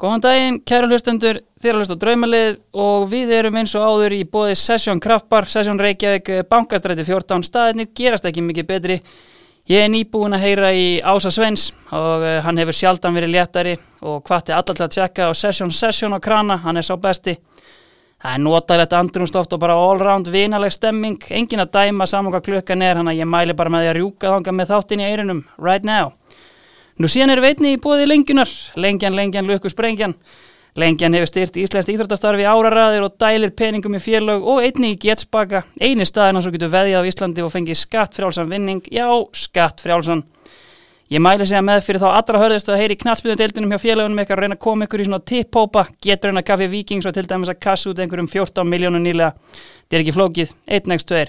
Góðan daginn, kæra hlustendur, þér að hlusta á draumalið og við erum eins og áður í bóði Sessjón Kraftbar, Sessjón Reykjavík, bankastræti 14 staðinir, gerast ekki mikið betri. Ég er nýbúin að heyra í Ása Svens og uh, hann hefur sjaldan verið léttari og hvati allar til að tjekka á Sessjón Sessjón á krana, hann er sá besti. Það er notalegt andrumsloft og bara allround vinaleg stemming, engin að dæma saman hvað klukkan er, hann að ég mæli bara með því að rjúka þanga með þáttinn í eirunum, right now. Nú síðan er veitni í bóði lengjunar, lengjan, lengjan, lökku sprengjan. Lengjan hefur styrt íslenskt íþróttastarfi áraræðir og dælir peningum í félög og einni í getspaka. Einu staðin að svo getur veðjað á Íslandi og fengið skattfrjálsan vinning. Já, skattfrjálsan. Ég mæli segja með fyrir þá allra hörðist að heyri knallspilnum deildinum hjá félagunum eitthvað að reyna að koma ykkur í svona tippópa, getur hennar kaffi vikings og til dæmis að kassa út einhverjum 14 miljónu nýlega. Þetta er ekki flókið, 1x2.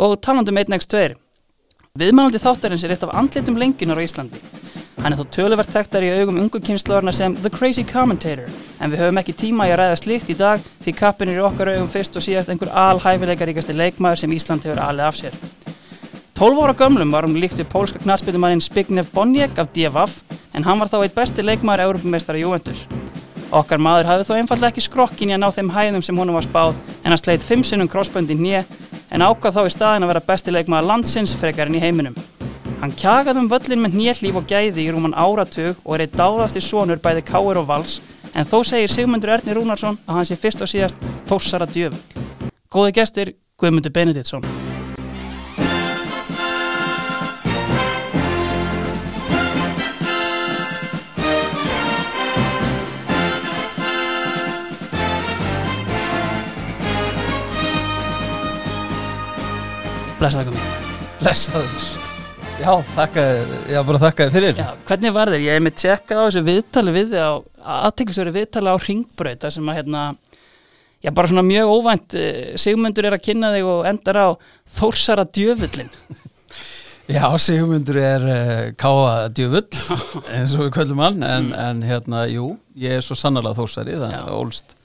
Og talandum 1x2. Viðmælandi þáttarins er eitt af andlitum lengunar á Íslandi. Hann er þó töluvert þekktar í augum ungu kynnslóðarna sem The Crazy Commentator en við höfum ekki tíma í að ræða slikt í dag því kappin er í okkar augum fyrst og síðast einhver alhæfileikaríkasti leikmaður sem Ísland hefur alveg af sér. 12 ára gömlum var hún líkt við pólska knarspitumannin Spignev Bonjek af DFF en hann var þá eitt besti leikmaður Európumestari Juventus. Okkar maður hafði þó einfallega ekki skrokkin í að ná þeim hæðum sem honum var spáð en hann sleitt 5 sinnum crossböndi nýja en ákvað þá í staðin að vera bestileikmaður landsins frekarinn í heiminum. Hann kjagaði um völlin með nýjallíf og gæði í rúman áratug og er eitt dáðasti sonur bæði Káir og Vals en þó segir Sigmundur Erni Rúnarsson að hann sé fyrst og síðast þósara djöfull. Góði gestir, Guðmundur Benediktsson. Blessaði komið. Blessaður. Já, þakka, já, bara þakka þið fyrir. Já, hvernig var þér? Ég hef með tjekkað á þessu viðtali við þig á aðtekisverið viðtali á ringbreyta sem að hérna, já bara svona mjög óvænt eh, Sigmundur er að kynna þig og endar á Þórsara djöfullin Já, Sigmundur er uh, káa djöfull eins og við kvöldum hann en, en hérna, jú, ég er svo sannarlega Þórsari þannig að ólst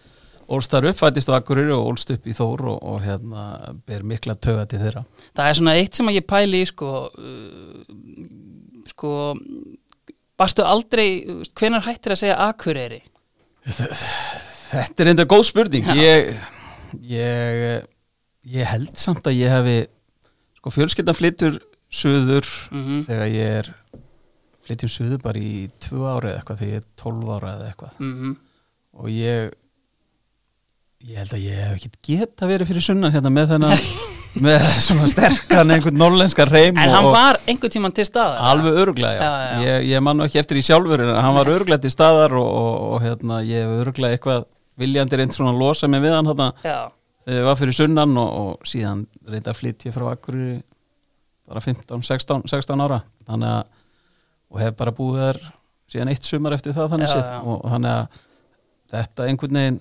ólst þar upp, fættist á Akkurir og ólst upp í Þór og, og hérna ber mikla töga til þeirra. Það er svona eitt sem að ég pæli í sko uh, sko varstu aldrei, hvenar hættir að segja Akureyri? Þetta er enda góð spurning ég, ég ég held samt að ég hefi sko fjölskyldan flyttur söður Mm -hmm. þegar ég er flytjum söður bara í tvö ára eða eitthvað þegar ég er 12 ára eða eitthvað Mm og ég ég held að ég hef ekkert geta verið fyrir sunnan hérna með þennan með svona sterkan einhvern norlenska reym En hann var einhvern tíman til staðar alveg öruglega já. Já, já. Ég, ég man nú ekki eftir í sjálfur en hann var öruglega til staðar og, og, og hérna, ég hef öruglega eitthvað viljandi reynd svona að losa mig við hann hérna, þegar ég var fyrir sunnan og, og síðan reynda að flytja frá Akureyri bara 15, 16, 16 ára þannig að og hef bara búið þar síðan eitt sumar eftir það þannig já. og þannig að þetta einhvern veginn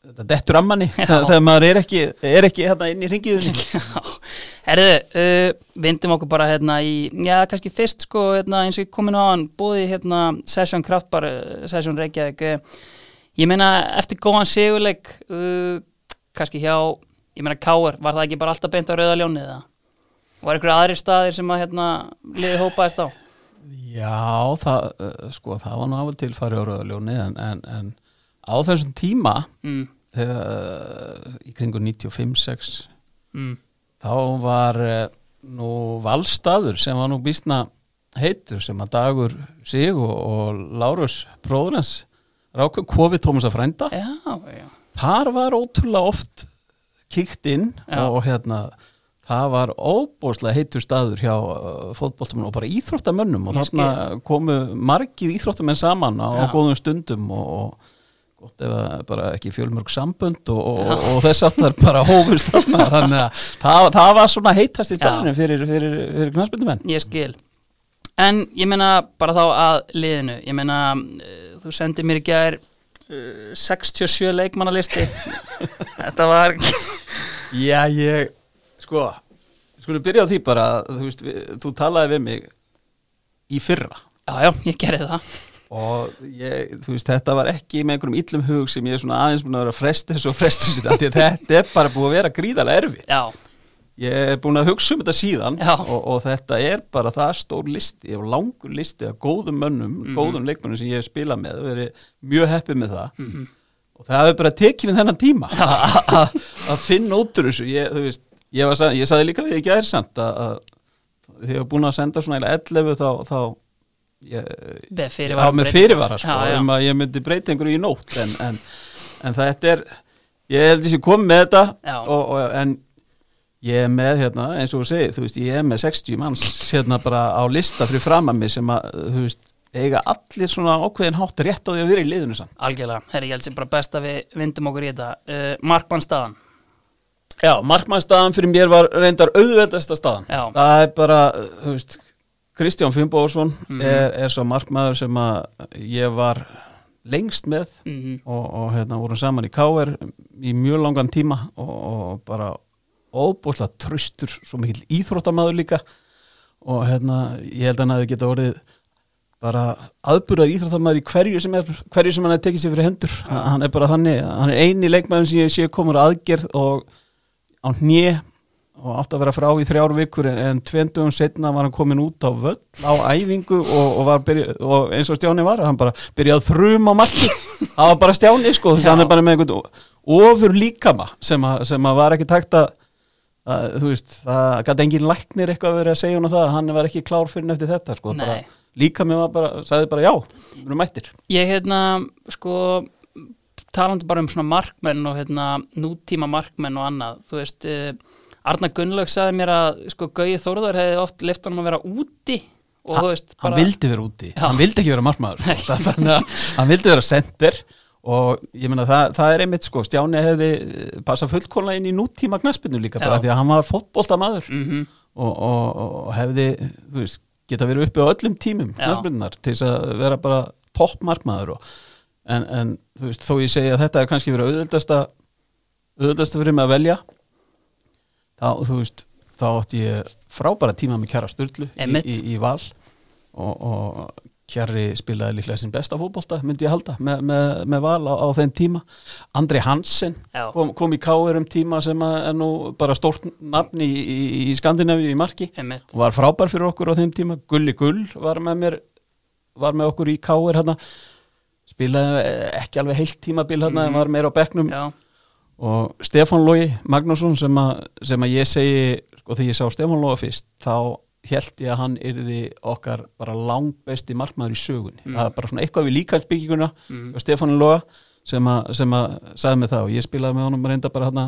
þetta dettur ammanni Já. þegar maður er ekki, er ekki hérna inn í ringiðunni herðu, uh, vindum okkur bara hérna í, já kannski fyrst sko hérna, eins og ég komin á hann, búið hérna Session Kraftbar, uh, Session Reykjavík uh, ég meina eftir góðan sigurleik uh, kannski hjá, ég meina Káur var það ekki bara alltaf beint á rauðaljónið eða? Var ykkur aðrir staðir sem að hérna liði hópaðist á? Já, það, uh, sko, það var nú af og til farið á rauðaljóni en, en, en á þessum tíma mm, þegar, í kringu 95-6 mm, þá var uh, nú valstaður sem var nú býstna heitur sem að Dagur Sig og, og Lárus bróðurins rákum kofi Tómas að frænda. Já, já. Þar var ótrúlega oft kíkt inn Já. og hérna það var óbúslega heitur staður hjá uh, fótboltamönnum og bara íþróttamönnum og þarna komu margir íþróttamenn saman á, góðum stundum og, og gott ef að bara ekki fjölmörg sambönd og, og, og þess aftar bara hófust þarna. Þannig að það, það var svona heitast í staðinu fyrir, fyrir, fyrir knastbyndumenn Ég skil. En ég meina bara þá að liðinu. Ég meina uh, þú sendir mér í gær uh, 67 leikmannalisti. Þetta var Já, ég sko, skulum byrja á því bara þú veist, við, þú talaði við mig í fyrra. Já, já, ég gerði það og ég, þú veist, þetta var ekki með einhverjum illum hug sem ég er svona aðeins búin að vera að þessu og að þetta er bara búið að vera gríðarlega erfið Já, ég er búin að hugsa um þetta síðan og, og þetta er bara það stór listi og langur listi af góðum mönnum, Mhm. góðum leikmönnum sem ég hef spilað með og verið mjög heppið með það. Og það hefur bara tekið mér þennan tíma að- að að finna út úr þessu. Ég, veist, ég, var, ég saði líka við ekki aðeins að, að þegar ég var búin að senda svona eiginlega 11 þá, þá fyrirvara með fyrirvara sko, Já, já. um að ég myndi breyta einhverju í nótt en, en, en þetta er ég held þessi komið með þetta og, og, en ég er með hérna, eins og þú segir, þú veist, ég er með 60 manns hérna bara á lista fyrir fram að mig sem að, þú veist, eiga allir svona ákveðin hátt rétt á því að vera í liðinu sann. Algjörlega, herri, ég held sem bara best að við vindum okkur í þetta uh, Markmannstaðan Já, markmannstaðan fyrir mér var reyndar auðveldasta staðan. Já. Það er bara, þú veist, Kristján Finnbóðsson Mhm. er, er svo markmaður sem að ég var lengst með mm og, og hérna vorum saman í K.R. í mjög langan tíma og, og bara óbúslega tröstur svo mikill íþróttamaður líka og hérna ég held að hann hafi geta orðið bara aðburðar íþróttamaður í hverju sem er hverju sem hann hefði tekið sér fyrir hendur hann er bara þannig, hann er eini leikmaður sem ég sé komur aðgerð og á hnje og átti að vera frá í þrjár vikur en, en tvendugum setna var hann komin út á völl á æfingu og, og, var byrja, og eins og Stjáni var, hann bara byrjaði að þruma á marki, það var bara Stjáni sko, þannig bara með einhvern ofur líkama sem að, sem að var ekki takt að, að þú veist, það gæti engin læknir eitthvað verið að segja hún það, hann var ekki klár fyrir eftir þetta sko, bara, líkami var bara, sagði bara já, við erum mættir. Ég hérna, sko talandi bara um svona markmenn og hérna nútíma markmenn og annað þú veist, uh, Arna Gunnlaug sagði mér að sko Gauði Þórðar hefði oft lift hann að vera úti og þú veist, hann vildi vera úti, Já. hann vildi ekki vera markmaður sko. þannig að hann vildi vera sender og ég meina það, það er einmitt sko, Stjáni hefði passað fullkóla inn í nútíma knaspinu líka bara Já. því að hann var fótboltamaður mm og, og, og hefði þú veist, geta verið uppi á öllum tímum knaspinunar til þess að vera bara topp markmaður og, en, en þú veist, þó ég segi að þetta er kannski verið auðvöldasta auðvöldasta fyrir mig að velja þá, veist, þá átti ég frábæra tíma með kjara styrlu í, í, í val. Og, og kjari spilaði líklega sin besta fótbolta myndi ég halda með, með, með val á, á þeim tíma. Andri Hansen kom, kom í káir um tíma sem er nú bara stórt nafn í, í, í Skandinavíu í marki. Og var frábær fyrir okkur á þeim tíma. Gulli Gull var með mér var með okkur í káir hérna. Spilaði ekki alveg heilt tímabil hérna en var meira á bekknum. Já, og Stefán Lógi Magnússon sem, að- sem að ég segi sko þegar ég sá Stefán Lóga fyrst þá held ég að hann yrði okkar bara langbesti markmaður í sögunni. Það er bara svona eitthvað við líkansbygginguna Mm. og Stefán Lóga sem að, sem að sagði mig það. Og ég spilaði með honum reynda bara hérna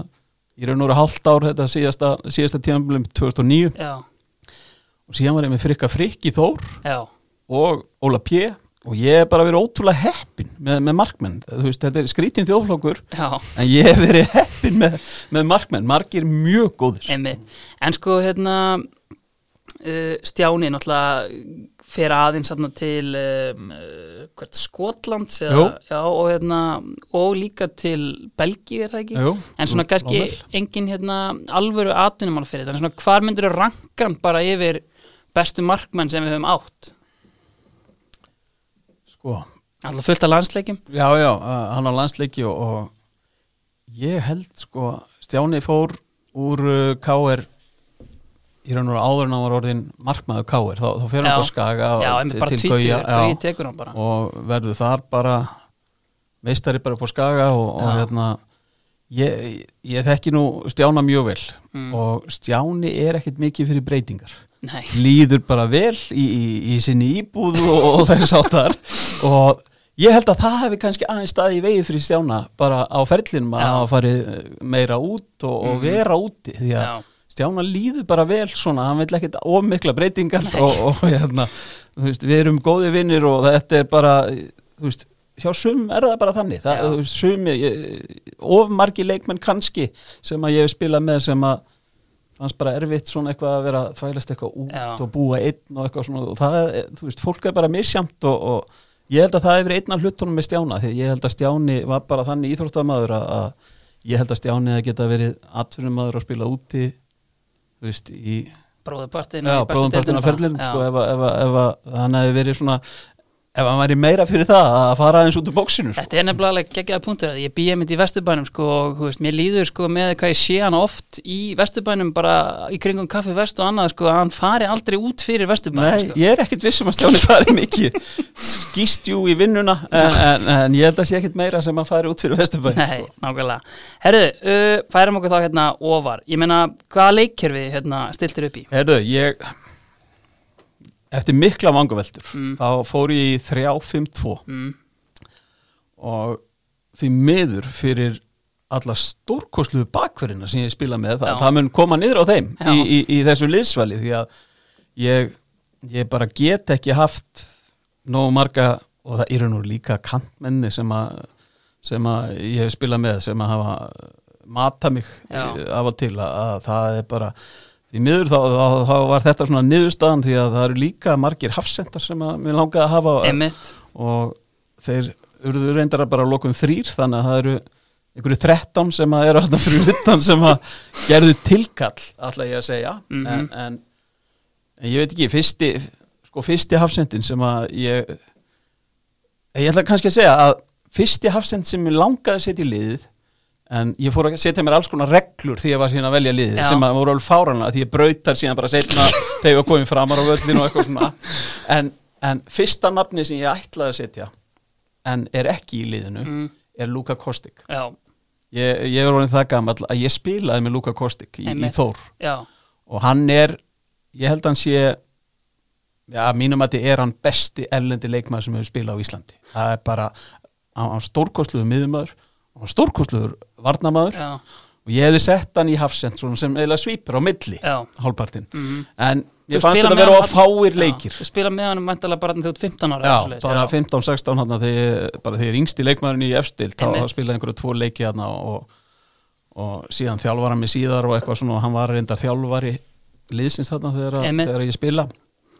í raun og veru hálft ár þetta síðasta, síðasta tímanbílum 2009 já, og síðan var ég með frikka frikki Þór já. og Óla P og ég er bara verið ótrúlega heppin með, með markmenn, þú veist, þetta er skrítin þjóflokkur já, en ég hef verið heppin með, með markmenn, margir mjög góðir. Einmitt. En sko hérna uh, Stjáni náttúrulega fer aðeins hérna til um, uh, hvert, Skotlands Jú. eða, já, og, hérna, og líka til Belgíu er það ekki? Jú, En svona kannski engin hérna alvöru atvinnumál fyrir þetta, en svona hvar myndur rankan bara yfir bestu markmenn sem við höfum átt? Sko, Alltaf fullt af landsleikjum? já, já, hann á landsleiki og, og ég held sko, Stjáni fór úr uh, KR í raun og áður en hann var orðin markmaður KR, þá, þá fer hann á skaga Já, til tvítur, Gauja, og verður þar bara meistari bara upp á skaga og, og hérna ég, ég þekki nú Stjána mjög vel. Mm. og Stjáni er ekkit mikið fyrir breytingar Nei, líður bara vel í, í, í sinni íbúð og, og þess áttar og ég held að það hefði kannski aðeins staði í vegi fyrir Stjána bara á ferlinum að hafa farið meira út og, og Mhm. vera úti. Því að já, Stjána líður bara vel svona, hann vil ekkit ómikla breytingar og, og hérna, veist, við erum góði vinnir og þetta er bara, þú veist, hjá sum er það bara þannig, það, veist, sumi, of margi leikmenn kannski sem að ég hef spilað með sem að fannst bara erfitt svona eitthvað að vera þvælast eitthvað út Já. og búa einn og eitthvað svona. Og það, er, þú veist, fólk er bara misjamt og, og ég held að það hefur einn af hlutunum með Stjána því ég held að Stjáni var bara þannig íþróttamaður að, að ég held að Stjáni að geta verið atvinnumæður að spila úti þú veist, í af ferlin sko, ef, að- ef, að- ef, að hann hefði verið svona ef hann væri meira fyrir það að fara aðeins út úr bóksinu sko. Þetta er nefnilega geggjaða punktur ég býja mitt í Vesturbænum sko veist, mér líður sko með hvað ég sé hann oft í Vesturbænum bara í kringum kaffi vest og annað sko að hann fari aldrei út fyrir Vesturbænum Nei, sko. ég er ekkit vissum að Stjáni fari mikið skýst jú í vinnuna en, en, en ég held að sé ekkit meira sem að fari út fyrir Vesturbæn Nei, nákvæmlega. Herðu, uh, færum okkur þá hérna ofar. Ég meina, hvaða leikkerfi hérna stiltir upp í? Herðu, ég eftir mikla vangaveltur Mm. þá fór ég í 3-5-2 Mm. og því miður fyrir alla stórkosluðu bakverðina sem ég spila með, það, það mun koma niður á þeim í, í, í þessu liðsvali því að ég, ég bara get ekki haft nógu marga og það eru nú líka kantmenni sem að sem að ég hef spilað með sem að hafa mata mig af og til að, að það er bara því miður þá, þá, þá var þetta svona niðurstaðan því að það eru líka margir hafsendar sem mér langaði að hafa Emmitt. og þeir urðu reyndar að bara lokum þrýr þannig að það eru einhverju 13 sem að eru alltaf fyrir utan sem að gerðu tilkall ætla ég að segja Mhm. en, en, en ég veit ekki fyrsti, sko fyrsti hafsendin sem að ég ég ætla kannski að segja að fyrsti hafsend sem ég langaði að setja í liðið en ég fór að setja mér alls konar reglur því ég var síðan að velja liðið Já. sem að voru alveg fáranlega því ég brautar síðan bara setna þegar ég var komin framar á völlinu og eitthvað svona en, en fyrsta nafni sem ég ætlaði að setja en er ekki í liðinu Mm. er Luka Kostik Já, ég, ég er orðin það gammal að ég spilaði með Luka Kostik í, í. Þór já, og hann er, ég held að hann sé já, mínum að þetta er hann besti erlendi leikmaður sem hefur spilað á Íslandi það er bara, hann hann stórkostluður miðumæður, hann stórkostluður varnamaður já, og ég hefði sett hann í hafsend sem eiginlega svýpur á milli já. hálfpartinn, Mm. en Þú ég fannst spilar þetta með vera á fáir leikir Þú spila með hann mæntalega bara þegar þú ert 15 ára Já, eða bara Já. 15-16 hann þegar, ég er leikmaðurinn í efstild þá, Einmitt. þá spilaði einhverju tvo leiki hann og, og síðan þjálfar hann mig síðar og eitthvað svona og hann var reyndar þjálfari liðsins þarna þegar ég spila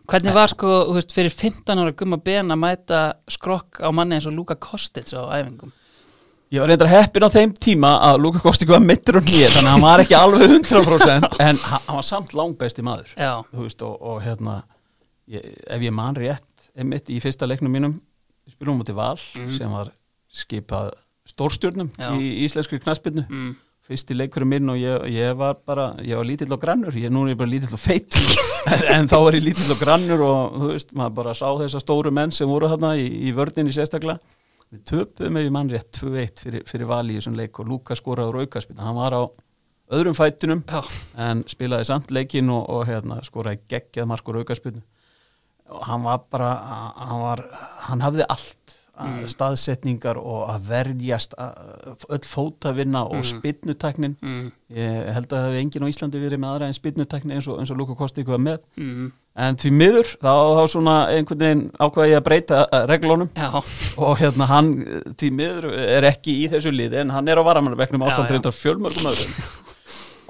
Hvernig var sko, þú veist, fyrir 15 ára gumma ben að mæta skrokk á manni eins og Luka Kostic á æfingum? Ég var reyndar heppin á þeim tíma að Luka Kostik var mittur og nýja þannig að hann var ekki alveg 100% en hann var samt langbæsti maður Já, þú veist og, og hérna ég, ef ég man rétt einmitt í fyrsta leiknum mínum við spilum mútið Val Mhm. sem var skipað stórstjörnum Já. í íslenskri knaspinu mm. fyrsti leikurinn minn og ég, ég var bara ég var lítill og grannur, ég nú er ég bara lítill og feitt en, en þá var ég lítill og grannur og þú veist, maður bara sá þessa stóru menn sem voru þarna í, í vördinni sérstaklega við töpum með í mann rétt 2-1 fyrir, fyrir vali í þessum leik og Luka skoraður aukarspilna, hann var á öðrum fættunum já, en spilaði samt leikinn og, og hérna, skoraði geggjað markur aukarspilnu og hann var bara hann, var, hann hafði allt mm. staðsetningar og að verjast að, öll fótavinna og Mm. spinnutaknin mm. ég held að það hefði enginn á Íslandi verið með aðra en spinnutakni eins og, og Luka Kostik var með Mm. en því miður þá, þá svona einhvern veginn ákvaði ég að breyta eh, reglunum já, og hérna hann eh, því miður er ekki í þessu liði en hann er á varamannabeknum reyndar fjölmörgum öðrum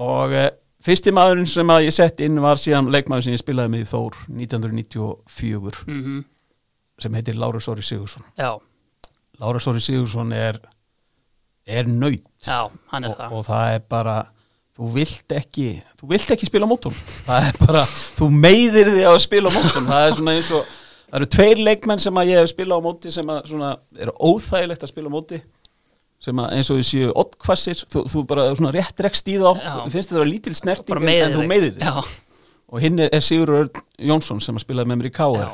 og e, fyrsti maðurinn sem að ég sett inn var síðan leikmaður sem ég spilaði með í Þór 1994 mm sem heitir Lárus Óri Sigursson já, Lárus Óri Sigursson er er nöyt já, hann er og, það. og það er bara þú vilt ekki, þú vilt ekki spila mótum það er bara, þú meiðir því að spila mótum, það er svona eins og það eru tveir leikmenn sem að ég hef spila á móti sem að svona eru óþægilegt að spila á móti. Sem að eins og þau séu oddkvassir, þú, þú bara svona rétt rekst í þá, Já. finnst þetta að lítil snerting en, þú meiðir því og hinn er, Sigur Örn Jónsson sem að spilaði með mér í K.R.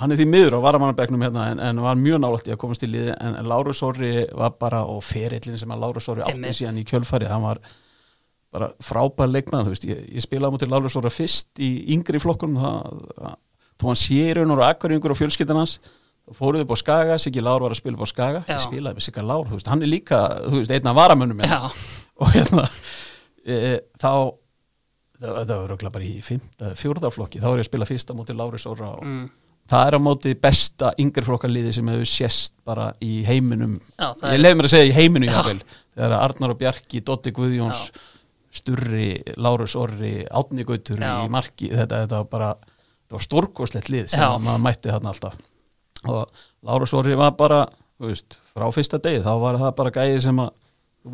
hann er því miður á varamannabæknum hérna en, en var mjög nálægt í að komast í liði en, en Lárus Orri var bara og ferillin sem að Lárus Orri átti síðan í kjölfari hann var bara frábær veist, ég, ég spilaði á móti Lárus Orri fyrst í yngri flokkunum þó hann sé í raun og akkuringur á fjölskyldan hans þá fóruðu upp á Skaga, Siggi Lár var að spila upp á Skaga ég spilaði með Sigga Lár, þú veist, hann er líka þú veist, einn af varamönnum já, og hérna e, þá það, það var röglega bara í fjórðarflokki þá er ég að spila fyrsta móti Lárus Orra og mm. Það er á móti besta yngreflokkarliði sem hefur sést bara í heiminum já, ég leiði mér að segja í heiminum Já. jáfnvel þegar Arnar og Bjarki, Dotti Guðjóns Sturri, Lárus Orri Átni Gautur Já. í marki þetta, þetta var bara, þetta var stórkoslegt lið sem Já. að maður mætti þarna alltaf og Lárus Orri var bara veist, frá fyrsta degi þá var það bara gæði sem að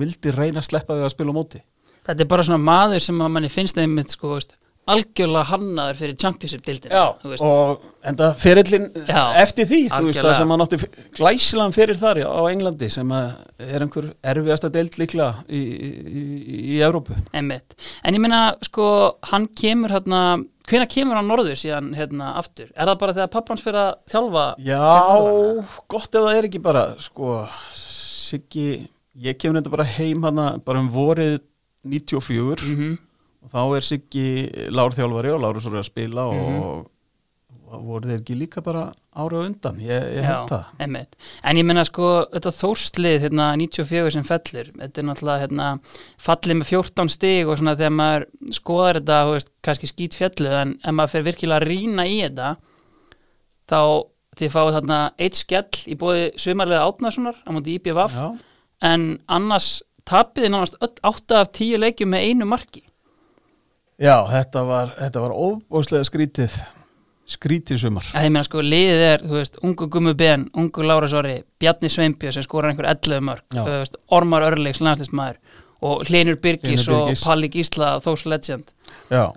vildi reyna að sleppa við að spila á móti þetta er bara svona maður sem að manni finnst einmitt sko, veist, algjörlega hannaður fyrir Championship-dildin og enda ferillin Já, eftir því, þú veist algjörlega. það sem hann átti glæsilegan fyrir þar á Englandi sem er einhver erfiðasta deild líklega í, í, í, í Evrópu Einmitt. En ég meina, sko, hann kemur hérna, hvenær kemur hann norður síðan hérna aftur? Er það bara þegar pappans fyrir að þjálfa? Já, gott ef það er ekki bara sko, Siggi ég kemur þetta bara heim hann bara um vorið 94 Mm og þá er Siggi lárþjálfari og Lárus voru að spila og, Mhm. og voru þeir ekki líka bara ára undan, ég, ég held það. einmitt. En ég meina, sko, þetta þórslið hérna 94 sem fellur, þetta er náttúrulega hérna fallið með 14 stig og svona þegar maður skoðar þetta, þú veist, kannski skýt fjallið, en ef maður fer virkilega að rýna í þetta, þá þið fáið þarna eitt skell í bóði sumarlega átnaðssonar á móti IPVF Já, en annars tapiði nánast öll 8 af 10 leikjum með einu marki Já þetta var, þetta var óbóðslega skrítið skrítið sumar að ég meina sko liðið er, þú veist, ungu Gummi Ben ungu Lára Sori, Bjarni Sveinbjörn sem skorar einhver 11 mörg, veist, Ormar Örleiks landslismæður og Hlinur Birgis, Birgis. og Palli Gísla Þós Legend Já,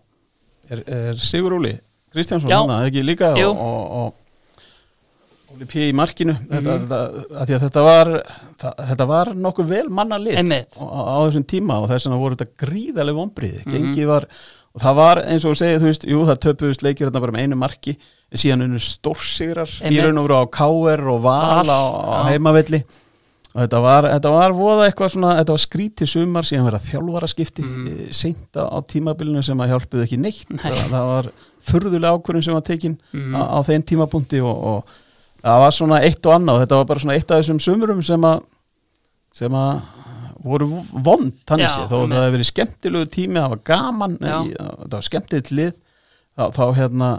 er, er Sigur Óli Kristjánsson, Já. hann ekki líka Jú. og, og, P. í markinu þetta, Mhm. þetta, að því að þetta var það, þetta var nokkuð vel manna Einmitt. á, á þessum tíma og þess vegna voru þetta gríðarlega vonbriði Mhm. gengið var, og það var eins og segir, þú veist, jú það töpuðust leikir þetta bara með einu marki, en síðan unnu stórsigrar í raun og veru á KR og Val á, heimavelli og þetta var, þetta var voða eitthvað svona, þetta var skrítið sumar síðan verið þjálfaraskipti Mhm. mm. seint á, tímabilinu sem að hjálpuðu ekki neitt Nei. það, það var furðulega ákvörðin sem var tekin Mhm. á, á þeim tímapunkti og, og það var svona eitt og annað þetta var bara svona eitt af þessum sumurum sem að sem að voru vond þannig sé, þó það hefði verið skemmtilegu tími það var gaman, í, það var skemmtilegt lið þá, þá hérna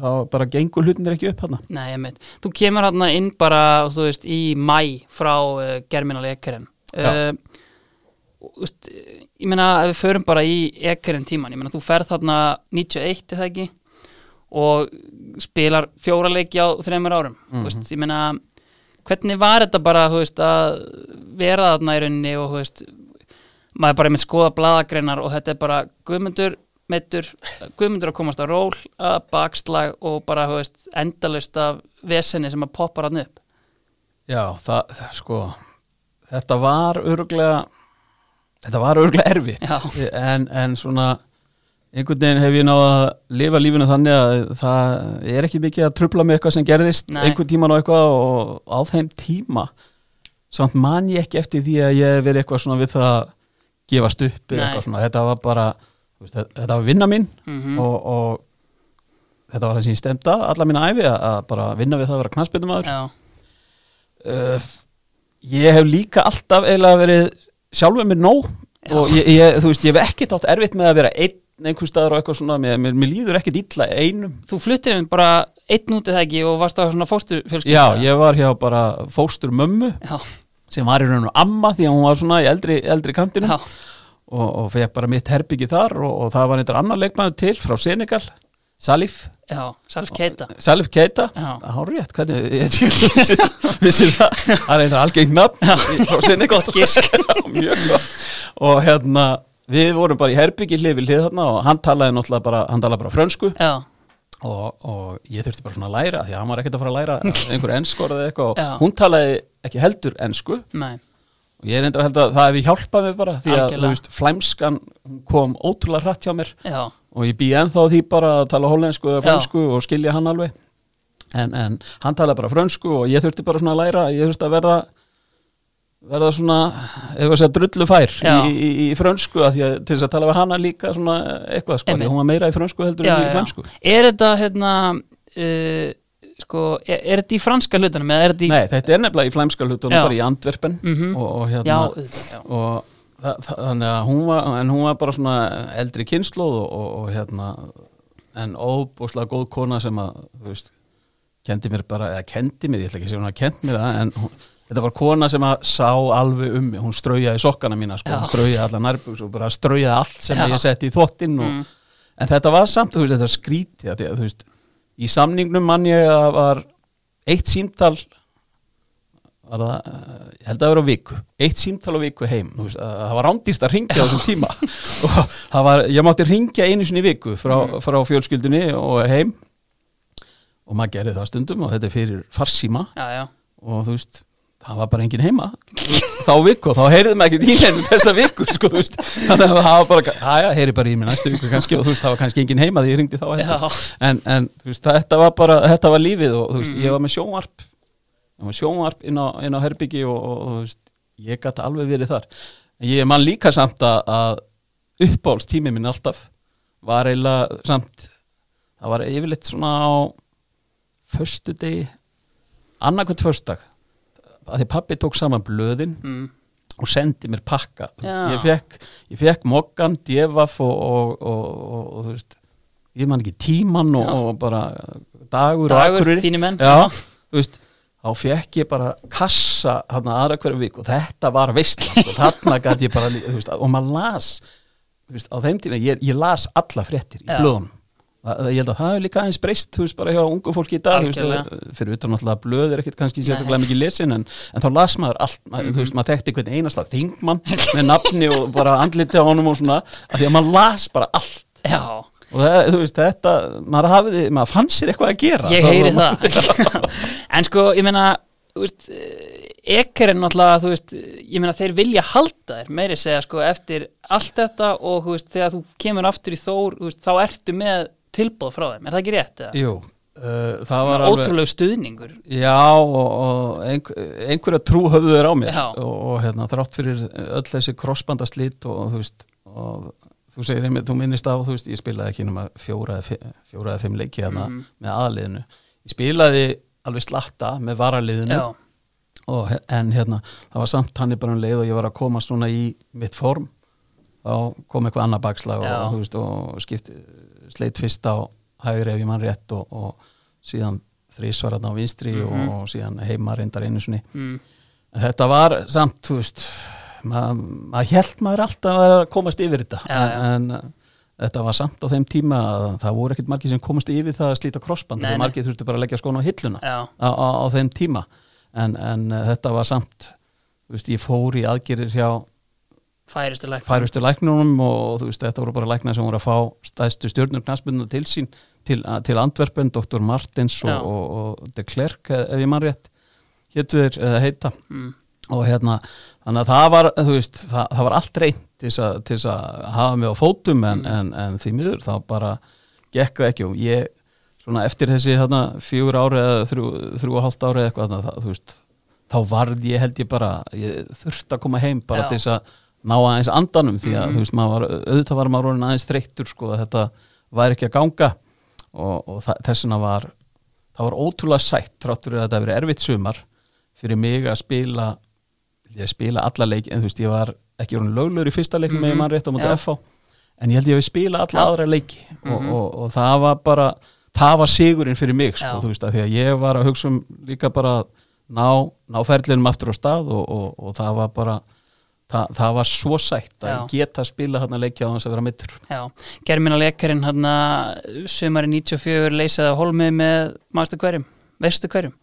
þá bara gengur hlutinir ekki upp hérna Nei, ég meit, þú kemur hérna inn bara, þú veist, í mæ frá uh, Germinal Ekeren. Já. uh, veist, ég meina, ef við förum bara í Ekeren tíman, ég meina, þú ferð þarna 91, er það ekki og spilar fjóra leiki á þreymur árum, þú veist, ég meina hvernig var þetta bara, veist, að vera þarna í rauninni og, veist, maður bara með skoða bladagreinar og þetta er bara Guðmundur meittur, Guðmundur að komast á ról að bakslag og bara, endalust af vesenni sem að poppar hann upp. Já, það, það sko þetta var öruglega þetta var öruglega erfitt. En, en svona einhvern veginn hef ég náð að lifa lífinu þannig að það er ekki mikið að trubla með eitthvað sem gerðist Nei. einhvern tíman og eitthvað og á þeim tíma samt man ég ekki eftir því að ég verið eitthvað svona við það að gefast upp eða eitthvað svona, þetta var bara veist, þetta var vinna mín mm og, og þetta var það sem ég stemd að alla mína æfi að, bara vinna við það að vera knastbyndumæður Já, uh, ég hef líka alltaf eiginlega verið sjálfur mér nóg Já. og ég, ég, þú veist, ég hef ekkert átt erfitt með að vera einn einhver staðar og eitthvað svona mér, mér, mér líður ekkert illa einum. Þú fluttir um bara einn út eða ekki og varst á svona fóstu fjölskyldu já, ég var hjá bara fóstur mömmu Já, sem var í raun og amma því að hún var svona í eldri, eldri kantinu já, og, og fekk bara mitt herbyggi þar og, og það var eitthvað annar leikmaður til frá Senegal Salif, já, Salf Keita. Salif Keita. Hárétt, hvernig, ég vissi, vissi það, það er eitthvað algengt nafn í- frá sinni gott gott. Og hérna, við vorum bara í herbyggi hlið við hlið þarna og hann talaði náttúrulega bara, hann talaði bara frönsku. Já, og, og ég þurfti bara svona að læra því að hann var ekkert að fara að læra einhver enskor eða eitthvað Já. og hún talaði ekki heldur ensku. Nei, og ég er endur að held að það hefði hjálpað mér bara því að, veist, flæmskan kom ótrúlega hratt hjá mér. Já, og ég bý ennþá á því bara að tala hollensku eða Já. fransku og skilja hann alveg. En, en hann talaði bara frönsku og ég þurfti bara svona að læra ég þurfti að verða verða svona, ef að segja drullu fær í, í, í frönsku að því að til þess að tala við hana líka svona eitthvað sko, að hún var meira í frönsku heldur já, en í fransku Er þetta hérna uh, sko, er, er þetta í franska hlutunum eða er þetta í Nei, þetta er nefnilega í flæmska hlutunum Já. bara í Antwerpen Mhm. og, og Já, hérna já, og þa þa þannig að hún var en hún var bara svona eldri kynnslóð og, og, og hérna en óbúslega góð kona sem að þú veist, kendi mér bara eða kendi mér, ég ætla ekki að segja hún að kend mér það en hún, þetta var kona sem að sá alveg um mig, hún straujaði sokkana mína sko, hún straujaði alla nærbuks og bara straujaði allt sem ég setti í þvottinn og, Mm. en þetta var samt, þú veist, þetta var skrítið að, þú veist, í samningnum mann ég að var eitt símtal var það, uh, ég held að það vera á viku. Eitt símtal á viku heim þú veist, að, það var rándýrt að ringja á þessum tíma. Og það var, ég mátti ringja einu sinni viku frá, frá fjölskyldunni og heim. Og maður gerði það stundum og þetta er fyrir farsíma. Já, já, og þú veist, það var bara engin heima. Þá viku og þá heyrði maður ekki í hennu þessa viku, sko, þú veist. Þannig að það var bara, aðja, heyri bara í mig næstu viku kannski og þú veist, það var kannski engin heima því ég ringdi þá en, en þú veist, þetta var bara, þetta var lífið og þú veist, ég var með sjónvarp. Ég var með sjónvarp inn á, inn á herbyggi og, og, og þú veist, ég gæti alveg verið þar. Ég man líka samt að, að uppáhaldstími minn alltaf var eiginlega samt það var yfirleitt svona á föstu degi annarkvæmt föstudag að því pappi tók saman blöðin mm, og sendi mér pakka. Já. ég fekk, ég fekk mokkan, djefaf og, og, og, og, þú veist ég man ekki tíman og, bara dagur, dagur, þínir menn. Já, þú veist þá fekk ég bara kassa þarna aðra hverju vik og þetta var veistla og þarna gæti ég bara, veist, og maður las veist, á þeim tíma, ég, ég las alla fréttir í blöðunum ég held að það hefur líka aðeins breyst, þú veist, bara hjá ungu fólki í dag, þú veist, Algjörlega. að- fyrir utan náttúrulega að blöð er ekkit kannski sérstaklega mikið lesin en, en þá las maður allt, maður, þú veist, maður þekkti einhvern einasta þingmann með nafni og bara andliti á honum og svona, af því að maður las bara allt. Já, og það, þú veist, þetta, maður hafiði, maður fann sér eitthvað að gera. Ég heyri var- það. En sko, ég meina ekkur er náttúrulega þú veist, ég meina þeir vilja halda þér meiri segja sko eftir allt þetta og þú veist, þegar þú kemur aftur í þór veist, þá ertu með tilbóð frá þeim er það ekki rétt? eða? Jú, uh, það var alveg ótrúlegu stuðningur Já, og, og einhver, einhverja trú höfðu þeir á mér Já. og, og hérna, þrátt fyrir öll þessi krossbandaslít og, þú veist og þú segir einmitt, þú minnist á þú veist, ég spilaði ekki nema fjóra eða fimm leiki hérna Mhm. með aðaliðinu ég spilaði alveg slatta með varaliðinu og, en hérna, það var samt hann bara um leið og ég var að koma svona í mitt form þá kom eitthvað annað bakslag og, þú veist, og skipti, sleit fyrst á hægri ef ég mann rétt og, og síðan þrísvaratna á vinstri Mhm. og, og síðan heima reyndar einu sinni mm, þetta var samt, þú veist maður mað held maður alltaf að komast yfir þetta Já, já. en, en þetta var samt á þeim tíma að það voru ekkert margir sem komast yfir það að slíta krossband nei. margir þurftu bara að leggja skóna á hilluna á, á, á þeim tíma en, en uh, þetta var samt þú veist, ég fór í aðgerir hjá færistu læk færustu læknunum og þú veist, þetta voru bara læknar sem voru að fá stæðstu stjórnur knastbundna til sín til, til Antwerpen, Dr. Martins og, og, og de Klerk ef ég mann rétt hétu þeir eða heita mm, og hérna, þannig að það var veist, það, það var allt reynd til þess að, að hafa mig á fótum en, Mm. en, en því miður þá bara gekk það ekki og ég svona eftir þessi þarna fjögur ári eða þrjú, þrjú og hálft ári eða eitthvað þarna, það, þú veist, þá varð ég held ég bara ég þurfti að koma heim bara Já. til þess að ná aðeins andanum því að Mhm. þú veist, var, auðvitað var maður aðeins þreyttur sko að þetta væri ekki að ganga og, og þessuna var það var ótrúlega sætt þráttur að þetta hafi verið erfitt sumar fyrir mig að spila ég spila alla leik en þú veist ég var ekki orðin löglur í fyrsta leiknum Mhm. með mann rétt á móti Já. FH en ég held ég að spila alla Já. aðra leiki og, Mhm. og, og það var bara það var sigurinn fyrir mig sko, Já. þú veist að því að ég var að hugsa um líka bara ná, ná ferlinum aftur á stað og, og, og það var bara það, það var svo sætt að geta að spila hann að leikja á þess að vera mittur já, germina leikarinn hann sumari 94 leysaði á holmið með mástu hverjum, veistu hverjum?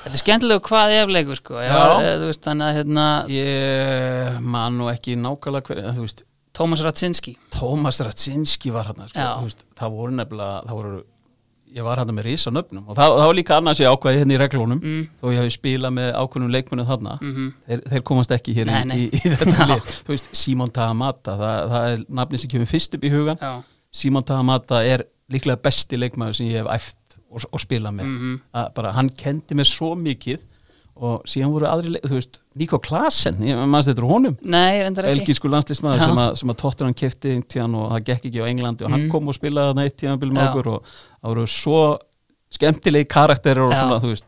Þetta er skemmtilegu hvað ef leikur sko. Já, Já. eða, þú veist þannig að hérna, ég man nú ekki nákvæmlega hver en þú veist Tómas Ratsinski Tómas Ratsinski var hann sko, Já. þú veist, það voru nefnilega það voru, ég var hann með risa nöfnum og það, það var líka annars ég ákvæði hérna í reglunum mm, þó ég hafi spilað með ákveðnum leikmunum þarna mm þeir, þeir komast ekki hér Nei, nei. í, í þetta lið. Þú veist, Simon Tahamata það, það er nafni sem kemur fyrst upp í hugan Já, Simon Tahamata er líklega besti leikmaður sem ég hef æft og, og spilað með. Mm að bara hann kendi mér svo mikið og síðan voru aðri þú veist, Nico Klasen ég mannst þetta úr honum Nei, reyndar ekki belgísku landslismæður Já. sem, að- sem að Tottenham kefti tíðan og það gekk ekki á Englandi og hann Mm. kom og spilaði eitt tíðan byrjum Já. okkur og það voru svo skemmtilegi karakterir og Já. svona, þú veist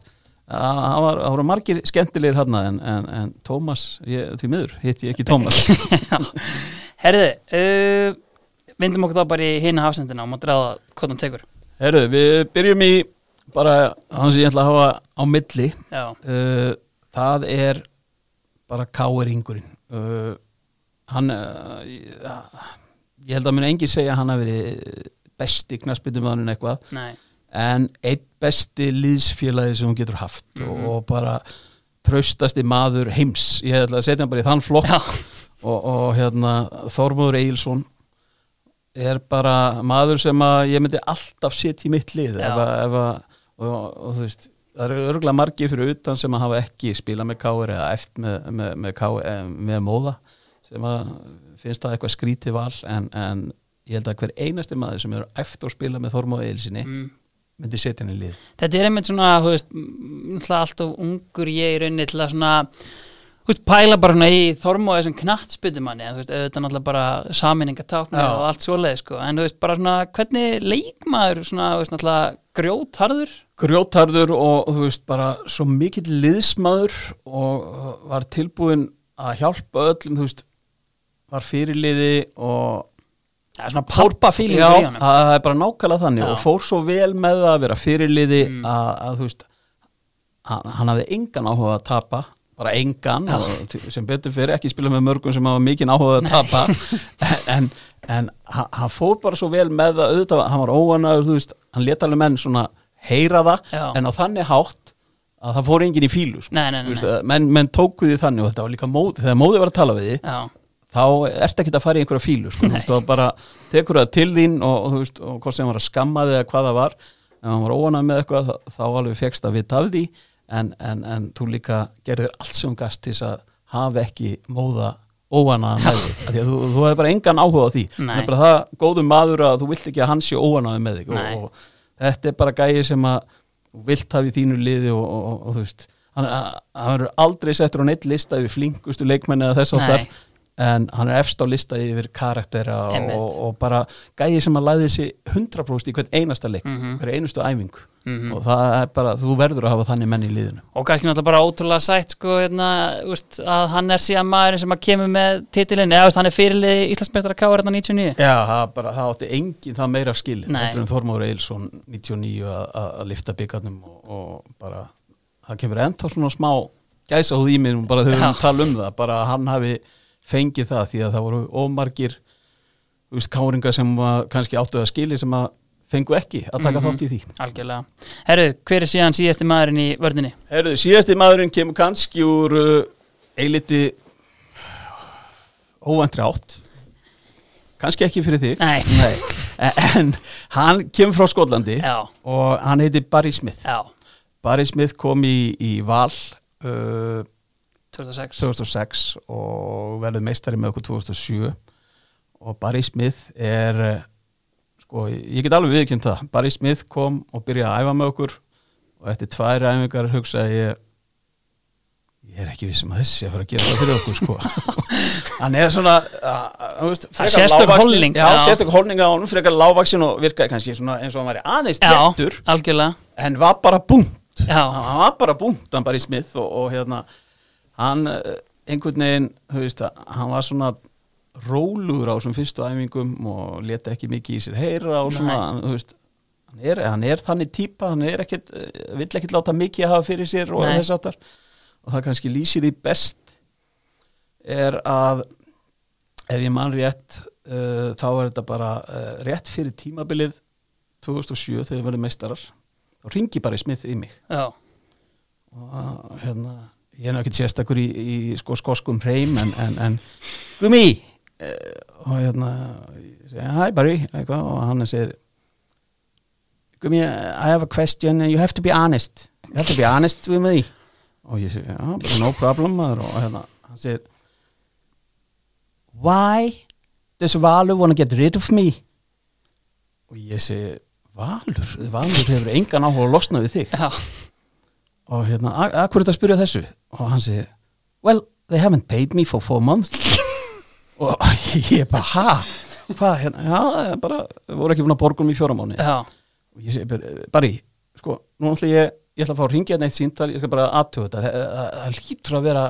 að- það það voru margir skemmtilegir hann en, en, en Tómas, ég, því miður hitt ég ekki Tómas Herði, uh, vindum okkur þá bara í hina hafsendina og mátt ráða hvað hann tekur Herru, við byrjum í bara hans ég ætla að hafa á milli. Uh, það er bara káeringurinn uh, hann uh, ég, held að mun engi segja að hann hafi verið besti knarsbyttumöðunin eitthvað. Nei, en einn besti liðsfélagi sem hún getur haft Mhm. og, og bara traustasti maður heims. Ég ætla að setja hann bara í þann flokk. Og, og hérna Þormóður Eilsson er bara maður sem að ég myndi alltaf setja í mitt lið ef að og, og þú veist það eru örgulega margir fyrir utan sem að hafa ekki spilað með káir eða eftir með, með, með, KR, eh, með móða sem að finnst það eitthvað skrítið val en, en ég held að hver einasti maður sem eru eftir að spila með Þormóður Eilsinni mm. myndi setja hann í lið þetta er einmitt svona, þú veist, mm, alltaf ungur ég í rauninni til að svona, þú veist, pæla bara svona í þormóði sem knattspytumanni, en þú veist, auðvitað náttúrulega bara saminningatákni Já. og allt svoleið, sko, en þú veist, bara svona, hvernig leikmaður, svona, þú veist, náttúrulega grjótharður, grjótarður og þú veist bara svo mikill liðsmaður og var tilbúin að hjálpa öllum þú veist var fyrirliði og það er svona pappa fílingur já, í honum. það er bara nákvæmlega þannig Já. og fór svo vel með að vera fyrirliði Mm. að, að þú veist hann hafði engan áhuga að tapa bara engan sem betur fyrir ekki spila með mörgum sem hafa mikinn áhuga að tapa. En, en hann, fór bara svo vel með það auðvitað, hann var veist, hann leta alveg menn svona heyra það Já. en á þannig hátt að það fór enginn í fílu sko. Nei, nei, nei, veist, menn, menn tóku því þannig og þetta var líka móði, þegar móði var að tala við því Já, þá ertu ekki að fara í einhverja fílu sko, veist, og bara tekur það til þín og, og, og hvort sem var að skamma þig eða hvað það var ef hann var óanað með eitthvað þá, alveg fegst að vita af því en, en, en þú líka gerðir allt sem gast til að hafa ekki móða óanað með þig því að þú, þú hefur bara engan áhuga á því Nei. það er bara það góðum maður að þú vilt ekki að hann sé óanað með þig Nei. og, og þetta er bara gæði sem að vilt hafa í þínu liði og, og, og, og þú veist hann, verður aldrei settur á neitt lista yfir flinkustu leikmenni eða þess áttar. En hann er efst á lista yfir karaktera og, og bara gæði sem að læði sig 100% í hvern einasta leik Mhm. hver einustu æfingu Mhm. og það er bara, þú verður að hafa þannig menn í liðinu og kannski náttúrulega bara ótrúlega sætt sko, hérna, úst, að hann er síðan maðurinn sem að kemur með titilinn eða hann er fyrirlið Íslandsmeistara K.R. hérna 99 Já, það, bara, það átti engin það meira skil Nei. eftir en Þormáður Eilsson 99 að, lifta byggarnum og, og bara, það kemur ennþá svona smá gæsa húð í mér bara þau tala um það, bara hann hafi fengið það því að það voru ómargir veist, káringar sem kannski áttu að skili sem að fengu ekki að taka Mhm. þátt í því. Algjörlega. Herru, hver er síðan síðasti maðurinn í vörðinni? Herðu, síðasti maðurinn kemur kannski úr uh, eiliti óvæntri átt kannski ekki fyrir þig. Nei, en hann kemur frá Skotlandi já, og hann heiti Barry Smith. Já, Barry Smith kom í, í val uh, 2006 2006 og verður meistari með okkur 2007 og Barry Smith er sko, ég get alveg viðkjönd það. Barry Smith kom og byrjaði að æfa með okkur. Og eftir tvær æfingar hugsaði ég ég er ekki vissum að þessi að fara að gera það fyrir okkur sko. Hann er svona veist, Það frekar sérstök lágvaxinn- holning, já, já. sérstök holning á honum frekar lágvaksin og virkaði kannski eins og hann væri aðeins Já, léttur. algjörlega. En var bara búnt. Já. hann var bara búnt hann bara í smið og, og hérna hann eh, einhvern veginn þú veist, að hann var svona rólugur á þessum fyrstu æfingum og leta ekki mikið í sér heyra og svona, Nei. þú veist hann er, hann er þannig típa, hann er ekkit eh, vill ekkit láta mikið hafa fyrir sér og þess áttar og það kannski lýsir því best er að ef ég man rétt uh, þá er þetta bara uh, rétt fyrir tímabilið 2007 þegar við verðum meistarar. Þá ringi bara í smið í mig. Já, og hérna ég er ekkert sérstakur í, í sko, skoskum hreim en, en, en gumi uh, og hérna hi Barry eitthvað, og hann segir gumi I have a question. You have to be honest. You have to be honest with me. Og ég segi, já, bara no problem maður. og hérna, hann segir why does Valur wanna get rid of me? Og ég segi Valur, Valur hefur engan áhuga að losna við þig. Já, og hérna, að að hverju þetta spyrja þessu? Og hann segir, well, they haven't paid me for four months. Og ég bara, ha? Hvað, hérna, já, er bara voru ekki búin að borga um í fjóra mánu já, og ég segi, bara, Barry, sko nú ætla ég, ég ætla að fá að ringja neitt síntal ég skal bara aðtöða þetta, það, það, það lítur að vera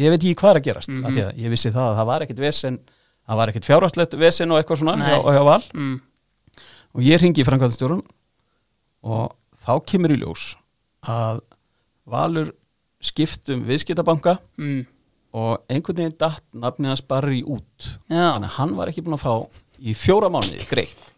ég veit ekki hvað er að gerast mm Mhm. ég vissi það að það var ekkit vesen það var ekkit fjárhastlegt vesen og eitthvað svona hjá, hjá val. Mm, og ég ringi í framkvæmstjórun og þá kemur í ljós að Valur skiptum viðskiptabanka mm, og einhvern veginn datt nafnið hans Barry út. Já, þannig að hann var ekki búin að fá í fjóra mánuði greitt.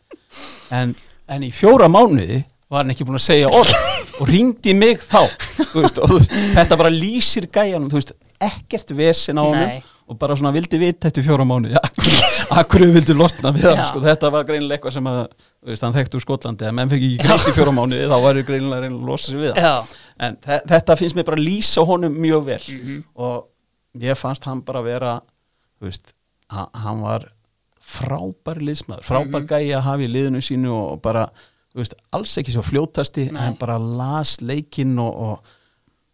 En, en í fjóra mánuði var hann ekki búin að segja orð og ringdi mig þá. Veist, og veist, þetta bara lýsir gæjanum veist, ekkert vesin á Nei. Og bara svona vildi vita eftir fjóra mánu ja, akkur vildi losna við hann sko, þetta var greinilega eitthvað sem að veist, hann þekkti úr Skotlandi. Að menn fekk ekki greist í fjóra mánu þá var greinilega að reyna að losa sig við hann. En þe- þetta finnst mér bara lýsa honum mjög vel. Mhm. og ég fannst hann bara vera þú veist, ha- hann var frábær liðsmaður, frábær Mhm. gæi að hafa í liðinu sínu og bara veist, alls ekki svo fljótasti Nei. en bara las leikinn og, og,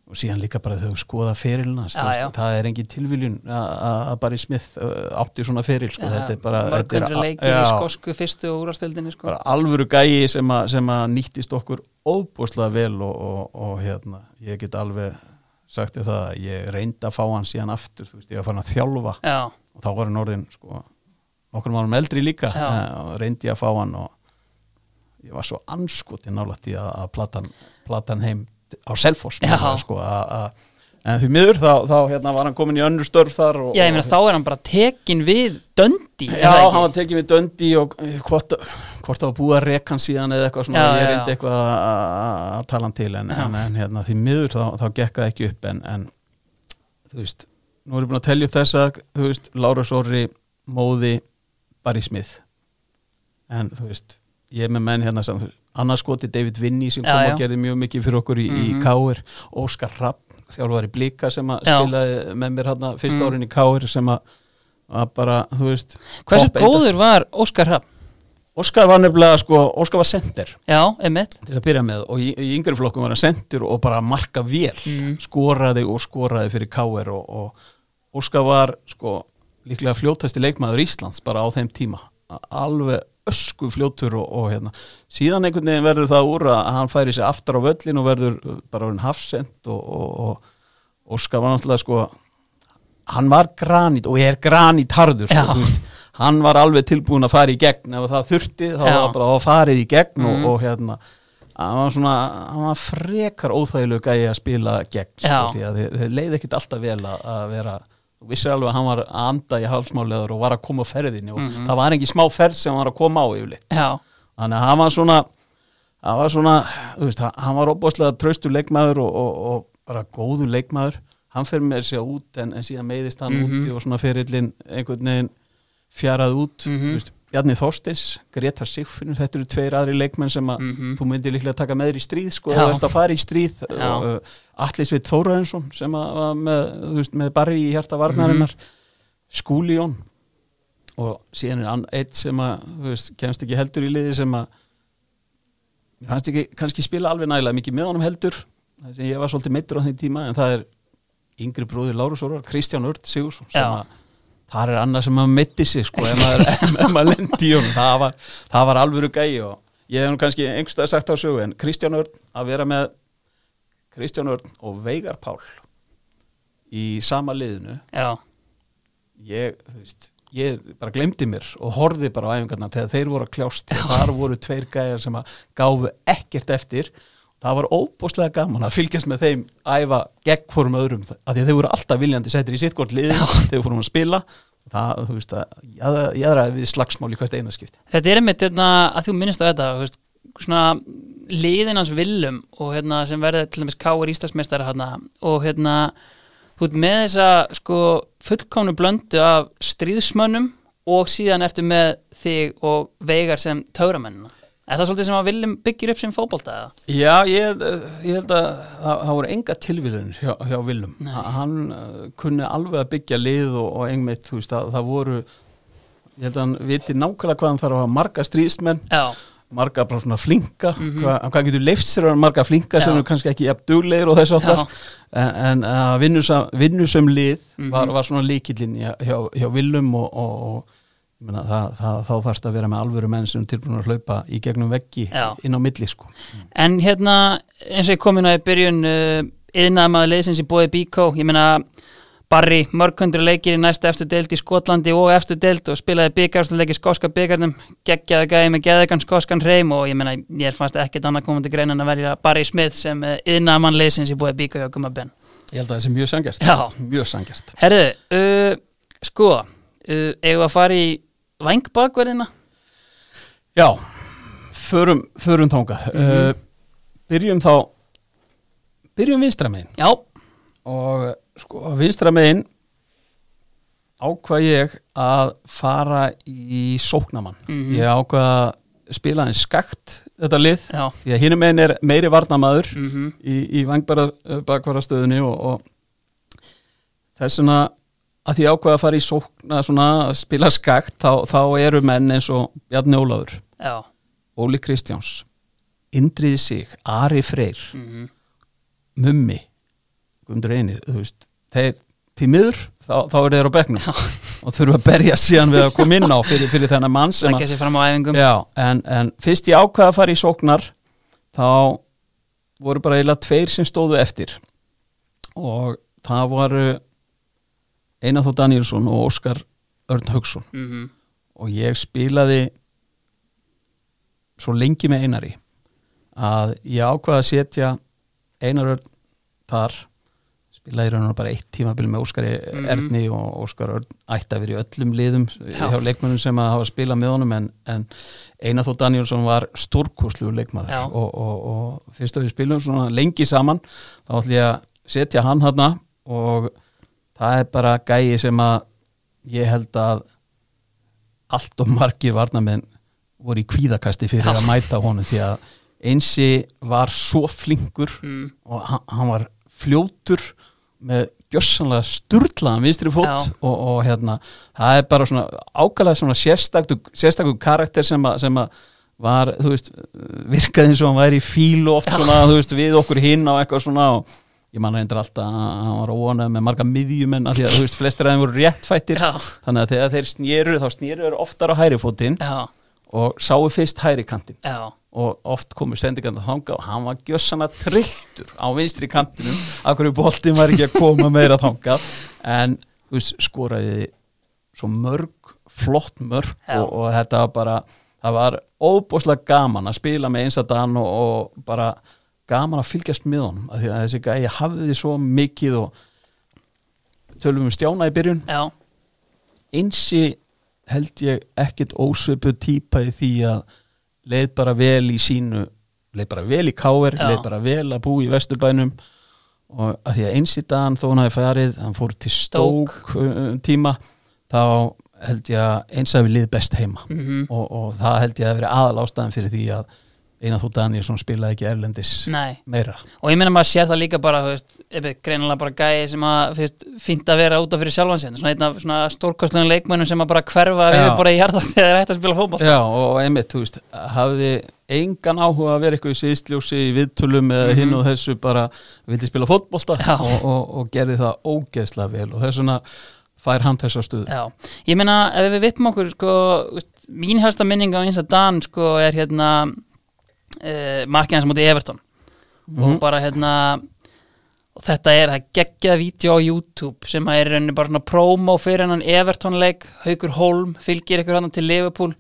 og síðan líka bara þau skoða ferilina Já, já. það er engin tilviljun að- Barry Smith uh, átti svona feril sko, þetta er bara, þetta er í já, skosku sko. bara alvöru gæi sem, a, sem að nýttist okkur óbúslega vel og, og, og hérna, ég get alveg sagt þér það að ég reyndi að fá hann síðan aftur, veist, ég var farin að þjálfa Já, og þá var hann orðin sko, okkur árum eldri líka Já. eh, og reyndi ég að fá hann og ég var svo anskotin nálægt í að, að platan, platan heim á Selfoss Já. sko, en því miður þá, þá hérna, var hann komin í önnur störf þar og, já ég meina þá er hann bara tekin við döndi Já, hann var tekið við döndi og eh, hvort, hvort búið að reka hann síðan eða eitthvað svona, Já, ég reyndi eitthvað að- tala hann til en, en, en hérna, því miður þá, þá gekk það ekki upp en, en þú veist, nú er ég búin að telja upp þessa þú veist, Lára Sóri, Móði Barry Smith. En þú veist, ég er með menn hérna sem annars skoti David Vinny sem Já, kom já. og gerði mjög mikið fyrir okkur í, Mhm. í Káir Óskar Rapp, þjálfari Blika sem að Já. spilaði með mér hérna fyrsta Mm. árin í Káir sem að að bara, þú veist Hversu góður var Óskar Rapp? Óskar var nefnilega sko, Óskar var sender Já, emitt til að byrja með og í, í yngri flokkum var hann sendur og bara marka vel Mm. skoraði og skoraði fyrir K.R. og, og Óskar var sko líklega fljótasti leikmaður Íslands bara á þeim tíma alveg ösku fljótur og, og hérna. Síðan einhvern veginn verður það úr að hann færi sér aftar á völlin og verður bara orðin hafsend og, og, og Óskar var náttúrulega sko hann var granít og er granít harður Já. sko, hann var alveg tilbúin að fara í gegn. Ef það þurfti þá Já. var bara að farið í gegn og, og hérna. Hann var svona, hann var frekar óþægilegu gæi að spila gegn sko, þeir, þeir leið ekkit alltaf vel að vera þú vissir alveg að hann var að anda í halsmáleður og var að koma á ferðinni og Mhm. það var ekki smá ferð sem hann var að koma á yfirleitt Já, þannig að hann var svona hann var svona, þú veist, hann- var óbúslega traustur leikmaður og, og, og bara góður leikmaður hann fer með sér út en, en síðan meiðist hann Mhm. úti og svona ferillin einhvern veginn fjarað út Mhm. þú veist, Bjarni Þorsteins, Greta Sigfinnur þetta eru tveir aðri leikmenn sem að Mhm. þú myndir líklega taka með þér í stríð sko, þú ert að fara í stríð uh, Atli Sveit Þóraðinsson sem að var með, veist, með barri í hjarta varnarinnar Skúli Jón og síðan er eitt sem að veist, kemst ekki heldur í liði sem að fannst ekki kannski spila alveg nægilega mikið með honum heldur ég var svolítið meittur á þeim tíma en það er yngri bróðir Lárus Órar, Kristján Ört Sigursson sem að það er annað sem að metti sig sko ef maður, maður lendi í honum. Það var, það var alvöru gæi og ég hef nú kannski einhverstað sagt á sögu en Kristján Ört að vera með Kristján Ört og Veigar Pál í sama liðinu. Já, ég, þú veist, ég bara glemdi mér og horfði bara á æfingarna þegar þeir voru að kljást. Þar voru tveir gæjar sem að gáfu ekkert eftir það var óbúslega gaman að fylgjast með þeim æfa gegn fórum öðrum af því að þeir voru alltaf viljandi settir í sitt hvort liðin þegar við fórum að spila. Það, þú veist, að jáðra við slagsmál í hvert eina skipti. Þetta er einmitt hérna, að þú minnist á þetta þú veist, svona liðinans villum og hérna sem verði til dæmis Káur Íslandsmeistari hérna og hérna þú ert með þessa sko fullkomnu blöndu af stríðsmönnum og síðan ertu með þig og veigar sem tauramennina Er það svolítið sem að viljum byggir upp sem fótbolta eða? Já, ég, ég held að það, það voru enga tilvílunir hjá, hjá Nei. hann uh, kunni alveg að byggja lið og, og einmitt, þú veist, það, það voru ég held að hann viti nákvæmlega hvað hann þarf að hafa marga stríðsmenn marga bara svona flinka Mhm. hvað, hvað getur leift sér að marga flinka sem Já. eru kannski ekki jafn duglegir og þess já, en, að vinnusam, vinnusam lið Mhm. var, var svona líkillin hjá, hjá, hjá Willum og, og, og meina, það, það, þá þarfst að vera með alvöru menn sem tilbúin að hlaupa í gegnum veggi Já. inn á milli sko. En hérna, eins og ég kom inn á í byrjun uh, yðnaðamaður leysins í bóði Bíkó ég meina Barry, mörg hundru leikir í næsta eftir deild í Skotlandi og eftir deild og spilaði byggarstuleiki skóska byggarnum geggjaði gæði með geðegan skóskan hreim og ég meina, ég fannst ekkert annað komandi grein en að verja Barry Smith sem yðnaðamann leysins í bóði Bíkó hjá Gumma Ben. Ég held að það sé mjög sangjast Í vangbakverðina Já, förum, förum þangað. Mhm. uh, byrjum þá byrjum vinstra megin. Já, og sko vinstra megin ákvað ég að fara í sóknamann Mhm. ég ákvað að spila einn skakt þetta lið já. því að hinum megin er meiri varnamaður mm í, í vangbara bakvarastöðunni og, og þess vegna að því ákveða að fara í sókna svona að spila skakt þá, þá eru menn eins og Bjarni Ólafur, Já. Óli Kristjáns Indriði Sig, Ari Freyr mm Mummi Guðmundur Einir, þeir til miður, þá, þá eru þeir á bekknum og þurfa að berja síðan við að koma inn á fyrir, fyrir þennan mann Já, en, en fyrst ég ákvaða að fara í sóknar þá voru bara eiginlega tveir sem stóðu eftir og það voru Einar Þó Danielsson og Óskar Örn Haugsson mm og ég spilaði svo lengi með Einari að ég ákvaða að setja Einar Örn þar. Spilaði raun og bara eitt tímabil með Óskari Mhm. Erni og Óskar Örn ætti að vera í öllum liðum Já. hjá leikmönnum sem að hafa spilað með honum en, en Einar Þó Danielsson var stórkoslu leikmaður. Og, og, og fyrst að við spilum lengi saman þá ætlum ég að setja hann þarna og það er bara gæi sem að ég held að allt og margir varnamenn voru í kvíðakasti fyrir Já. að mæta honum því að einsi var svo flinkur mm. og hann, var fljótur með gjössanlega sturlaðan vinstri fót Já. og, og hérna það er bara svona ákvæðlega svona sérstakur karakter sem að, sem að var, þú veist, virkaði eins og hann væri í fílu oft Já. svona, þú veist, við okkur hinn á eitthvað svona og ég man reyndir alltaf að hann var óanað með marga miðjumenn af því að þú veist, flestir aðeins voru réttfættir. Já, þannig að þegar þeir snýru þá snýru þeir oftar á hæri fótinn já, og sáu fyrst hæri kantinn. Já. Og oft komu sendingarna þanga og hann var gjössana trilltur á vinstri kantinum af hverju boltin var ekki að koma meira þangað. En þú veist, skoraði svo mörg flott mörg og, og þetta var bara það var óbúslega gaman að spila með eins að dan og, og bara gaman að fylgjast með honum af því að þessi gæði hafði því svo mikið og tölum um stjána í byrjun Já, einsi held ég ekkit ósvipu típa í því að leið bara vel í sínu leið bara vel í káver, Já. leið bara vel að bú í vesturbænum og að því að einsi dagann þó hann hafi farið, hann fór til Stók. stók um, tíma þá held ég að eins að við lið best heima mm og, og það held ég að vera aðal ástæðan fyrir því að Einar Þú Danielsson spilaði ekki erlendis nei meira Og ég meina maður sér það líka bara, greinilega bara gæi sem að, fínt að vera út af fyrir sjálfan sinn, svona einn af svona stórkostlegum leikmönnum sem að bara hverfa við bara í hjarta þegar þeir ætti að spila fótboll. Já, og einmitt, þú veist, hafði engan áhuga að vera eitthvað í sviðsljósi í viðtölum eða Mhm. hinn og þessu bara vildi spila fótbolta Já. og, og, og gerði það ógeðslega vel og þess vegna fær hann þessa stöðu Já, ég meina ef við vippum okkur sko, mín helsta minning á eins að Dan sko er hérna uh, markið hans mútið Everton. Og Mhm. bara hérna og þetta er að geggjað vídeo á YouTube sem að er rauninni bara svona promo fyrir hennan Everton leik, Haukur Holm fylgir ykkur hann til Liverpool.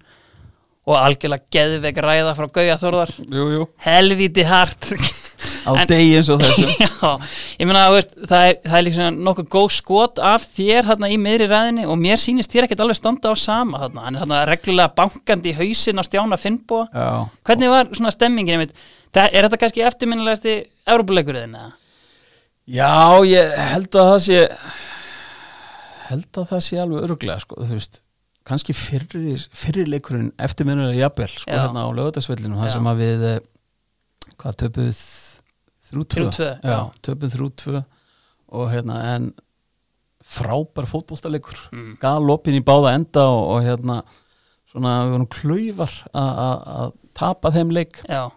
Og algjörlega geðveik ræða frá Gauja jú, helvíti hart á degi eins og þessu Já, ég meina að það er, það er svona nokkuð góð skot af þér hérna í miðri ræðinni og mér sýnist þér ekkert alveg standa á sama þarna, hann er hérna reglulega bankandi í hausin á stjána Finnbúa Já, hvernig var svona stemmingin einmitt er þetta kannski eftirminnilegasti Európuleikurinn eða? Já, ég held að það sé held að það sé alveg öruglega sko, þú veist kannski fyrri, fyrri leikurinn eftirminnulega jafnvel, sko, Já. hérna á lögutarsvellinu Já. þar sem að við eh, hvað töpuð þrjú tvö, 3-2, já, já. töpuð þrjú tvö og hérna en frábær fótboltaleikur Mm. galopin í báða enda og, og hérna svona við vorum klaufar að- tapa þeim leik. Já,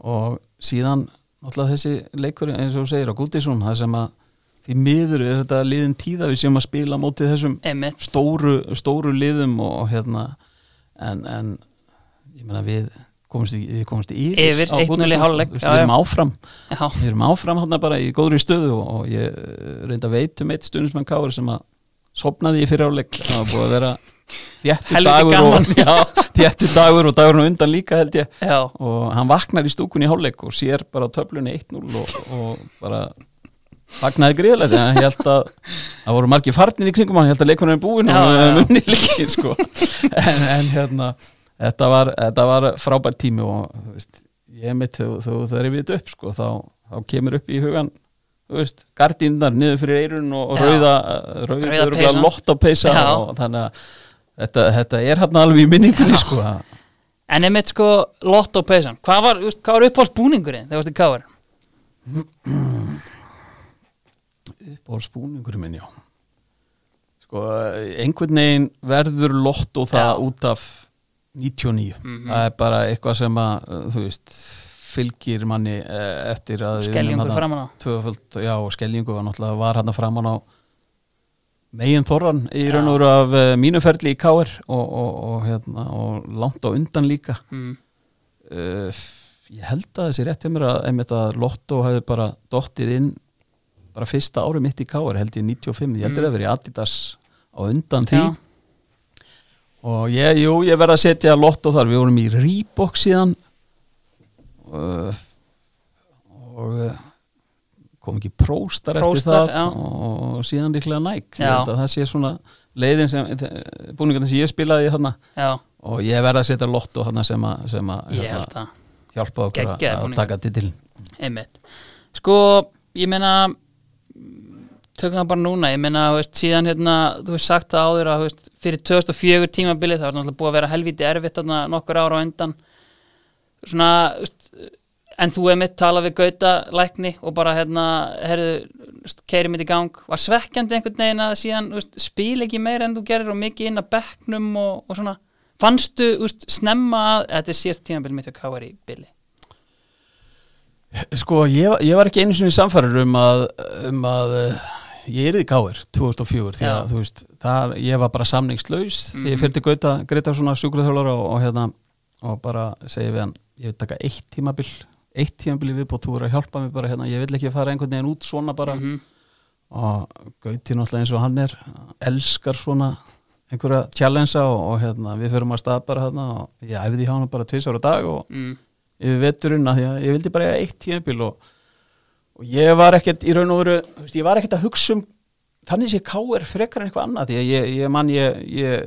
og síðan náttúrulega þessi leikur eins og segir á Gútisson það sem að því miður er þetta liðin tíða við sem að spila mótið þessum stóru, stóru liðum og, og hérna en, en ég meina við komumst í, við komumst í Yfir, 1-0 í hálfleik, við erum áfram. Já, við erum áfram hérna bara í góðri stöðu og, og ég eh, reynda að veit um eitt stundismenn Káur sem að sopnaði í fyrir áleik það var búið að vera Helviti dagur og, já, þéttu dagur og dagurinn undan líka held ég. Já, og hann vaknar í stúkunni í hálfleik og sér bara töflunni 1-0 og, og bara vaknaði greiðlega þegar hann held að það voru margir farnir í kringum hann, ég held að leikunum er búin og já, já. munni líkin sko. En, en hérna þetta var, þetta var frábær tími og þú veist, ég mitt þú, þú það er við upp sko, þá, þá kemur upp í hugan þú veist, gardínar niður fyrir eirun og, Já. rauða, Rauða rauða, rauða peysa Já. og þannig að þetta, þetta er hérna alveg í minningunni sko En einmitt sko Lotto Peysan Hvað var, þú var uppáhaldsbúningurinn þegar varstu káir? Uppáhaldsbúningur minn, já Sko, einhvern veginn verður lott og það Já. út af 99 Mhm. Það er bara eitthvað sem að, uh, þú veist fylgir manni eh, eftir að Skellingur þarna framan á. tvöföld, já, og skellingu var náttúrulega var hann framan á megin þorran í raun og veru af uh, mínu ferli í Káir og, og, og, hérna, og langt á undan líka. Mm. uh, ég held að þessi rétt hjá mér að einmitt að Lotto hefði bara dottið inn bara fyrsta ári mitt í Káir held ég 95, ég heldur Mm. að verið í Adidas á undan því. Já, og ég, jú, ég verði að setja Lotto þar, við vorum í Reebok síðan. Uh, og uh, kom ekki próstar eftir Próstar, það. já. og, og síðan líklega næk það sé svona leiðin sem búningarnir sem ég spilaði þarna. Já, og ég verði að setja Lotto þarna sem að, sem að hérna, hjálpa okkur að, Geggjaðir að búningar. taka titil Einmitt. Sko, ég meina tökum það bara núna, ég meina þú veist, síðan hérna, þú veist sagt það áður að þú veist, fyrir 2004 tímabilið það var náttúrulega búið að vera helviti erfitt þarna nokkur ára á undan. Svona, þú veist, en þú er mitt talað við Gauta lækni og bara hérna, herðu keiri mitt í gang, var svekkjandi einhvern veginn að síðan, þú veist, spil ekki meira en þú gerir og mikið inn að bekknum og, og svona, fannstu, þú veist, snemma að, þetta er síðast tímabilið mitt og hvað var í bili? Sko, ég, ég var ekki einu sinni samfæður um að, um að ég er í Káir 2004 því að veist, það, ég var bara samningslaus því ég Mhm. fyrir Gauta, Greta svona sjúkraþjólara og, og hérna og bara segi við hann, ég vil taka eitt tímabil eitt tímabil í viðbót, þú er að hjálpa mér bara hérna, ég vil ekki fara einhvern veginn út svona bara Mhm. og Gauti náttúrulega eins og hann er elskar svona einhverja challengea og, og hérna, við fyrir að stað bara hérna og ég æfði hjá hann bara tvisar á dag og mm. yfir veturinn að að ég vildi bara eitt tímabil og, og ég var ekkert í raun og veru, ég var ekkert að hugsa um þannig sé K.R. frekar en eitthvað annað því að ég, ég mann ég, ég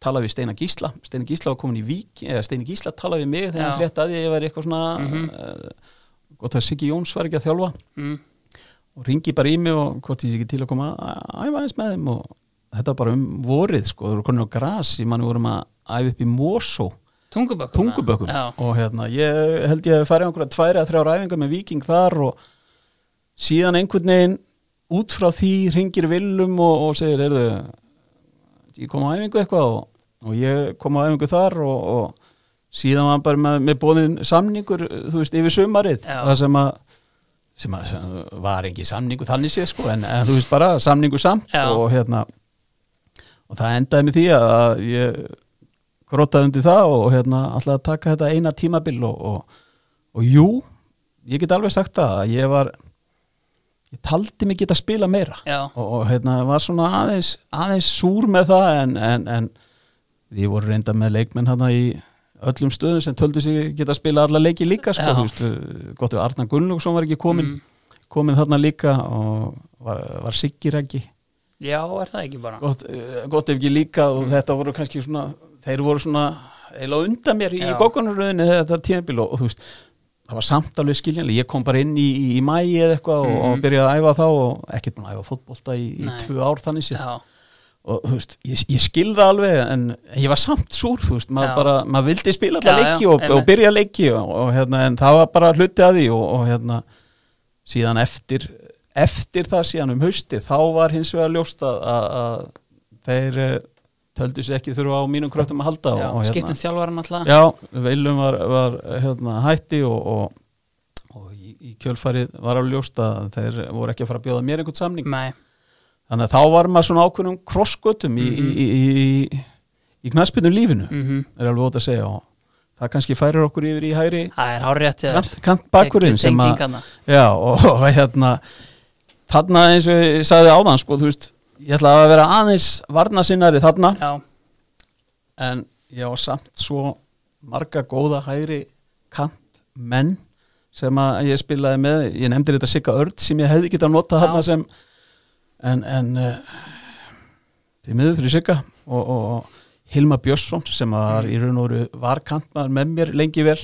talaði við Steina Gísla, Steina Gísla var komin í Vík eða Steina Gísla talaði við mig þegar Já. hann frétti að því að ég var eitthvað svona Mhm. uh, gott að Siggi Jóns var ekki að þjálfa Mm. og ringi bara í mig og hvort ég sé ekki til að koma að æfa eins með þeim og þetta var bara um vorið sko, þú eru konin á gras í manni vorum að æfa upp í Mosó Tungubökkum og hérna, ég held ég að fara einhverja tværi að þrjá ræfingar með Viking þar og síðan einhvern veginn út frá því ringir Willum og, og segir, heyrðu ég kom á æfingu eitthvað og, og ég kom á æfingu þar og, og síðan var bara með, með bóðin samningur, þú veist, yfir sumarið Já. það sem að sem að sem var ekki samningu þannig séð sko en, en þú veist bara samningu samt Já. og hérna og það endaði með því að ég grótaði undir það og hérna alltaf að taka þetta eina tímabil og, og, og jú, ég get alveg sagt það að ég var ég taldi mig geta að spila meira og, og hérna var svona aðeins aðeins súr með það en, en, en við vorum reynda með leikmenn hérna í öllum stöðum sem töldu sig geta að spila alla leiki líka sko, veist, gott við Arnar Gunnlaugsson var ekki komin, Mm. komin þarna líka og var, var Siggi Rækki já, er það ekki bara? Gott, eh, gott ef ekki líka og þetta voru kannski svona þeir voru svona eiginlega undan mér í Já. gókunaröðinni þetta tímabil og, og þú veist það var samt alveg skiljanlega, ég kom bara inn í, í, í mæi eða eitthvað og, og Mhm. byrjaði að æfa þá og ekkert búin að æfa fótbolta í, í tvö ár þannig sér og þú veist, ég, ég skilða alveg en ég var samt súr, þú veist, maður Já. bara maður vildi spila já, leiki og, og byrja leiki og, og hérna, en það var bara hluti að því og, og hérna síðan eftir eftir það síðan um hausti þá var hins vegar ljóst að, að, að þeir töldu sér ekki þurfa á mínum kröftum að halda og skiptum þjálfara náttúrulega Já, Veilum var, var hérna, hætti og, og, og í, í kjölfarið var alveg ljóst að þeir voru ekki að fara að bjóða mér einhvern samning. Nei, þannig að þá var maður svona ákveðnum krossgötum í, Mhm. í, í, í, í knaspinu lífinu mhm. er alveg ótt að segja og það kannski færir okkur yfir í hægri Það er hár rétt kant, kant bakkurinn sem að já, og, og hérna þarna eins og ég sagði áðan sko, þú veist, ég ætla að vera aðeins varnasinnari þarna. Já, en ég var samt svo marga góða hægri kant menn sem að ég spilaði með. Ég nefndi þetta Sigga Örd sem ég hefði getað notað þarna sem en, en uh, því miður fyrir Sigga og, og, og Hilma Björnsson sem var í raun og veru var kantmaður með mér lengi vel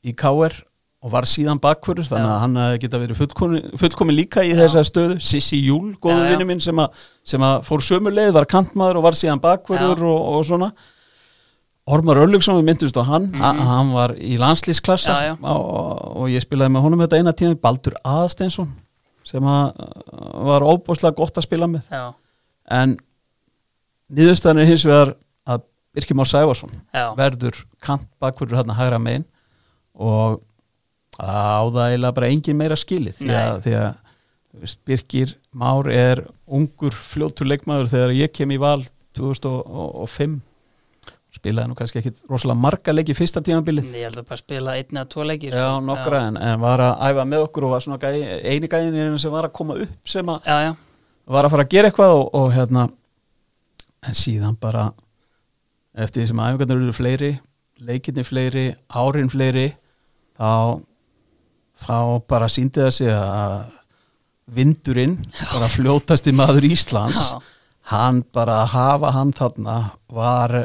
í KR og var síðan bakvörður þannig að hann geta verið fullkomin, fullkomin líka í Já. þessa stöðu. Sissi Júl, góðu vinnu minn sem, að- sem að fór sömu leið, var kantmaður og var síðan bakvörður og, og svona. Ormar Örlugsson, við myndumst á hann. Mm hann var í landslýsklassa og, og ég spilaði með honum þetta eina tíma Baldur Aðsteinsson sem að uh, var óbúslega gott að spila með. Já, en niðurstaðan er hins vegar að Birkir Már Sævarsson já, verður kant bakvörður hérna hægra megin og á það eiginlega bara engin meira skilið því að, því að veist, Birkir Már er ungur fljótur leikmaður þegar ég kem í val 2005 spilaði nú kannski ekki rosalega marga leiki fyrsta tímabilið. Ég held að bara spila einn eða tvo leikir Já, nokkra, en, en var að æfa með okkur og var svona gæ, eini gæðin sem var að koma upp sem að já, já, var að fara að gera eitthvað og, og hérna en síðan bara eftir því sem æfingarnir eru fleiri leikinni fleiri, árin fleiri þá þá bara síndi það sig að vindurinn bara fljótasti maður Íslands já, hann bara að hafa hann þarna var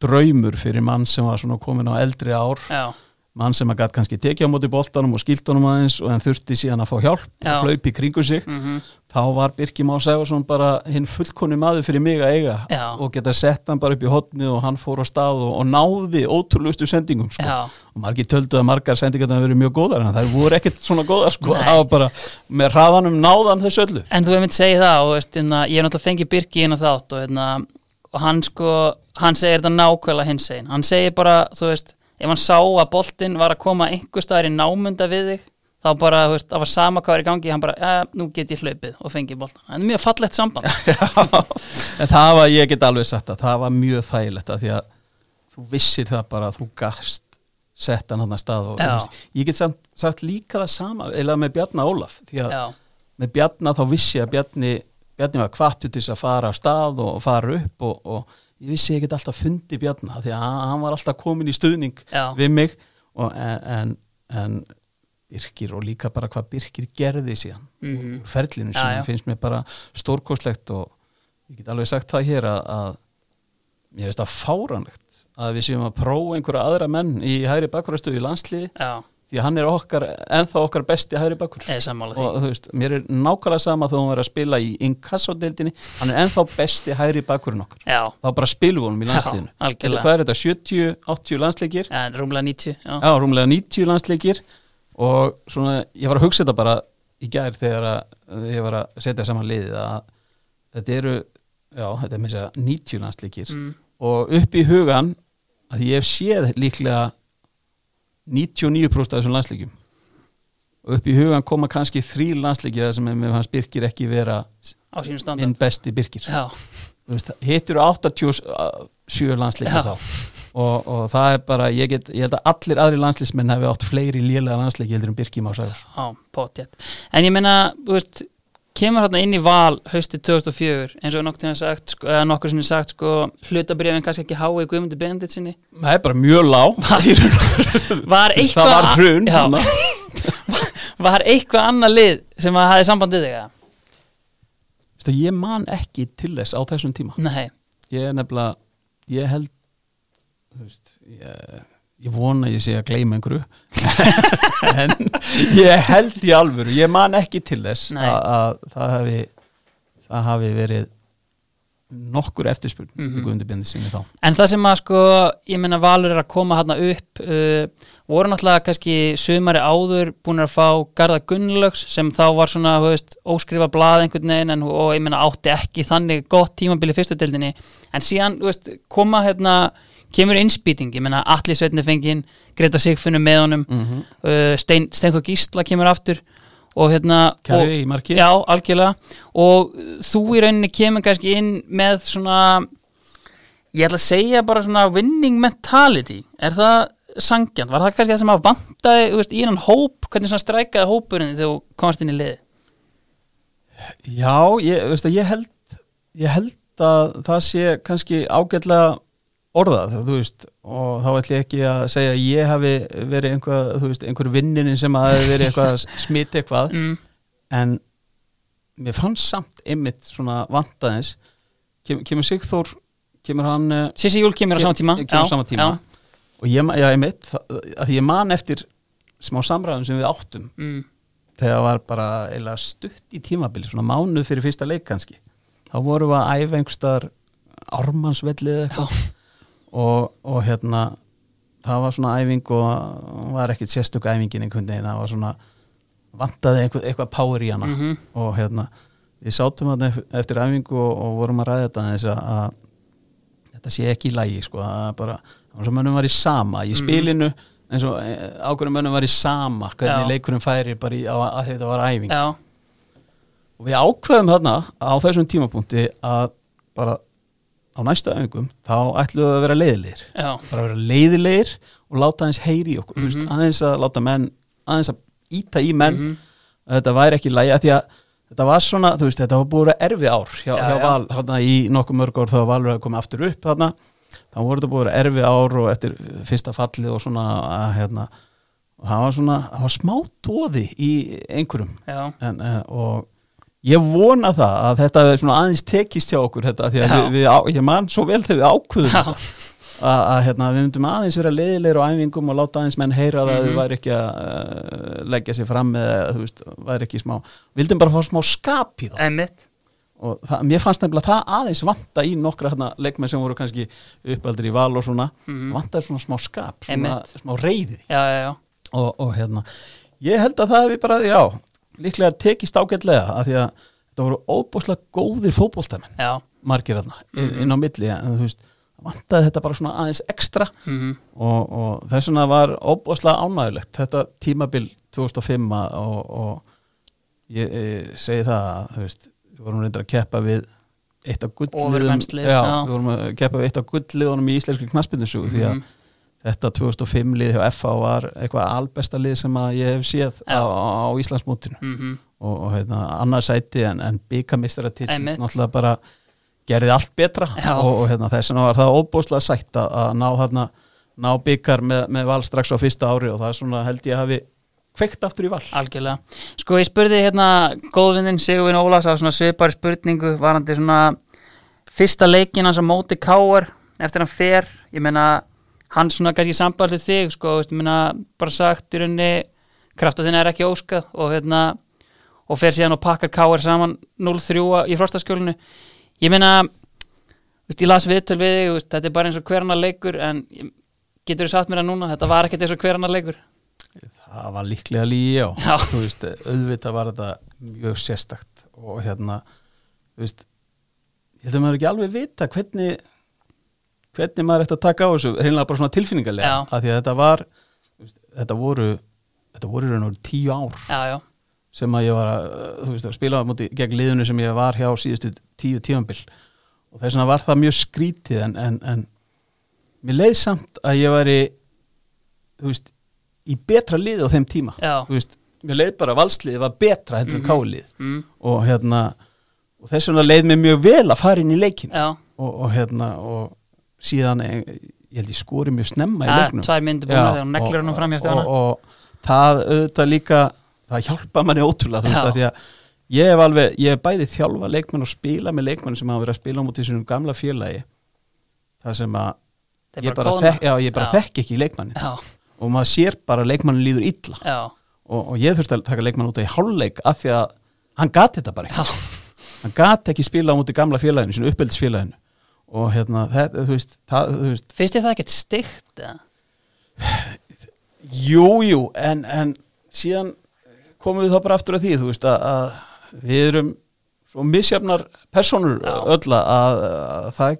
draumur fyrir mann sem var svona komin á eldri ár. Já, mann sem að gætt kannski tekið á móti boltanum og skilt honum aðeins og en þurfti síðan að fá hjálp Já. og hlaupi kringu sig mhm, þá var Birki Má Sæfarsson bara hinn fullkonni maður fyrir mig að eiga Já. og geta sett hann bara upp í hotni og hann fór á stað og, og náði ótrúlustu sendingum sko. og margir töldu að margar sendingar það verið mjög góðar en það voru ekkert svona góðar sko. Það var bara með hraðanum náðan þessu öllu En þú hefði myndi segið það og veist, hérna, ég er náttúrulega fengið Birki ef hann sá að boltinn var að koma einhver staðar í námunda við þig, þá bara, þú veist, það var sama hvað er í gangi, hann bara, ja, nú get ég hlaupið og fengið boltan. Það er mjög fallegt samband. en það var, ég get alveg sagt að það var mjög þægilegt að því að þú vissir það bara að þú gafst sett hann hann að stað og veist, ég get samt, sagt líka það sama eða með Bjarna Ólaf því að Já, með Bjarna þá vissi ég að Bjarni, Bjarni var kvartu til þess að fara á stað og fara upp og, og ég vissi get alltaf fundi Bjarna því að hann var alltaf komin í stuðning já, við mig og, en, en, en Birkir og líka bara hvað Birkir gerði síðan mhm, ferlinu Já, sem já. finnst mér bara stórkostlegt og ég get alveg sagt það hér að, að mér finnst það fáranlegt að við séum að prófa einhverja aðra menn í hægri bakvarastöðu í landsliði já, því að hann er okkar, ennþá okkar besti hægri bakkur og þú veist, mér er nákvæmlega sama þó hann var að spila í inkassodeildinni. Hann er ennþá besti hægri bakkurinn okkar. Já, þá bara spilum við honum í landsliðinu. Þetta- hvað er þetta, 70, 80 landsleikir? En rúmlega 90, já. já, rúmlega 90 landsleikir. Og svona, ég var að hugsa þetta bara í gær þegar að, ég var að setja saman liðið að þetta eru, já, þetta er mér að segja 90 landsleikir. Mm, og upp í hugan að ég hef séð líklega 99% af þessum landsleikjum. Upp í hugan koma kannski þrý landsleikir þar sem með hans Birkir ekki vera minn besti Birkir. Hittur 87 landsleikir Já. þá? Og, og það er bara, ég, get, ég held að allir aðri landslismenn hefði átt fleiri lélega landsleiki heldur en Birkir Má potjett. En ég meina, þú veist, kemur hérna inn í val haustið 2004, eins og nokkur sinni sagt, sko, nokkur sinni sagt, sko, hlutabrifin kannski ekki hái Guðmundur Benedikt sinni. það er bara mjög lág. Var eitthvað... það var hrun var eitthvað annað lið sem að hafi sambandið þig? Veistu, ég man ekki til þess á þessum tíma. Nei, ég er nefnilega ég held þú veist, ég, ég vona ég sé að gleyma einhverju en ég held í alvöru ég man ekki til þess að, að það hafi það hafi verið nokkur eftirspurn mm. -hmm. En það sem að sko, ég meina Valur er að koma hérna upp uh, voru náttúrulega kannski sumari áður búin að fá Garða Gunnlaugs sem þá var svona, veist, óskrifa blað einhvern veginn en, og ég meina átti ekki þannig gott tímabili fyrstu deildinni en síðan, veist, koma hérna kemur innspýting, ég meina Atli Sveitni fenginn, Greta Sigfinnur með honum mm -hmm. uh, Stein, Steinþór Gísla kemur aftur og hérna og, Kæri í marki Já, algjörlega og þú í rauninni kemur kannski inn með svona ég ætla að segja bara svona winning mentality er það sangjant? Var það kannski það sem að veist, í hann hóp, hvernig svona strækaði hópurinn þegar þú komast inn í liði? Já, ég, veistu, ég held ég held að það sé kannski ágætlega orðað, veist, og þá ætlum ég ekki að segja að ég hafi verið einhver, veist, einhver vinninin sem hafi verið eitthvað að smita eitthvað. Mm, en mér fannst samt einmitt svona vantaðins. Kem, kemur Sigþór kemur hann eh, Sissi Júl kemur á sama tíma. kemur á sama tíma. og ég, já, ég mitt að því ég man eftir smá samræðum sem við áttum. Mm. þegar var bara eiginlega stutt í tímabili svona mánuð fyrir fyrsta leik kannski. Þá vorum við að æfa einhverstaðar ármannsvellið eitthvað og, og hérna það var svona æfing og var ekkit sérstök æfingin einhvern veginn það var svona vantaði eitthvað, eitthvað power í hana Mhm. og hérna við sátum þarna ef- eftir æfingu og, og vorum að ræða þetta þess að, að þetta sé ekki í lægi sko, að bara, eins og mönnum var í sama Mhm. í spilinu eins og ákveðum mönnum var í sama hvernig Já. leikurinn færi bara í, á, að þetta var æfing Já, og við ákveðum þarna á þessum tímapunkti að bara á næstu æfingum þá ætlum við að vera leiðilegir bara að vera leiðilegir og láta aðeins heyri í okkur mm Mhm. aðeins að láta menn aðeins að íta í menn Mhm. að þetta væri ekki lægi að því að þetta var svona, þú veist, þetta var búið að erfi ár hjá, Já, hjá já. Val, þarna í nokkuð mörg ár þá var Valur að koma aftur upp þarna, þá voru þetta búið að erfi ár og eftir fyrsta fallið og svona að, hérna, og það var svona það var smá tóði í einhverjum en, en, og ég vona það að þetta er svona aðeins tekist hjá okkur þetta, því að við, við, á, ég man svo vel þegar við ákvöðum þetta að, að hérna, við myndum aðeins vera leiðilegir á æfingum og láta aðeins menn heyra það að Mhm. þau væri ekki að uh, leggja sér fram eða þú veist, væri ekki smá vildum bara fá smá skap í það og það, mér fannst nefnilega það aðeins vanta í nokkra hérna, leikmenn sem voru kannski uppaldir í val og svona Mhm. vantaði svona smá skap, svona Einmitt. smá reyði Já, já, já, og, og hérna ég held að það hefði bara, já líklega tekist ágætlega af því að þetta voru óbúslega góðir já margir hérna, Mhm. inn á milli en þú veist, vantaði þetta bara svona aðeins ekstra mhm, og, og þess vegna var óbúslega ánægilegt þetta tímabil 2005 og, og ég, ég segi það að þú veist, við vorum reyndar að keppa við eitt af já. við vorum að keppa við eitt af gullliðunum í íslenski knaspindusugu því að mhm. Þetta 2005 lið hjá FH var eitthvað albesta lið sem að ég hef séð Já. á, á Íslandsmótinu mhm, og, og hérna, annars sæti en, en Einmitt. náttúrulega bara gerði allt betra Já. og, og hérna, þess vegna var það óbúslega sætt að, að ná, hérna, ná byggar með, með val strax á fyrsta ári og það er svona held ég hafi kveikt aftur í val Algjörlega. Sko ég spurði hérna góðvinnin Sigurvin Ólas á svona svipari spurningu varandi svona fyrsta leikin hans á móti Káar eftir hann fer, ég meina hann svona kannski sambandið þig sko, veist, meina bara sagt í rauninni krafta þinn er ekki óskað og hérna og fer síðan og pakkar Káar saman 0-3 í frostaskjólinu. Ég meina veist, ég las viðtöl við þig, veist, þetta er bara eins og hver annar leikur en getur þú sagt mér að núna? Þetta var ekkert eins og hver annar leikur. Það var líklega lígi á Já. þú veist, auðvitað var þetta mjög sérstakt og hérna veist, ég held að maður ekki alveg vita hvernig hvernig maður ætti að taka á þessu reynilega bara svona tilfinningarlega Já. af því að þetta var þetta voru þetta voru raun og tíu ár Já, já, sem að ég var að, veist, að spila á móti gegn liðinu sem ég var hjá síðustu tíu tífambil og þess vegna var það mjög skrítið en, en, en mér leið samt að ég væri þú veist, í betra liði á þeim tíma. Veist, mér leið bara að valsliði var betra heldur en Mhm. kálið mm, og hérna og þess vegna leið mér mjög vel að fara inn í leikin og, og hérna og síðan, eh, ég held ég skori mjög snemma í ja, leiknum. tvær myndir búin þegar hún neglir hann fram hjá og, stjána. og, og það auðvitað líka það hjálpa manni ótrúlega þú veist að því að ég hef alveg, ég hef bæði þjálfa leikmenn og spila með leikmenn sem hafa verið að spila á mútið sínum gamla félagi. Það sem að Þeir ég bara bara, þek, já, ég bara Já. þekki ekki leikmanni Já, og maður sér bara að leikmannin líður illa. Og, og ég þurfti að taka leikmann út í hálfleik af því að hann gati þetta bara hann gati ekki spila á mútið gamla félaginu sínu uppeldisfélaginu og hérna, þetta, þú veist, það, þú veist finnst þið það ekkert stygt eða? Jú, en, en síðan komum við þá bara aftur að því, þú veist, að, að við erum svo misjafnar personur Já. öll að, að það,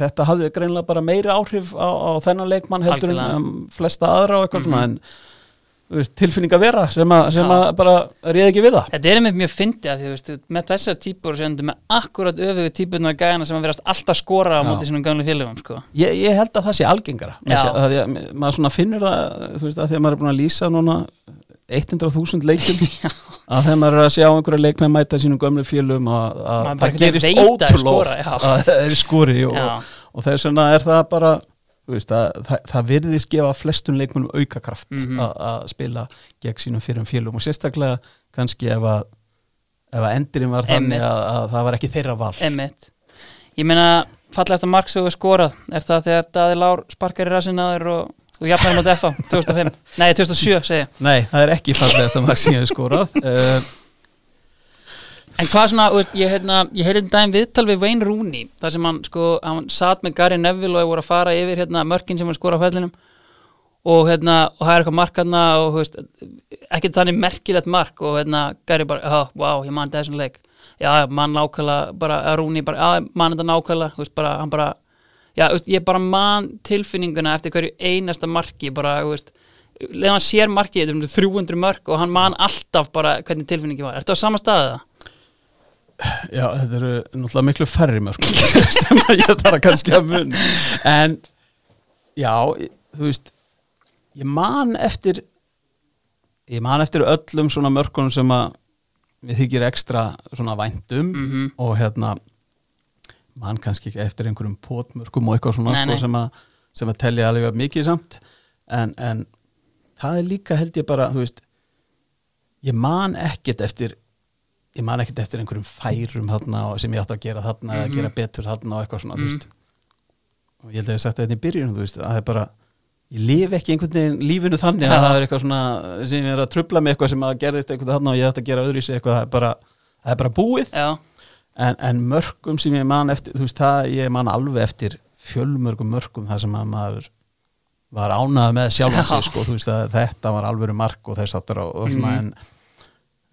þetta hafði greinlega bara meiri áhrif á, á þennan leikmann heldur Algjörlega. en um, flesta aðra og eitthvað Mhm. svona, en þú veist, tilfinning að vera sem, að, sem að bara réð ekki við það. Þetta er einmitt mjög fyndið að því, veist, með þessar típur sem þú með akkurat öfugu típurnar gæðina sem að verast alltaf skora á móti sínum gamlu félagum, sko. Ég, ég held að það sé algengara. Að, að, maður finnur það veist, að því að maður er búin að lýsa núna 100.000 leikjum að þegar maður er að sjá einhverja leikmenn mæta sínum gömlu félum að, það gerist veit að það er skori og, og þess vegna er það bara veist, að, það, það virðist gefa flestum leikmennum aukakraft Mhm. að, að spila gegn sínum fyrir félum og sérstaklega kannski ef að, ef að endurinn var þannig að, að það var ekki þeirra val. Einmitt. Ég meina, fallegasta mark sem þú hefur skorað er það þegar Daði Lár sparkar í rassinaður og þú jafnar mot FA 2005, nei 2007 segi ég. Nei, það er ekki fallegasta mark sem ég hef skorað En hvað svona, veist, ég hérna, heyrði um daginn viðtal við Wayne Rooney þar sem hann sko, hann satt með Gary Neville og voru að fara yfir hérna mörkin sem hann skora á fellinum og hérna, og það er eitthvað mark hérna og veist, ekki þannig merkilegt mark og hérna, Gary bara, oh, wow, ég man þessum leik, já, mann nákvæmlega bara, Rooney bara, já, mann þetta nákvæmlega. Veist, bara, hann bara, já, veist, ég bara man tilfinninguna eftir hverju einasta marki, bara, veist leðan hann sér markið, þetta er 300 mörk og hann man alltaf bara hvernig tilfinningi var. Ertu á sama staðið það? Já, þetta eru náttúrulega miklu færri mörg sem að ég þarf kannski að mun en já, þú veist ég man eftir ég man eftir öllum svona mörkunum sem að við þykir ekstra svona væntum Mhm. og hérna man kannski ekki eftir einhverjum potmörkum og eitthvað svona Nei, sko, nei. sem, að, sem að telja alveg mikið samt en, en það er líka held ég bara þú veist ég man ekkert eftir ég man ekkert eftir einhverjum færum þarna sem ég átti að gera þarna eða Mhm. gera betur þarna og eitthvað svona Mhm. veist og ég held að ég hef sagt þetta í byrjun þú veist, að það er bara ég lifi ekki einhvern veginn lífinu þannig Já. að það er eitthvað svona sem ég er að trubla með eitthvað sem að gerðist eitthvað þarna og ég ætti að gera öðru í sig eitthvað það er bara, það er bara búið en, en mörgum sem ég man eftir veist það, ég man alveg eftir fjölmörgum mörgum þar sem að maður var ánað með sjálfan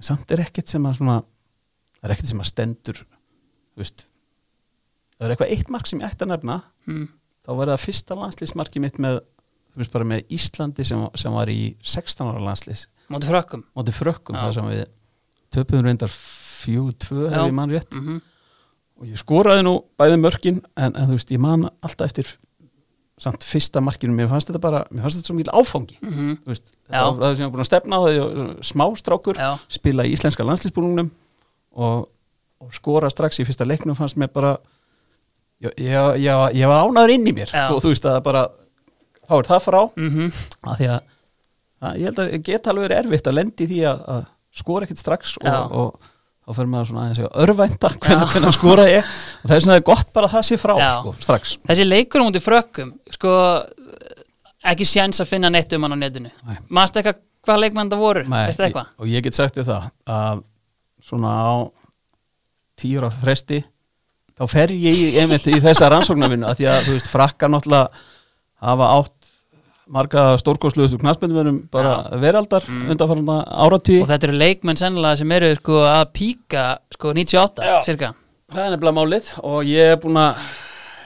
samt er ekkert sem að svona það er ekkert sem að stendur veist. Það er eitthvað eitt mark sem ég ætti að nefna mm. þá var það fyrsta landslýsmarki mitt með veist bara með Íslandi sem, sem var í 16 ára landslýs móti frökkum. Móti frökkum þar sem við töpuðum reyndar 4-2 Já. ef ég man rétt. Mm og ég skoraði nú bæði mörkin en, en þú veist, ég man alltaf eftir samt fyrsta markinu, mér fannst þetta bara mér fannst þetta svo mjög áfangi. -hmm. þú veist, það var það sem ég var búin að stefna á það smá strákur, Já, spila í íslenska landslýsbúnunum og, og skora strax í fyrsta leiknum fannst mér bara ég, ég, ég, ég var ánaður inn í mér. Já. og þú veist að það bara þá er það frá. Mm að því að, að ég held að geta alveg verið erfitt að lendi því að, að skora ekkert strax og, og þá fyrir maður svona aðeins að örvænta hvernig, hvernig skora ég. Og það er svona gott bara að það sé frá sko, strax. Þessi leikur múti frökkum sko, ekki séns að finna neitt um hann á netinu. Nei. Manstu eitthvað hvað leikmenn það voru? Nei, og ég get sagt þér það að svona á tíur á fresti þá fer ég einmitt í þessa rannsóknarvinnu að því að þú veist frakka náttúrulega hafa átt marga stórkostluðustu knastbundunum bara veraldar Mm. undanfarnar áratví Og þetta eru leikmenn sennilega sem eru sko, að píka sko, 98 Já. cirka Það er nefnilega málið og ég er búin að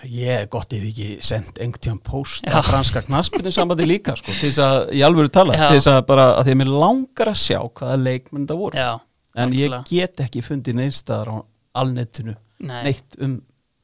ég er gott ef ekki sendt einhvern post að franska knaspinu sambandi líka sko, til þess að, í alvöru tala Já. til þess að bara, að því að mér langar að sjá hvaða leikmenn það voru, Já, en ég get ekki fundið neinstaðar á alnettinu Nei. neitt um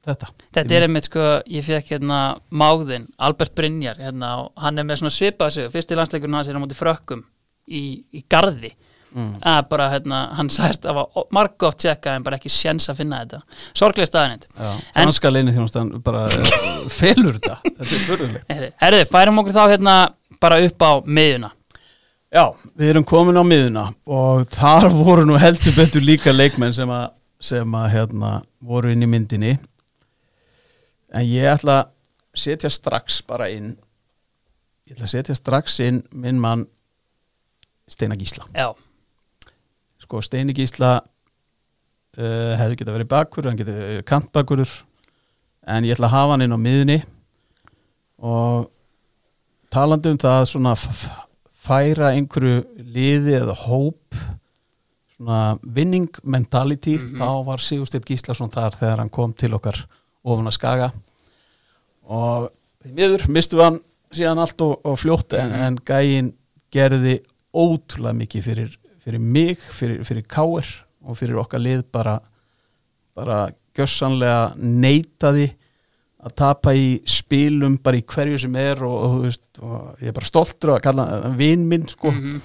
þetta. Þetta er einmitt sko, ég fekk hérna máðinn, Albert Brynjar hérna, hann er með svona svipað sig, fyrsti landsleikurinn hans er á móti frökkum í, í garði. Mm. að bara hérna, hann sagðist að var margótt tjekka en bara ekki séns að finna þetta. Sorglega En- franska leini þjónustan bara eh, felur þetta, þetta er förðulegt Herði, færum okkur þá hérna bara upp á miðuna Já, við erum komin á miðuna og þar voru nú heldur betur líka leikmenn sem að, sem að hérna, voru inn í myndinni en ég ætla að setja strax bara inn ég ætla að setja strax inn minn mann Steinar Gísla. Já, sko Steini Gísla uh, hefði getað verið bakkur hann getað verið kantbakkurur en ég ætla að hafa hann inn á miðunni og talandi um það svona færa einhverju liði eða hóp svona winning mentality Mhm. þá var Sigursteinn Gíslason þar þegar hann kom til okkar ofan að skaga og miður mistu hann síðan allt og, og fljótt en, Mhm. en gæin gerði ótrúlega mikið fyrir, fyrir mig, fyrir, fyrir káir og fyrir okkar lið bara bara gjössanlega neitaði að tapa í spilum bara í hverju sem er og, og, veist, og ég er bara stoltur að kalla hann vin minn sko Mhm.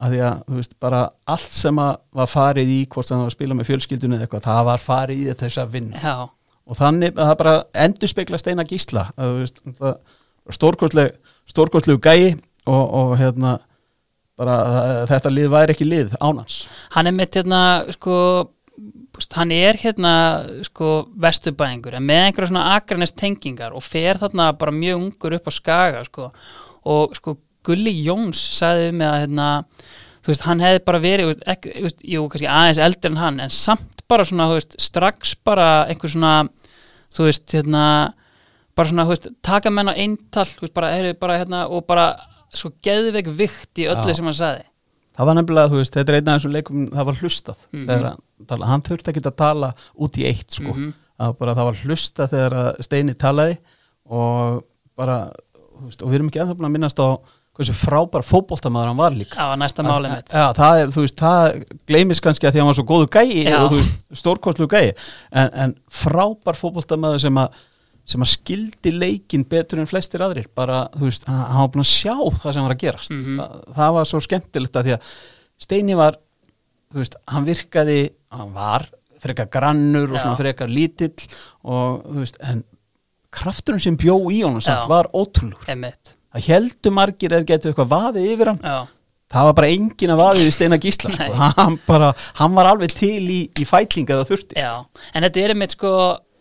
að því að þú veist bara allt sem að var farið í hvort það var að spila með fjölskyldunni eða eitthvað það var farið í þetta þess að vinna já, og þannig að það bara endur spekla steina gísla stórkostlegu gæi og, og hérna bara þetta lið væri ekki lið ánans hann er mitt hérna sko hann er hérna sko vesturbæðingur en með einhverja svona akranest tengingar og fer þarna bara mjög ungur upp á skaga sko. Og sko Gulli Jóns sagði við mig að hérna þú veist, hann hefði bara verið, veist, ekki, veist, jú, kannski aðeins eldri en hann, en samt bara svona, þú veist, strax bara einhver svona, þú veist, hérna, bara svona, þú veist, taka menn á eintal, þú veist, bara, heyrðu, bara, hérna, og bara, svo geðveik vikt í öllu Já. sem hann sagði. Það var nefnilega, þú veist, þetta er einn af þessum leikum það var hlustað, Mhm. þegar hann, tala, hann þurfti ekki að tala út í eitt sko, Mhm. það var bara, það var hlustað þegar Steini talaði og bara, þú veist, og við erum ekki ennþá búin að minnast á hversu frábær fótboltamaður hann var líka Það var næsta málið mitt. Já, það veist, það gleymis kannski að því að hann var svo góðu gæi Já. og stórkostlu gæi en, en frábær fótboltamaður sem sem að skildi leikin betur en flestir aðrir, bara, þú veist, hann var búin að sjá það sem var að gerast Mhm. það, það var svo skemmtilegt að því að Steini var, þú veist, hann virkaði hann var frekar grannur og Já. svona frekar lítill og, þú veist, en krafturinn sem bjó í honum samt var ótrúlur Emitt. Það heldur margir er getur eitthvað vaðið yfir hann Já, það var bara engin að vaðið við Steina Gísla sko. Hann, bara, hann var alveg til í, í fæting eða þurfti já. En þetta er einmitt sko,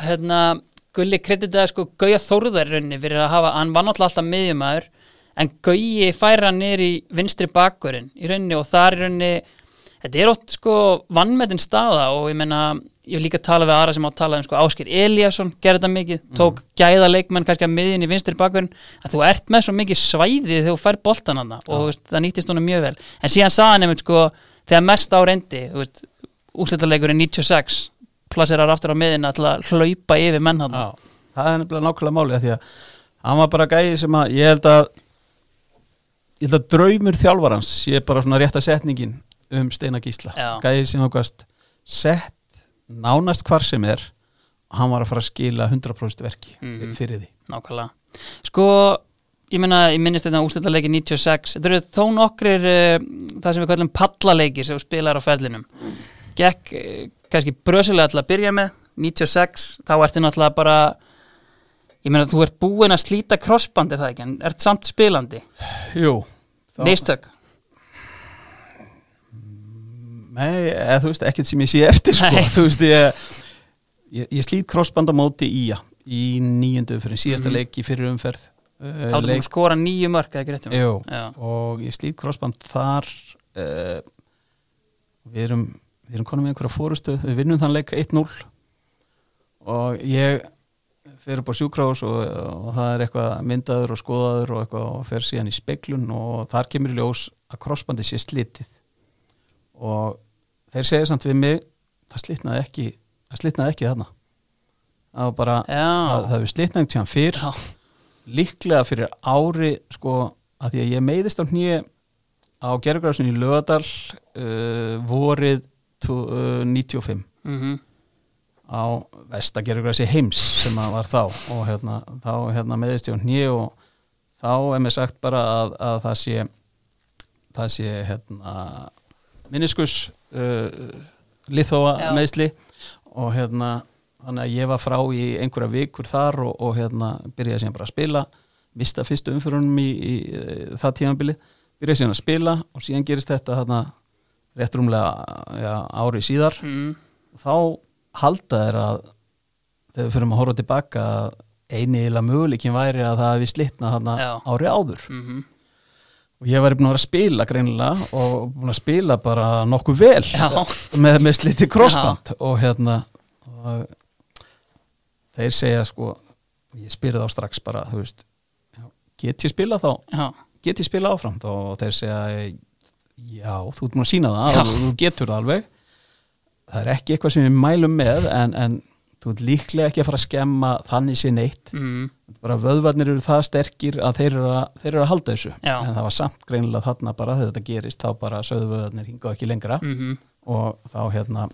hérna, Gulli kreditaði sko Gauja Þórðar í rauninni fyrir að hafa, hann var náttúrulega alltaf miðjumæður, en Gauji færa hann niður í vinstri bakkurinn í rauninni og það er í rauninni, þetta er ótt sko vannmetin staða og ég menna, ég hef líka talað við aðra sem á að tala um sko Áskir Eliasson, gerði þetta mikið, tók gæða leikmenn kannski að miðjun í vinstri bakkurinn, að þú ert með svo mikið svæði þegar þú fær boltan hann og veist, það nýttist honum mjög vel. En síðan sagði hann einmitt sko, þegar mest á reyndi, úrslitaleikurinn 96 plassirar aftur á miðina til að hlaupa yfir menn hann það er nefnilega nákvæmlega máli því að hann var bara gæði sem að ég held að ég held að draumur þjálfarans sé bara svona rétta setningin um Steina Gísla. Gæði sem ákvæmst sett nánast hvar sem er og hann var að fara að skila 100% verki Mhm. fyrir því. Nákvæmlega. Sko, ég meina, ég minnist þetta úrslitaleiki 96, þetta eru þó nokkrir uh, það sem við kallum pallaleiki sem spilar á ferlinum. Gekk uh, kannski brösilega til að byrja með 96, þá ertu náttúrulega bara ég meina, þú ert búin að slíta krossbandi það ekki, en ert samt spilandi. Jú. Þá- Nei, eða, þú veist, ekkert sem ég sé eftir sko. Þú veist, ég, ég, ég slít crossband á móti í ja, í nýjöndu fyrir síðasta Mhm. leik í fyrir umferð uh, þá að skora nýju mörk eða Já. og ég slít crossband þar uh, við erum við erum konum með einhverja fórustu við vinnum þann leik 1-0 og ég fer upp á sjúkrás og, og það er eitthvað myndaður og skoðaður og eitthvað og fer síðan í speklun og þar kemur í ljós að crossbandi sé slitið og þeir segja samt við mig það slitnaði ekki það slitnaði ekki þarna það var bara Já. það, það við slitnaði tjáðan fyrr Já. líklega fyrir ári sko að því að ég meiðist á hnýja á gerðgráðsinn í Lögadal uh, vorið tvo- uh, 95 Mhm. á vestagerðgráðsi heims sem að var þá og hérna, þá hérna meiðist ég á hnýja og þá er mér sagt bara að, að það sé það sé hérna minniskus uh, Já. meðsli og hérna þannig að ég var frá í einhverja vikur þar og, og hérna byrjaði síðan bara að spila mista fyrstu umfyrunum í, í, í það tímanbili byrjaði síðan að spila og síðan gerist þetta hérna rétt rúmlega já, ári síðar Mhm. þá halda þeir að þegar við fyrir að horfa tilbaka að eini eila möguleikin væri að það hefði Já. ári áður Mhm. Og ég var búin að vera að spila greinilega og búin að spila bara nokkuð vel Já. með, með sliti crossband og hérna og þeir segja sko ég spila þá strax bara veist, já, get ég spila þá? Já. get ég spila áfram? Þá og þeir segja já, þú ert múin að sína það og þú getur það alveg. Það er ekki eitthvað sem við mælum með en, en þú ert líklega ekki að fara að skemma þannig sér neitt Mhm. bara vöðvarnir eru það sterkir að þeir eru að, þeir eru að halda þessu Já. en það var samt greinilega þarna bara þegar þetta gerist þá bara sögðu vöðvarnir hinga ekki lengra Mhm. og þá hérna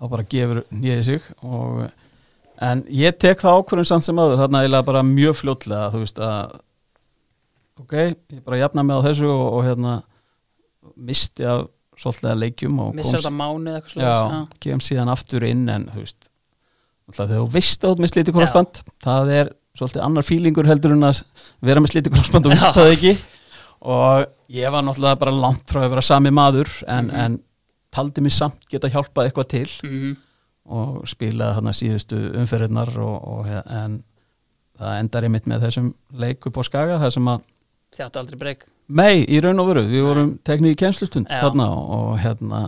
þá bara gefur nýðið sig og en ég tek það ákvörðum samt sem áður þarna eiginlega bara mjög fljótlega þú veist að ok, ég bara jafna mig á þessu og, og hérna misti af svolítið að leikjum og missar þetta mánuð eitthvað já, slags kem síðan aftur inn en þú veist þegar þú veist ert með slítið krossband það er svolítið annar fílingur heldur en að vera með slítið krossband og vita það ekki. Og ég var náttúrulega bara langt frá að vera sami maður en, Mhm. en taldi mig samt geta hjálpað eitthvað til. Mm og spilaði hann að síðustu umferðirnar og, og, en það endar einmitt með þessum leik upp á Skaga það sem að, þjáttu aldrei breyk mei, í raun og veru. Við vorum teknið í kennslustund Já. þarna og, og hérna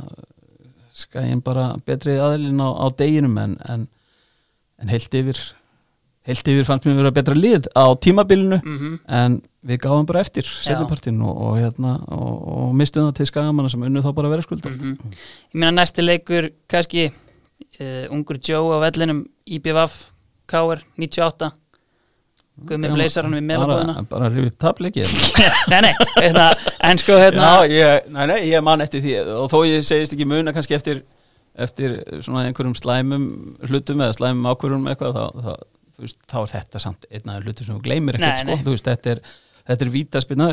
Skagin bara betri aðlinn á, á deginum en, en, en heilt yfir heilt yfir fannst mér vera betra lið á tímabilinu mm en við gáðum bara eftir setjapartin og, og, hérna, og, og mistum það til skagamanna sem unnu þá bara verið skuldast Mhm. Ég meina næsti leikur kannski uh, ungur Joe á vellinum IBVF K.R. 98 Guðmi Bleisar hann við meðlabóðina bara, bara rifið tapleiki Nei, nei, hérna, en sko hérna. Já, ég, nei, nei, ég man eftir því. Og þó ég segist ekki muna kannski eftir eftir svona einhverjum slæmum hlutum eða slæmum ákvörðum eitthvað þá, þá, veist, þá er þetta samt einn af þeim hlutum sem þú gleymir ekkert sko, þú veist, þetta er þetta er vítaspinna,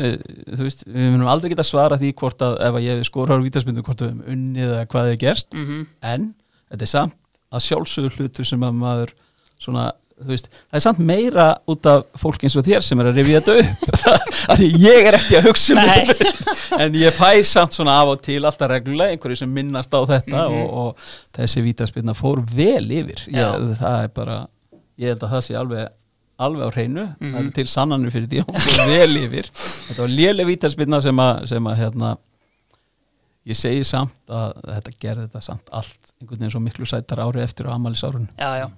þú veist, við munum aldrei geta svara því hvort að ef að ég skorar vítaspinnu hvort við höfum unnið eða hvað er gerst. Mm en þetta er samt að sjálfsögur hlutur sem að maður svona, veist, það er samt meira út af fólk eins og þér sem er að rifja þetta upp. Af því ég er ekki að hugsa um þetta. En ég fæ samt svona af og til alltaf reglulega einhverju sem minnast á þetta Mhm. og, og þessi vítaspilna fór vel yfir. Ég, það er bara, ég held að það sé alveg alveg á hreinu, það Mhm. er til sannanur fyrir því vel yfir. Þetta var léleg vítaspilna sem að, sem að hérna ég segi samt að þetta gerði þetta samt allt einhvern veginn svo miklu sættar ári eftir á amælis árun Já, já.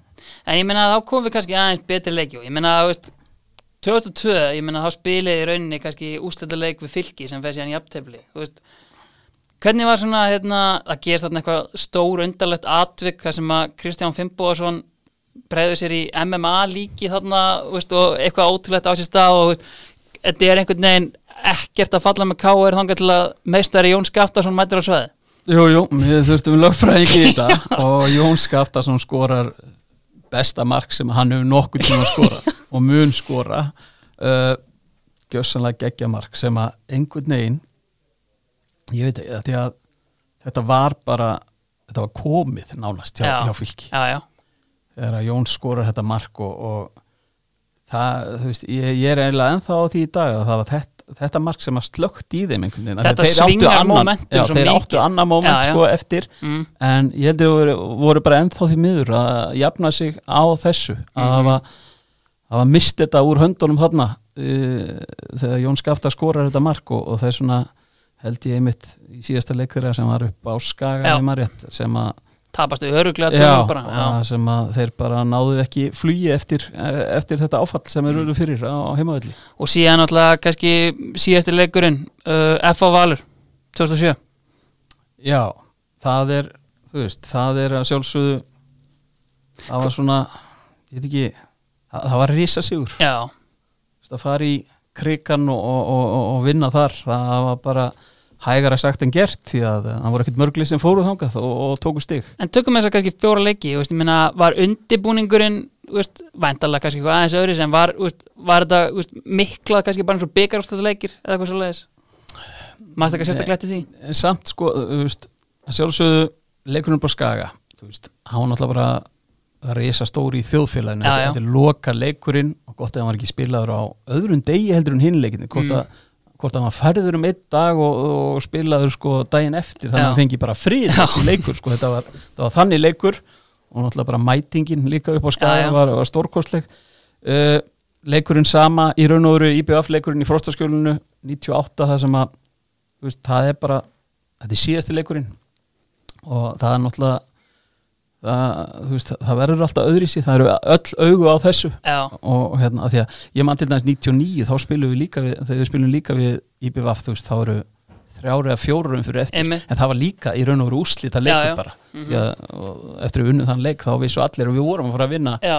En ég meina þá komum við kannski aðeins betri leiki og ég þú veist 2002, ég meina þá spilið í rauninni kannski úslita leik við fylki sem fer síðan í aptefli, þú veist. Hvernig var svona, hérna, að gerst þarna eitthvað stór undarlegt atvik þar sem að Kristján Fimboðarsson bregður sér í MMA líki þarna, veist, og eitthvað ótrúlegt á sér stað og, veist, þetta er einhvern veginn ekkert að falla með K.R. þangað til að meistari Jón Skaftarsson mætir á sveði. Jú, jú, við þurftum lögfræðingi í þetta og Jón Skaftason skorar besta mark sem hann hefur nokkuð tíma skorað og mun skora uh, gjössanlega geggja mark sem að einhvern veginn ég veit ekki, að þetta var bara þetta var komið nánast hjá, Já. hjá fylki þegar að Jón skorar þetta mark og, og það, þú veist, ég, ég er eiginlega ennþá á því í dag að það var þetta, þetta mark sem að slögt í þeim einhvern veginn. Þetta svingar momentum já, þeir áttu annar moment Já, já. sko eftir. Mm, en ég held að voru, voru bara ennþá því miður að jafna sig á þessu að Mhm. hafa hafa mist þetta úr höndunum þarna uh, þegar Jón Skafta skorar þetta mark og, og það er svona held ég einmitt í síðasta leik þeirra sem var upp á Skaga sem að tapastu öruglega Já, sem að þeir bara náðu ekki flugi eftir, eftir þetta áfall sem Mm. er eru fyrir á, á heimavelli og síðan náttúrulega kannski síðasti leikurinn uh, F.A. Valur 2007 Já, það er veist, það er að sjálfsögðu það var svona ég veit ekki, það, það var risa sigur já, að fara í krigan og, og, og, og vinna þar það var bara hægara sagt en gert því að það voru ekkert mörgli sem fóruð þangað og, og tóku stig. En tökum þess að kannski fjóra leiki veist, meina, var undibúningurinn væntalega kannski eitthvað aðeins öðru sem var, veist, var þetta veist, miklað kannski bara eins og byggarústæða leikir eða eitthvað svo leiðis maður stakka sérstaklega eftir því? En samt sko, að sjálfsögðu leikurinn bara skaga hann var náttúrulega bara að reysa stóri í þjóðfélaginu. Þetta, er loka leikurinn og gott að hann var ekki spilaður á öðrum degi heldur en hinleikinni hvort, Mm. Hvort að hann færður um einn dag og, og spilaður sko daginn eftir þannig að hann fengi bara frið þessi leikur sko, þetta var, þetta var þannig leikur og náttúrulega bara mætingin líka upp á já. var, var stórkostleg. Uh, leikurinn sama í raun og veru IBF leikurinn í frostaskjólinu 98 það sem að veist, það er bara þetta er síðasti leikurinn og það er náttúrulega það, veist, það verður alltaf öðri sér það eru öll augu á þessu. Já, og hérna, að því að ég man til dæmis 99 þá spilum við líka við, þegar við spilum líka við IBVF, þú veist, þá eru þrjári eða fjórum fyrir eftir, Einmitt. en það var líka í raun og veru úslita já. bara. Mhm. því að eftir að við unnum þann leik þá vissu allir og við vorum að fara að vinna já,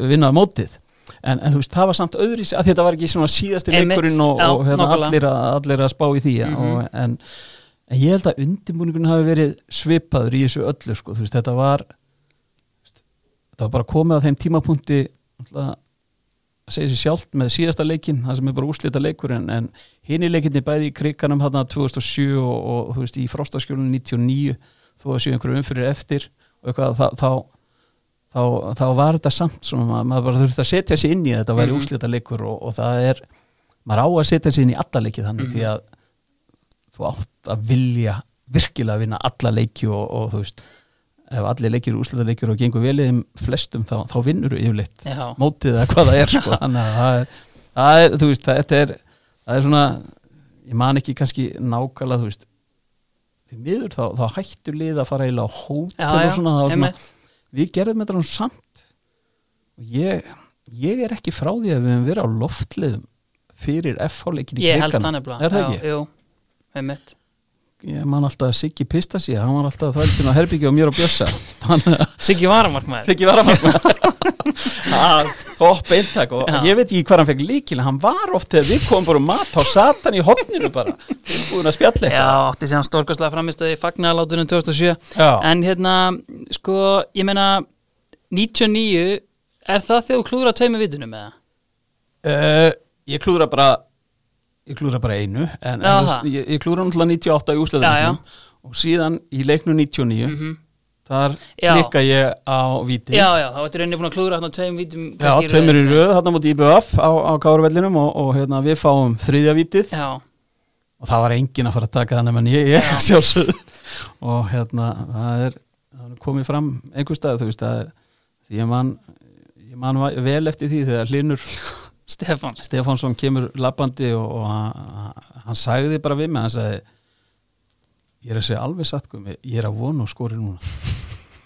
vinna mótið. En, en þú veist, það var samt öðri að þetta var ekki svona síðasti leikurinn og, já, og hérna, allir, að, allir að spá í því. Mhm. og, en, en ég held að undirbúningun hafi verið svipaður í þessu öllu sko, þú veist, þetta var þetta var bara komið á þeim tímapunkti að segja sér sjálft með síðasta leikin, það sem er bara úslita leikur en, en hinn í leikinni bæði í kriganum hann 2007 og, og þú veist í frostaskjólunum 99 þó að séu einhverju umfyrir eftir og eitthvað þá, þá, þá, þá var þetta samt svona, maður, maður bara þurfti að setja sig inn í þetta væri Mhm. mm úslita leikur og, og það er maður á að setja sig inn í alla leikið þannig Mhm. því að þú átt að vilja virkilega að vinna alla leiki og, og þú veist ef allir leikir úrslita leikir og gengur vel í þeim flestum þá, þá vinnur þú yfirleitt Já, mótið eða hvað það er sko. þannig að það er, það er þú veist, þetta er, það er svona ég man ekki kannski nákvæmlega þú veist því miður þá, þá hættur lið að fara eiginlega á hótel já, já, og svona, það svona við gerðum þetta nú samt. Og ég, ég er ekki frá því að við hefum verið á loftliðum fyrir FH-leikin í það nefnilega. Er það ekki? Jú, einmitt Ég man alltaf að Siggi pista sér hann var alltaf að þvældin á herbyggja og mér og Bjössa þannig að Siggi Varamarkmaður Siggi var að markma topp eintak og Já. ég veit ekki hvað hann fekk líkina hann var oft þegar við komum bara um mat á satan í hotninu bara búin að spjalla Já, átti sér hann stórkastlega framistöði fagnalátunum 2007 Já. En hérna, sko, ég meina 99 Er það þegar þú klúður að tveimur vitunum eða? Uh, ég klúðra bara ég klúðra bara einu en, en það. ég, ég klúðra náttúrulega 98 í Já, úsleðinum og síðan í leiknu 99 Mhm. þar Já. klikka ég á víti Já, já, þá ertu rauninni búin að klúðra hann tveim vitum Já, tveimur í röð þarna mútið IBF á, á Kárvellinum og, og hérna, við fáum þriðja vítið Já, og það var enginn að fara að taka þannig en ég, ég Já. sjálfsögð og hérna það er, það er komið fram einhver stað þú veist að því ég man, ég man vel eftir því þegar Hlinur Stefán Stefánsson kemur lappandi og, og hann, hann sagði bara við mig hann sagði ég er að segja alveg satt Gumi, ég er að vona og skori núna.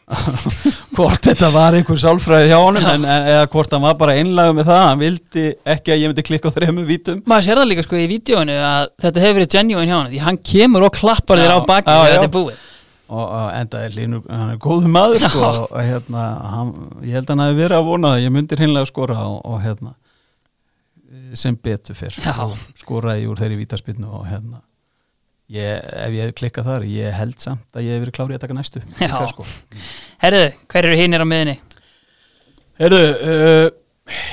Hvort þetta var einhver sálfræði hjá honum en, eða hvort hann var bara einlega með það hann vildi ekki að ég myndi klikka á þrejum vítum. Maður sér það líka sko í vídjóinu að þetta hefur verið genuine hjá hann Því hann kemur og klappar þér á baki þegar þetta er búið. Og, og enda er Linur, hann er góðu maður sko, og, og hérna hann, ég held að hann hafi verið að vona það, ég myndir hinnlega skora og, og hérna sem betur fyrr skoraði úr þeirri vítaspinnu og hérna ég, ef ég hef klikkað þar, ég held samt að ég hef verið klárið að taka næstu sko. Herðu, hver eru hinnir á miðinni? Heyrðu, uh,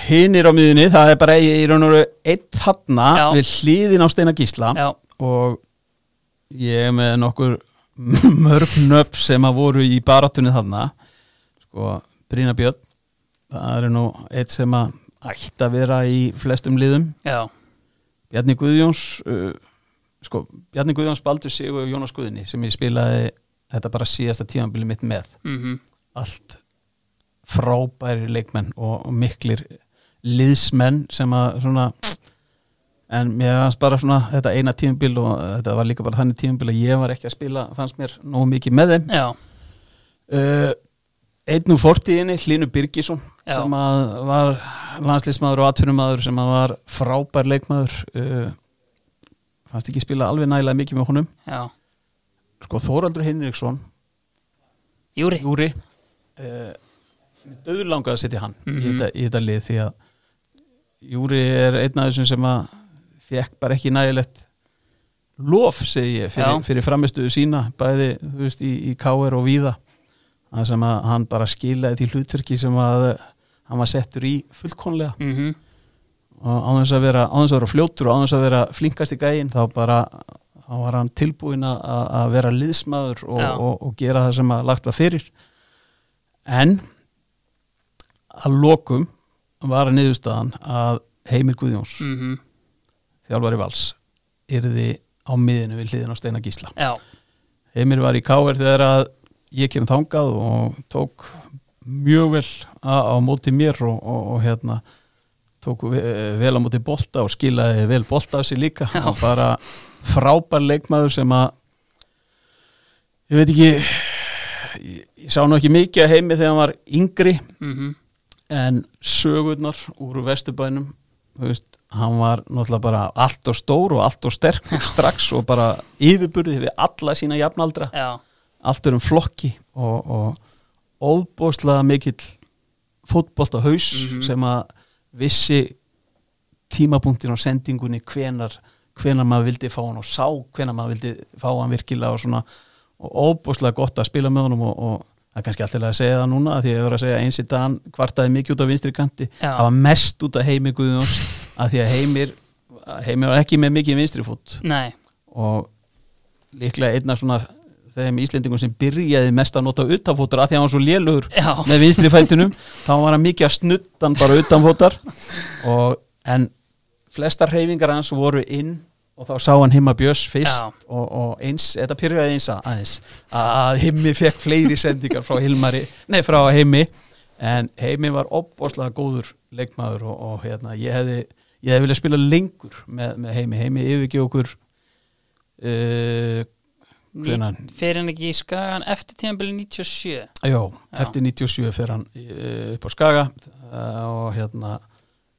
hinnir á miðunni það er bara í, í raun og veru einn þarna Já. við hlýðin á Steina Gísla Já, og ég er með nokkur mörg nöpp sem að voru í barátunni þarna sko, Brína Björn það er nú eitt sem að ætti að vera í flestum liðum. Já, Bjarni Guðjóns uh, sko, Bjarni Guðjóns baldur sig og Jónas Guðni sem ég spilaði þetta bara síðasta tímanbili mitt með. Mhm, allt frábæri leikmenn og, og miklir liðsmenn sem að svona en mér fannst bara svona þetta eina tímabil og þetta var líka bara þannig tímabil að ég var ekki að spila fannst mér nógu mikið með þeim. Já, uh, einn úr fortíðinni Hlínu Birgisson Já. sem var landslýsmaður og atvinnumadur sem var frábær leikmaður uh, fannst ekki spila alveg nægilega mikið með honum. Já. Sko Þóraldur Hinriksson. Júri, Júri uh, döður langað að setja hann í, Mhm. þetta, í þetta lið því að Júri er einn af þessum sem að fekk bara ekki nægilegt lof segi ég fyrir, fyrir framistuðu sína bæði þú veist í, í KR og Víða það sem að hann bara skilaði því hlutverki sem að hann var settur í fullkonlega mhm, og á þess að vera, að vera fljótur og á þess að vera flinkast í gægin þá bara þá var hann tilbúin að, að vera liðsmaður og, og, og gera það sem að lagt var fyrir. En að lokum var að niðurstaðan að Heimir Guðjóns mhm, þjálfari vals yrði á miðinu við hliðin á Steina Gísla. Já, Heimir var í K.R. þegar að ég kem þangað og tók mjög vel á, á móti mér og, og, og hérna tók ve- vel á móti bolta og skilaði vel bolta af sér líka. Já. og bara frábær leikmaður sem að ég veit ekki ég, ég sá nú ekki mikið að heimi þegar hann var yngri mhm, en sögurnar úr vesturbænum þú veist, hann var náttúrulega bara allt og stór og allt og sterk strax og bara yfirburði við alla sína jafnaldra. Já, allt er um flokki og, og óbóðslega mikill fótbolt á haus Mhm. sem að vissi tímapunktin á sendingunni hvenar, hvenar maður vildi fá hann og sá hvenar maður vildi fá hann virkilega og svona og óbóðslega gott að spila með honum og, og það er kannski alltaf að segja það núna því að ég voru að segja eins í dagann kvartaði mikið út á vinstri kanti. Það var mest út af heimir Guðjóns að því að heimir heimir var ekki með mikið vinstri fót nei. Og líklega einna svona þeim Íslendingum sem byrjaði mest að nota utanfótar að því að hann var svo lélugur Já, með vinstri fætinum þá var hann mikið að snuttan bara utanfótar. Og en flestar hreyfingar hans voru inn og þá sá hann Himma Björns fyrst og, og eins, þetta pyrraði eins að- aðeins að Himmi fekk fleiri sendingar frá Hilmari, nei frá Heimi. En Heimi var opbóðslega góður leikmaður og, og hérna ég hefði, ég hefði viljað spila lengur með, með Heimi, Heimi yfirgeð okkur uh, hvenær fyrir hann ekki í skagan eftir tímabili 97 Jó, eftir 97 fer hann uh, upp á Skaga uh, og hérna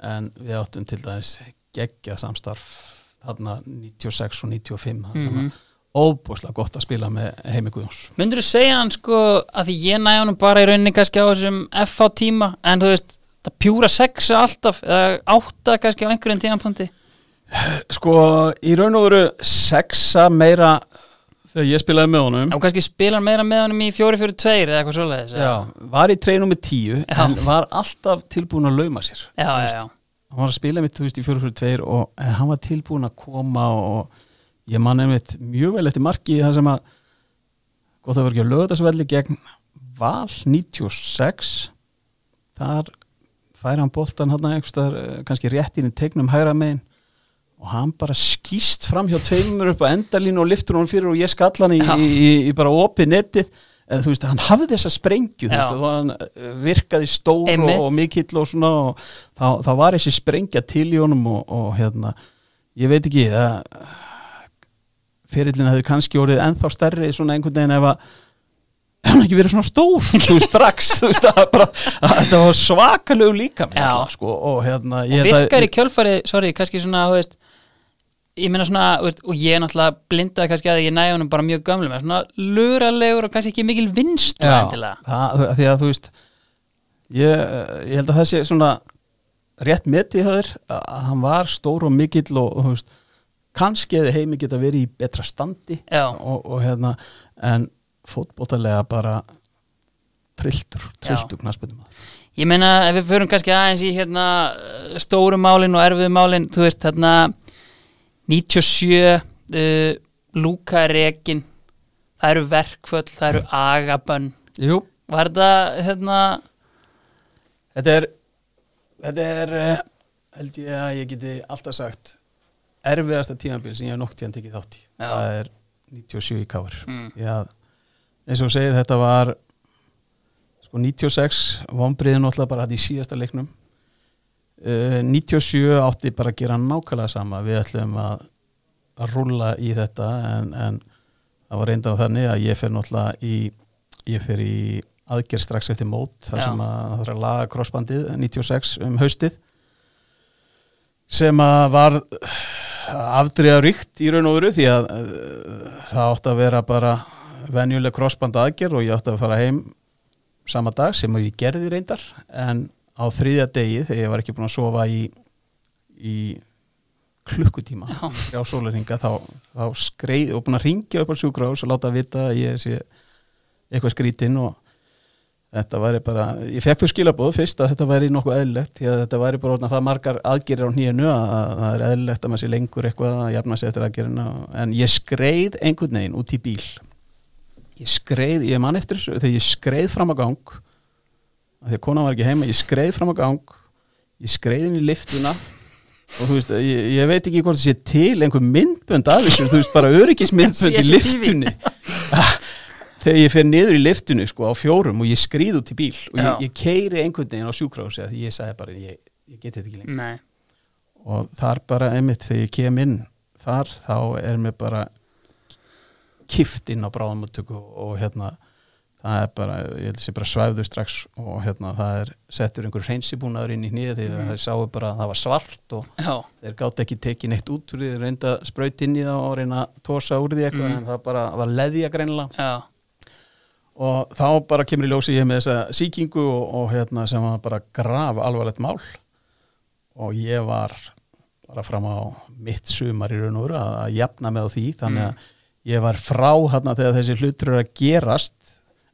en við áttum til dæmis geggja samstarf þarna 96 og 95 mm. -hmm. óbúslega gott að spila með Heimi Guðjóns Myndur þú segja hann sko að því ég næ honum bara í rauninni kannski á þessum FH tíma en þú veist, það pjúra sexa alltaf eða átta kannski á einhverjum tímapunkti Sko, í raun og veru sexa meira þegar ég spilaði með honum. Og kannski spila meira með honum í 4-4-2 eða eitthvað svoleiðis eða? Já, var í treinum með tíu Já. en var alltaf tilbúin að lauma sér já, já, hann var að spila mitt, veist, í 4-4-2 og hann var tilbúin að koma og ég man einmitt mjög vel eftir marki það sem að gott að vera ekki að lögða þessu velli gegn Val 96 þar fær hann boltan hann einhverstaðar kannski rétt inn í tegnum hægra megin og hann bara skýst fram hjá tveimur upp á endalínu og liftur hann fyrir og ég skall hann í, í, í, í bara opið nettið en þú veist, hann hafði þessa sprengju þú veist, og hann eh, virkaði stór og, og mikill og svona og þá, þá var þessi sprengja til í honum og, og hérna, ég veit ekki það fyrirlin hefði kannski orðið ennþá stærri svona einhvern veginn ef að hann ekki verið svona stór þú strax, þú veist, það bara að þetta var svakalegu líka alltaf, sko, og hérna og virkar í kjölfari, sorry, kannski svona þú veist, ég meina svona veist, og ég er náttúrulega blindaði kannski að ég næ honum bara mjög gömlum, en svona luralegur og kannski ekki mikil vinst Já, það, því að þú veist ég, ég held að það sé svona rétt metið höður að hann var stór og mikill og, og veist, kannski eða heimi geta verið í betra standi og, og hérna en fótbótalega bara trilltur, trilltur knaspundum Ég meina ef við förum kannski aðeins í hérna stóru málin og erfiðu málin þú veist hérna 97 uh, Lúka er rekin. Það eru verkföll, það eru agabönn. Jú, var þetta hérna þetta er þetta er eh, held ég að ég geti alltaf sagt erfiðasta tíðanbíl sem ég hef nokk tíðan tekið þátt í. Já. það er 97 í káfur mm, eins og segir þetta var sko 96 vonbriðin náttúrulega bara hætti í síðasta leiknum uh, 97 átti bara að gera nákvæmlega sama við ætlum að, að rúlla í þetta en, en það var reyndan þannig að ég fer náttúrulega í ég fer í aðgerð strax eftir mót þar Já. sem að það þarf að laga crossbandið 96 um haustið sem að var afdriða ríkt í raun og veru því að uh, það átti að vera bara venjuleg crossband aðgerð og ég átti að fara heim sama dag sem ég gerði reyndar en á þriðja degi þegar ég var ekki búin að sofa í, í klukkutíma á sólarhinga þá, þá skreið og búin að ringja upp á sjúkrahús og láta vita að ég sé eitthvað skrítinn og þetta væri bara, ég fekk þau skilabóð fyrst að þetta væri nokkuð eðlilegt því að þetta væri bara orðna það margar aðgerir á nýjunu að, að það er eðlilegt að maður sé lengur eitthvað að jafna sig eftir aðgerina en ég skreið einhvern veginn út í bíl. Ég skreið, ég man eftir þessu þegar ég skreið fram á gang því að konan var ekki heima, ég skreið fram á gang ég skreið inn í liftuna og þú veist, ég, ég veit ekki hvort það sé til einhver myndbönd af þessu, þú veist, bara öryggismyndbönd í liftunni þegar ég fer niður í liftunni sko á fjórum og ég skrýð út í bíl og ég, ég keiri einhvern veginn á sjúkrahúsi af því ég sagði bara, ég, ég geti þetta ekki lengur. Nei, og þar bara einmitt þegar ég kem inn þar þá er mér bara kift inn á bráðamöttöku og hérna það er bara, ég held að sé bara svæfðu strax og hérna það er settur einhver hreinsibúnaður inn í hnið því að það sáu bara að það var svart og já, þeir gátt ekki tekið neitt út úr því þeir reynda að spraut inn í það og reyna að tósa úr því eitthvað Mm. en það bara var leðja greinilega. Já, og þá bara kemur í ljósi ég með þessa sýkingu og, og hérna sem var bara graf alvarlegt mál. Og ég var bara fram á mitt sumar í raun og veru að, jafna með því þannig Mm. að ég var frá hérna þegar þessi hlutur að gerast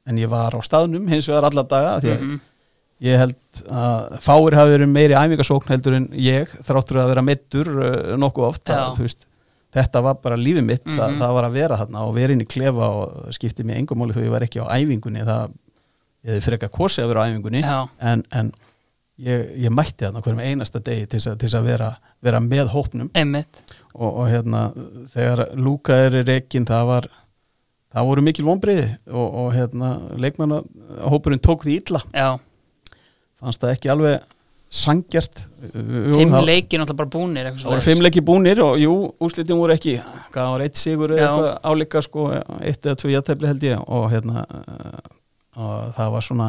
en ég var á staðnum hins vegar alla daga því að mhm, ég held að fáir hafi verið meiri æfingasókn heldur en ég þráttur að vera mittur uh, nokkuð oft Já. að, þú veist, þetta var bara lífið mitt það, Mhm. það var að vera þarna og vera inn í klefa og skipti mig engum máli þó ég var ekki á æfingunni það, ég hefði frekar kosið að vera á æfingunni en, en ég, ég mætti þarna hverjum einasta degi til þess að, vera, vera með hópnum og, og hérna þegar Lúka er í reikin það var það voru mikil vonbriði og, og hérna leikmanna hópurinn tók því illa. Já, fannst það ekki alveg sangjart fimm það- leiki náttúrulega bara búnir Það voru fimm leiki búnir og jú, úrslitin voru ekki hvað var eitt sigur eða álíka sko, eitt eða tvö jættæfli held ég og hérna og það var svona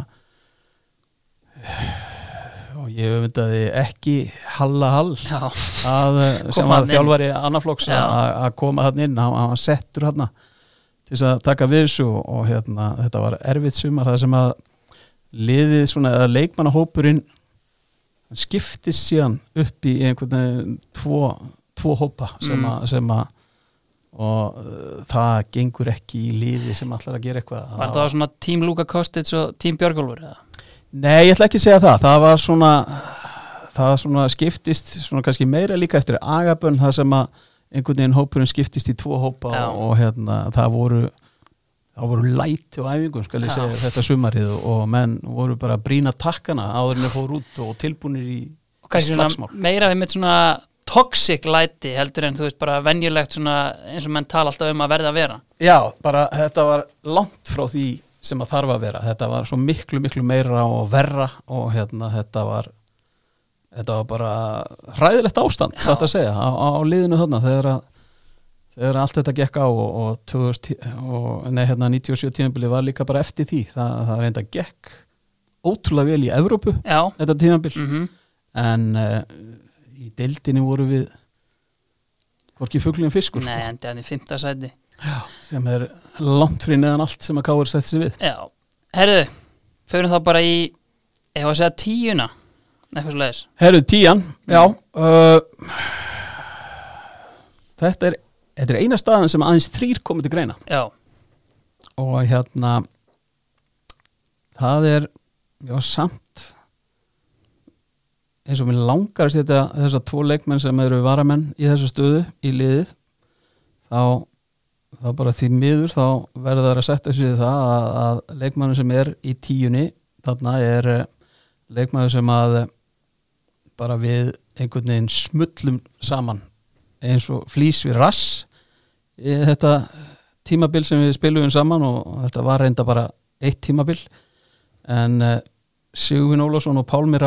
og ég myndaði ekki halla hall að, sem var þjálfari annarflokks Já. að að koma hann inn, hann, settur hann til þess að taka við þessu og, og hérna, þetta var erfitt sumar það sem að liðið svona, eða leikmannahópurinn skiptist síðan upp í einhvern veginn tvo, tvo hópa sem Mm. að, sem að og uh, það gengur ekki í liði sem allar að gera eitthvað var það svona tím Luka Kostic og tím Björgólfur eða? Nei, ég ætla ekki að segja það það var svona það svona skiptist svona kannski meira líka eftir agabönn það sem að einhvern veginn hópurinn skiptist í tvo hópa Já. og, og hérna það voru það voru læti á æfingum skal ég segja þetta sumarið og, og menn voru bara brína takkana áður en þeir fór út og tilbúnir í og slagsmál. meira við með svona toxic læti heldur en þú veist bara venjulegt svona eins og menn tala alltaf um að verða að vera Já, bara þetta var langt frá því sem að þarf að vera þetta var svo miklu, miklu meira og verra og hérna þetta var þetta var bara hræðilegt ástand, Já. satt að segja á, á, liðinu þarna þegar að þegar allt þetta gekk á og, og, 2000, og nei, hérna 97 tímabili var líka bara eftir því, það, það reynda gekk ótrúlega vel í Evrópu já, þetta tímabil, mm en uh, í deildinni voru við hvorki fuglinn fiskur sko. nei, endi hann í fymta sæti. Sem er langt fyrir neðan allt sem að káur sett sér við. Já, herðu, förum þá bara í ef að segja tíuna eitthvað svo leiðis Herru, tían, já uh, þetta, er, þetta er eina staðan sem aðeins þrýr komið til greina. Já, og hérna það er já, samt eins og mér langar að setja þessar tvo leikmenn sem eru varamenn í þessu stöðu í liðið þá, þá bara því miður þá verður það að setja sig í það að, að leikmannu sem er í tíunni þarna er eh, leikmannu sem að eh, bara við einhvern veginn smullum saman eins og flýs við rass í þetta tímabil sem við spilum saman og þetta var reynda bara eitt tímabil en uh, Sigurvin Ólafsson og Pálmir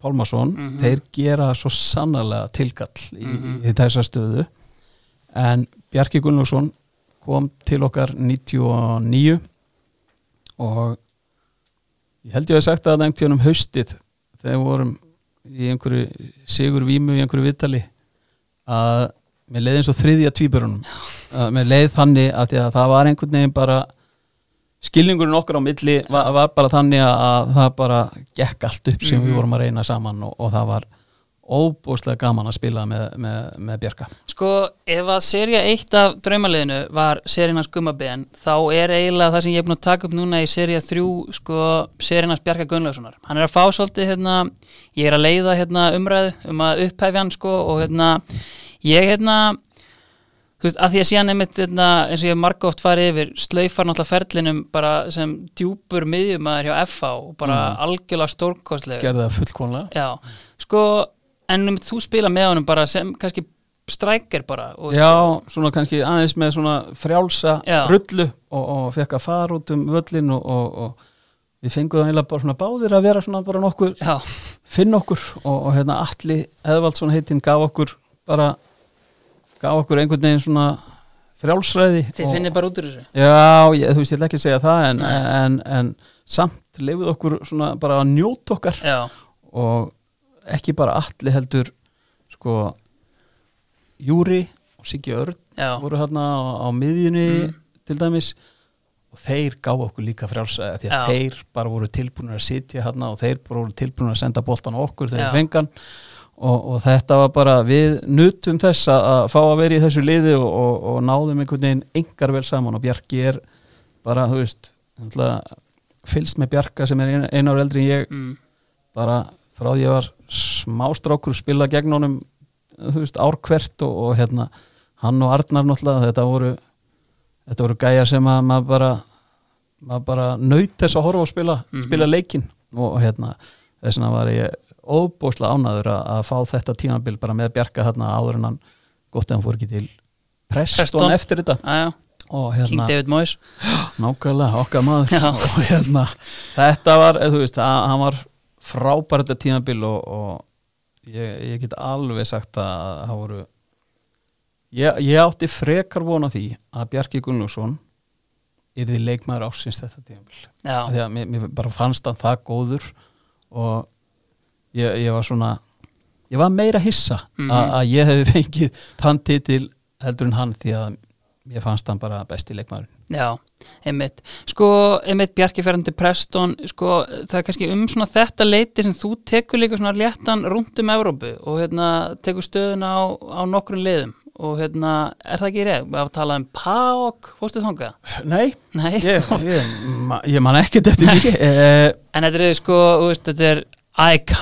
Pálmarsson, Mhm. þeir gera svo sannarlega tilkall í, Mhm. í þessa stöðu en Bjarki Gunnlaugsson kom til okkar 99 og ég held ég að sagt að það einhvern um haustið þegar við vorum í einhverju sigur vímu í einhverju viðtali að mér leið eins og þriðja tvíburunum. Að mér leið þannig að, að það var einhvern veginn bara skilningurinn okkar á milli var, var bara þannig að það bara gekk allt upp sem Mhm. við vorum að reyna saman og, og það var óbúslega gaman að spila með, með, með Bjarka. Sko, ef að serja eitt af draumaliðinu var serínas Gummaben þá er eiginlega það sem ég er búin að taka upp núna í serja þrjú, sko, serínas Bjarka Gunnlaugssonar. Hann er að fá svolítið hérna, ég er að leiða hérna umræðu um að upphæfja hann, sko, og hérna ég hérna þú veist, að því að síðan einmitt hérna, eins og ég hef marga oft farið yfir, slaufar náttúrulega ferlinum bara sem djúpur miðjumæður hjá FH og bara algjörlega stórkostlega gerði það fullkonlega Já, sko en um, þú spila með honum bara sem kannski strækir bara og, Já, svona kannski aðeins með svona frjálsa Já. rullu og, og fekk að fara út um völlin og, og, og við fengum það eiginlega bara svona báðir að vera svona bara nokkur já, finn okkur og, og hérna Alli Eðvaldsson heitinn gaf okkur bara gaf okkur einhvern veginn svona frjálsræði þið finnir bara út úr þessu Já, ég, þú veist, ég ætla ekki segja það en, Nei. en, en samt lefið okkur svona bara að njóta okkar Já, og ekki bara allir heldur sko Júri og Siggi Örn já, voru hérna á, á miðjunni Mm. til dæmis. Og þeir gáðu okkur líka frjálsæði því að Já. þeir bara voru tilbúinir að sitja hérna og þeir bara voru tilbúinir að senda boltan okkur þegar þeir fengan og, og þetta var bara við nutum þess að, fá að vera í þessu liði og, og, og náðum einhvern veginn engar vel saman. Og Bjarki er bara, þú veist fylgst með Bjarka sem er ein, einu ár eldri en ég mm, bara frá því ég var smástrákur spila gegn honum veist, ár hvert og, og hérna hann og Arnar náttúrulega þetta voru, þetta voru gæjar sem að maður bara maður bara naut þess að horfa og spila Mhm. spila leikinn. Og, hérna þess vegna var ég óbúslega ánaður að, að fá þetta tímabil bara með Bjarka þarna áður en hann gott ef hann fór ekki til Preston, eftir þetta. Aja, og King hérna, David Moyes. Nákvæmlega okkar maður. Og hérna, þetta var þú veist, að, hann var frábær þetta tímabil og, og ég, ég get alveg sagt að það voru ég, ég átti frekar vona því að Bjarki Gunnlússon er því leikmaður ásins þetta tímabil. Því að mér, mér bara fannst hann það góður og ég, ég var svona ég var meira hissa Mhm. að, að ég hefði fengið þann titil heldur en hann því að mér fannst hann bara besti leikmaður já, einmitt Sko, einmitt Bjarki ferðan til Preston Sko, það er kannski um svona þetta leiti sem þú tekur líka svona léttan rúnt um Evrópu og hérna tekur stöðuna á, á nokkrum liðum og hérna, er það ekki reyð? Við hafa talað um PAOK, fórstu þangað? Nei, Nei, ég, ég, ma, ég man ekkert eftir því eh, en þetta er sko, veist, þetta er AEK,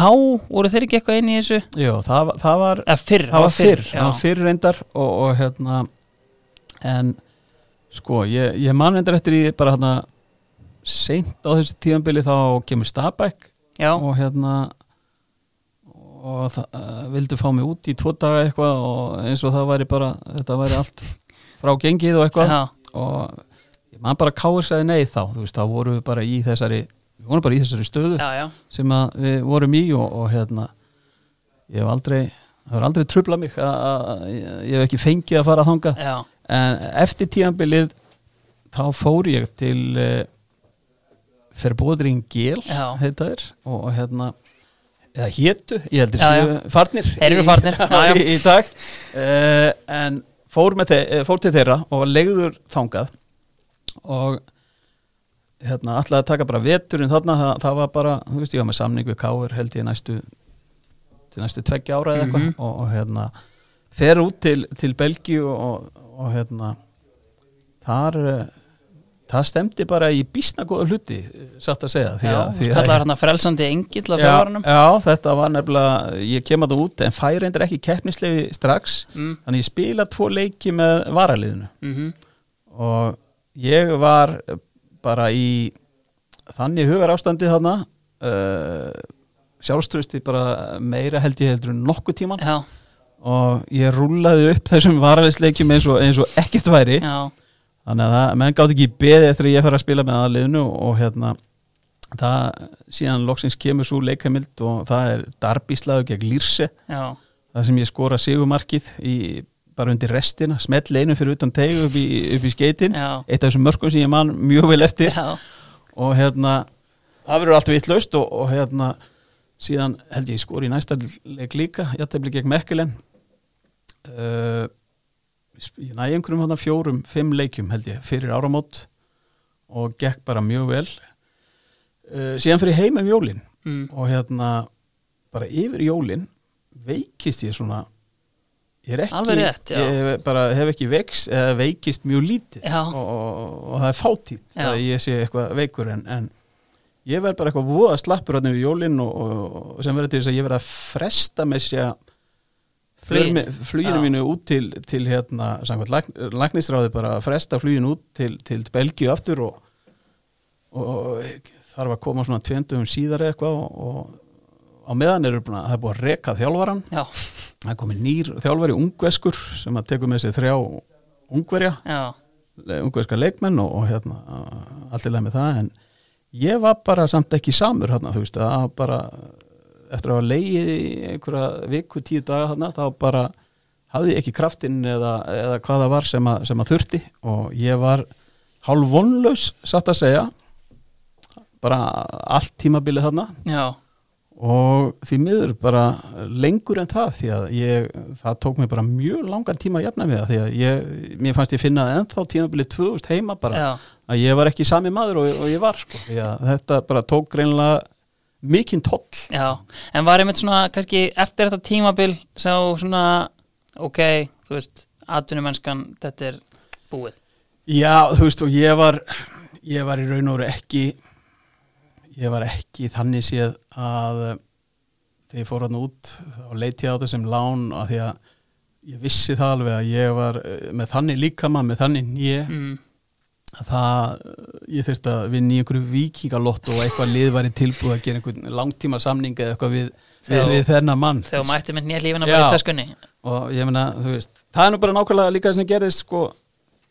voru þeir ekki eitthvað inn í þessu? Jú, það, var- það var fyrr, það var fyrr, það var fyrr reyndar og, og hérna en sko, ég, ég man reyndar eftir í bara hérna seint á þessu tíðanbili þá kemur Stabæk Já, og hérna og það uh, vildu fá mig út í tvo daga eitthvað og eins og það væri bara þetta væri allt frá gengið og eitthvað. Og ég man bara káir sagði nei þá, þú veist, þá vorum við bara í þessari við vorum bara í þessari stöðu já, já, sem að við vorum í og, og hérna ég hef aldrei það hefur aldrei trublað mig að ég hef ekki fengið að fara að þanga já, en eftir tíðanbilið þá fór ég til uh, Ferbóðring Gél heita þér og, hérna eða hétu, ég heldur séu farnir Þeir eru í- farnir, já, já. í, í dag. Uh, en fór, eh, fór til þeirra og legður þangað. Og hérna ætlaði að taka bara veturinn þarna það, það var bara, þú veist ég var með samning við Káur held ég næstu til næstu tveggja ára eða eitthvað. Mhm. og, og hérna fer út til, til Belgíu og, og hérna þar eh, það stemdi bara í bísna góða hluti eh, satt að segja því að, því að hérna frelsandi engill af já, fjárvaranum já, þetta var nefnilega ég kem að það út en fær reyndar ekki keppnislegi strax mm, þannig ég spila tvo leiki með varaliðinu. Mm og ég var bara í þannig hugar ástandi þarna uh, sjálfströsti bara meira held ég heldur en nokkuð tíman Já, og ég rúlaði upp þessum varaliðsleikjum eins eins og ekkert væri. Já, þannig að það, menn gátt ekki beðið eftir að ég fara að spila með aðliðinu og, hérna það síðan loksins kemur svo leikamild og það er darbíslaðu gegn Lýrse. Það sem ég skora sigumarkið í, bara undir restina, smell einu fyrir utan teg upp í, upp í skeitin. Já, eitt af þessum mörgum sem ég man mjög vel eftir. Já, og hérna það verður allt vitlaust og, og hérna síðan held ég skori í næsta leik líka, jættefli gegn Mekkelen uh, ég næði einhverjum hérna fjórum, fimm leikjum held ég, fyrir áramót og gekk bara mjög vel uh, síðan fyrir heim um jólin mm, og hérna bara yfir jólin veikist ég svona ég er ekki rétt, ég bara hef ekki veiks eða veikist mjög lítið og, og, og það er fátíð Já. að ég sé eitthvað veikur en, en ég verð bara eitthvað voða slappur hérna yfir jólin og, og, og sem verður til þess að ég verð að fresta með sér. Fluginu mínu út til, til hérna, samkvæmt lag, lagnisráði bara að fresta fluginu út til, til Belgíu aftur og, og þarf að koma svona tvendum síðar eitthvað og, og á meðan eru búin að það er búin að reka þjálfaran já, það er komið nýr þjálfari ungveskur sem að tekur með sér þrjá ungverja, ungverska leikmenn og, og hérna allt í leið með það en ég var bara samt ekki samur hérna, þú veist, að bara eftir að hafa leið í einhverja viku, tíu daga hérna, þá bara hafði ég ekki kraftinn eða, eða hvað það var sem að, sem að þurfti. Og ég var hálf vonlaus satt að segja. Bara allt tímabilið þarna. Já, og því miður bara lengur en það því að ég, það tók mig bara mjög langan tíma að jafna mig það því að ég, mér fannst ég finna ennþá tímabilið 2000 heima bara. Já, að ég var ekki sami maður og, og ég var sko. Því að þetta bara tók greinlega mikinn toll. Já En var einmitt svona, kannski eftir þetta tímabil sá svona, ok þú veist, atvinnumennskan þetta er búið. Já, þú veist og ég var ég var í raun og veru ekki ég var ekki þannig séð að eh, þegar ég fór hann út og leiti á þetta sem lán að því að ég vissi það alveg að ég var eh, með þannig líkama, með þannig nýja mm, það, ég þurfti að vinna í einhverju vikingalott og eitthvað lið var í tilbúið að gera einhvern langtíma samning eða eitthvað við, við, við þennan mann. þegar mætti með nýja lífina Já. bara í töskunni og ég meina, þú veist það er nú bara nákvæmlega líka sem gerðist sko,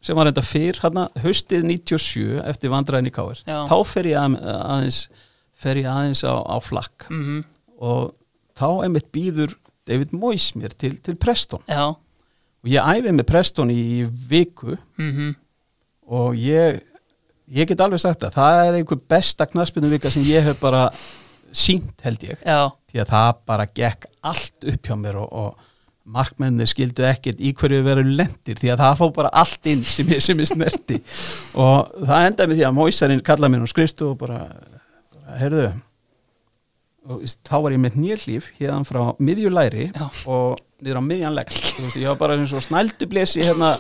sem var reynda fyrr, hérna, haustið 97 eftir vandræðin í Káir þá fer ég að, aðeins fer ég aðeins á, á flakk. Mm og þá einmitt býður David Moyes mér til, til Preston. Já, og ég æfið með Preston í viku. Mhm og ég ég get alveg sagt það, það er einhver besta knaspinu vika sem ég hef bara sínt held ég, já, því að það bara gekk allt upp hjá mér og, og markmennir skildu ekkert í hverju veru lendir því að það fá bara allt inn sem ég, sem ég snerti. Og það endaði með því að Móisarinn kallaði mér og skrifstu og bara, bara heyrðu og þá var ég með nýrlíf hérðan frá miðjulæri Já. og niður á miðjanlegg ég var bara eins og snældublesi hérna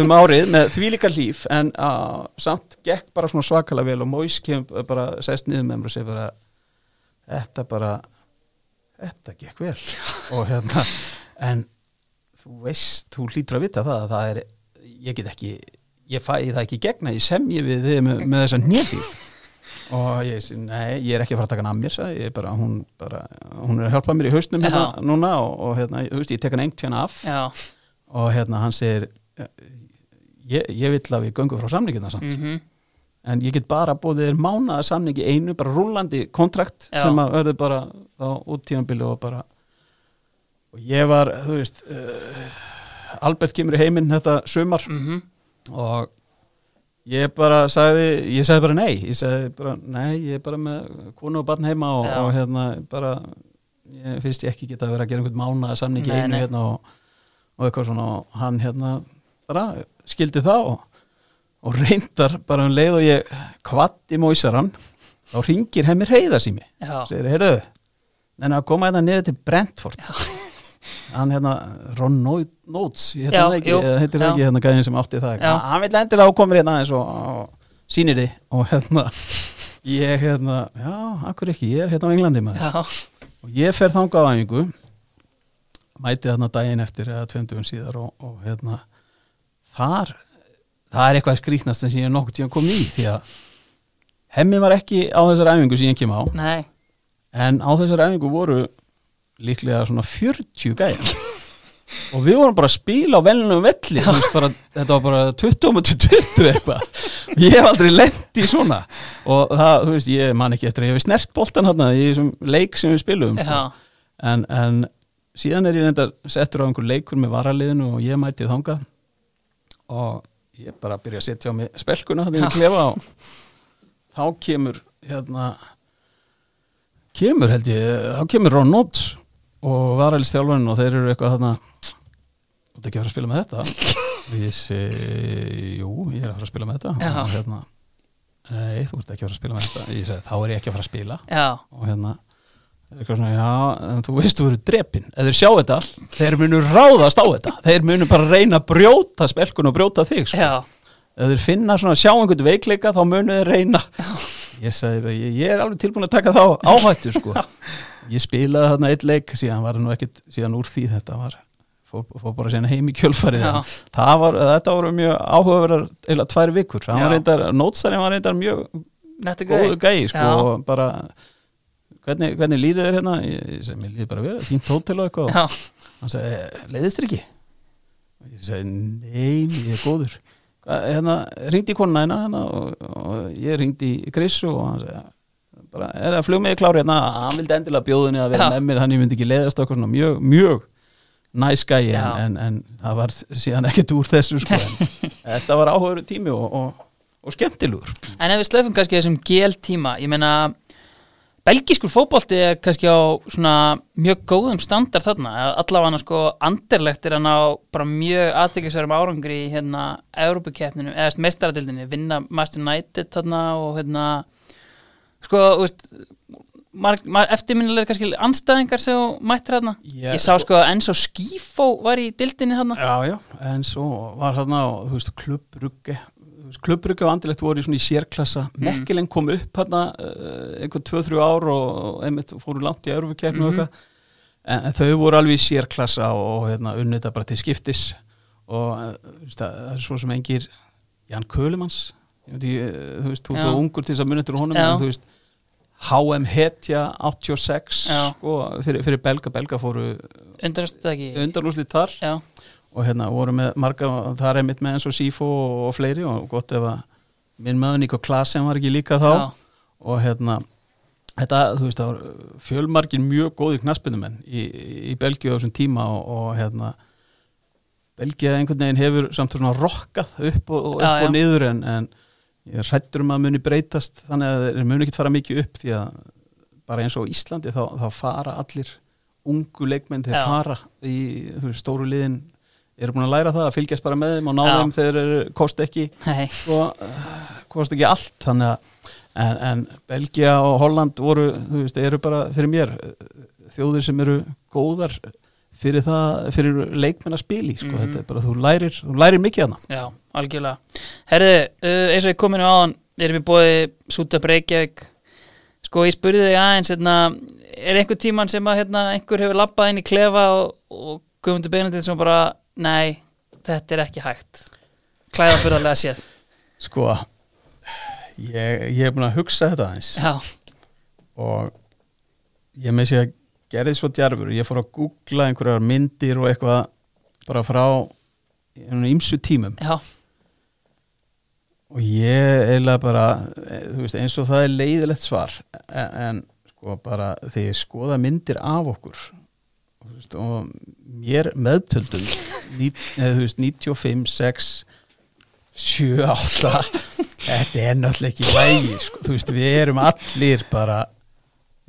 um árið með þvílíka líf en uh, samt gekk bara svona svakalega vel og Móis kem bara sest niður með mér og segir bara þetta bara þetta gekk vel. Og hérna en þú veist, þú hlýtur að vita það að það er, ég get ekki ég fæ það ekki gegna, ég semji við þið með, með þessa nýrlíf og ég segi, nei, ég er ekki að fara að taka hann að mér sagði, ég bara, hún bara, hún er að hjálpa mér í hausnum hérna Já. núna og, og hérna, þú veist, ég tek hann engt hérna af. Já. Og hérna hann segir ég, ég vill að við göngum frá samningina samt. Mhm. En ég get bara búið þér mánaða samningi einu, bara rúlandi kontrakt Já. sem að verður bara á úttíðanbili og bara og ég var, þú veist uh, Albert kemur í heiminn þetta sumar mhm. og ég bara sagði, ég sagði bara nei. Ég sagði bara, nei, ég er bara með konu og barn heima og, Já. og hérna bara, ég finnst ég ekki geta að vera að gera einhvern mánaða samningi Nei, einu hérna og, og eitthvað svona. Og hann hérna bara skildi það og, og reyndar bara um leið og ég kvatti móisaran þá ringir hemmi reyðasími já, segir, heyrðu, en að koma hérna niður til Brentford hann hérna, Ron No- Notes hérna það ekki, heitir ekki hérna gæðin sem átti það? Já. hann vil endilega ákomur hérna eins og, og sýnir þið og hérna ég hérna, já, akkur ekki? Ég er hérna á Englandi maður. Já, og ég fer þangað á æfingu mæti þarna daginn eftir eða tveimtugum síðar og, og hérna þar það er eitthvað skrýtnast sem ég nokkuð tíðan komin í því að hemmi var ekki á þessar æfingu sem ég kem á. Nei. En á þessar æfingu voru líklega svona 40 gæjar. Og við vorum bara að spila á velnum velli bara, þetta var bara 20 mútið 20 eitthvað. Ég hef aldrei lent í svona. Og það, þú veist, ég man ekki eftir að ég hef snert boltan hérna í þessum leik sem við spilum sko. en, en síðan er ég þetta settur á einhver leikur með varaliðinu og ég mæti þangað. Og ég bara byrja að setja á mig spelkuna þegar ég klefa og þá kemur hérna kemur held ég, þá kemur Ron Notes og varalistjálfun og þeir eru eitthvað þarna þú ert ekki að fara að spila með þetta? Og ég segi, jú, ég er að fara að spila með þetta. Já. og hérna nei, þú ert ekki að fara að spila með þetta. Ég segi, þá er ég ekki að fara að spila. Já, og hérna svona, já, en þú veist þú eru drepin ef þeir sjá þetta, þeir munu ráðast á þetta. Þeir munu bara reyna að brjóta spelkun og brjóta þig sko. ef þeir finna svona, sjá einhvern veikleika þá munu þeir reyna. Ég sagði, ég, ég er alveg tilbúin að taka þá áhættu sko. Ég spilaði þarna eitt leik síðan var það nú ekkit, síðan úr því þetta var fór, fór bara síðan heim í kjölfarið. Var, þetta voru mjög áhugaverðar eða tvær vikur, nótsarinn var reyndar mjög góðu gæi. sko, og bara hvernig, hvernig líður þér hérna? Ég, ég segi, mér líður bara vel, fínt hótel og eitthvað. Já, hann segi, leiðist þér ekki? Og ég segi, nei, ég er góður. Hérna, ringdi í konuna hérna, hérna og, og ég ringdi í Chris og hann segi bara, er það flug með klári hérna, hann vildi endilega bjóðinni að vera Já. með mér, hann ég myndi ekki leiðast okkur svona mjög, mjög næs gæi en, en, en það var síðan ekkert úr þessu sko, þetta var áhugaður tími og, og, og skemmtilegur. En ef við slöfum kannski þessum GL tíma, ég meina belgískur fótbolti er kannski á svona mjög góðum standard þarna, allavega sko anderlegt er hann á bara mjög aðtekisverum árangri í hérna Európukeppninu, eða mestaradildinni, vinna Master United þarna og hérna sko, marg, eftirminnilega kannski anstæðingar sem mættir þarna? Já, ég sá sko að Enzo Skifo var í dildinni þarna. Já, já, en svo var hérna á, þú veist, klubbrugge klubbrugge og andilegt voru í svona í sérklassa. Mhm. Mekkelen kom upp hérna uh, einhvern 2-3 ár og, og einmitt fóru langt í Mhm. og eitthvað. En, en þau voru alveg í sérklassa og, og hérna, unnið þetta bara til skiptis. Og veist, það er svo sem engir Jan Kölemans ég ekki, þú veist, þú ert ungur til þess að muni eftir honum en þú veist, HM Hetja 86 Já. sko, fyrir, fyrir belga, belga fóru ekki? undanúslið þar. Já, og hérna voru með marga, það er mitt með eins og Sifo og, og fleiri og gott ef að minn maður Nico Klasen var ekki líka þá. Já, og hérna þetta, þú veist, fjölmargin mjög góði knaspinumenn í, í Belgíu á þessum tíma og, og hérna Belgía einhvern veginn hefur samt svona rokkað upp og, og, upp Já, og já. niður en, en ég rættur um að muni breytast þannig að þeir muni ekki fara mikið upp því að bara eins og Íslandi þá, þá fara allir ungu leikmenn þeir Já. fara í stóru liðin eru búin að læra það að fylgjast bara með þeim og ná Já. þeim þeir eru kost ekki nei, sko, kost ekki allt þannig að en, en Belgia og Holland voru, þú veist, eru bara fyrir mér eh, þjóðir sem eru góðar fyrir það, fyrir leikmenn að spili, sko, Mhm. þetta er bara þú lærir, þú lærir mikið hana já, algjörlega. Herði, uh, eins og ég kominu áðan erum við bóði Súta Breykjavík. Sko, ég spurði þig aðeins hérna, er einhver tíman sem að hérna, einhver hefur labbað inn í klefa og, og Guðmundur Benedikt sem bara, nei þetta er ekki hægt. Klæðabyrðarlega séð. Sko ég, ég er búin að hugsa þetta aðeins. Já, og ég með sé að gerði svo djarfur. Ég fór að googla einhverjar myndir og eitthvað bara frá ímsu tímum. Já, og ég eiginlega bara eh, veist, eins og það er leiðilegt svar en, en sko bara þegar ég skoða myndir af okkur og, veist, og mér meðtöldum ní, eða, þú veist, 95, 6 7, 8 þetta er náttúrulega ekki lægi sko, þú veist, við erum allir bara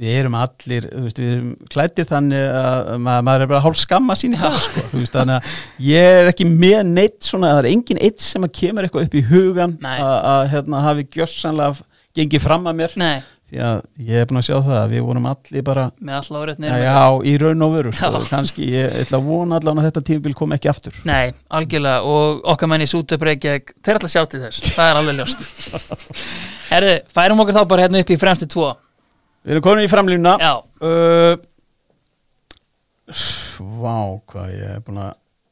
við erum allir, þú veist, við erum klættir þannig að maður, er bara hálf skamma sín í það, sko, þú veist, þannig að ég er ekki með neitt svona, það er engin eitt sem að kemur eitthvað upp í hugan að, hérna hafi gjössanlega gengið fram að mér, nei, því að ég er búin að sjá það að við vorum allir bara með all áriðt já, já, í raun og veru, sko, kannski ég ætla að vona allan að þetta tímabil kom ekki aftur. Nei, algjörlega og okkar menn í Súta Breykjavík þeir ætla að sjá til þess, það er alveg ljóst. Herði, færum okkur þá bara hérna upp í fremstu tvo Við erum komin í framlýna Já, uh, Vá, hvað ég er búin að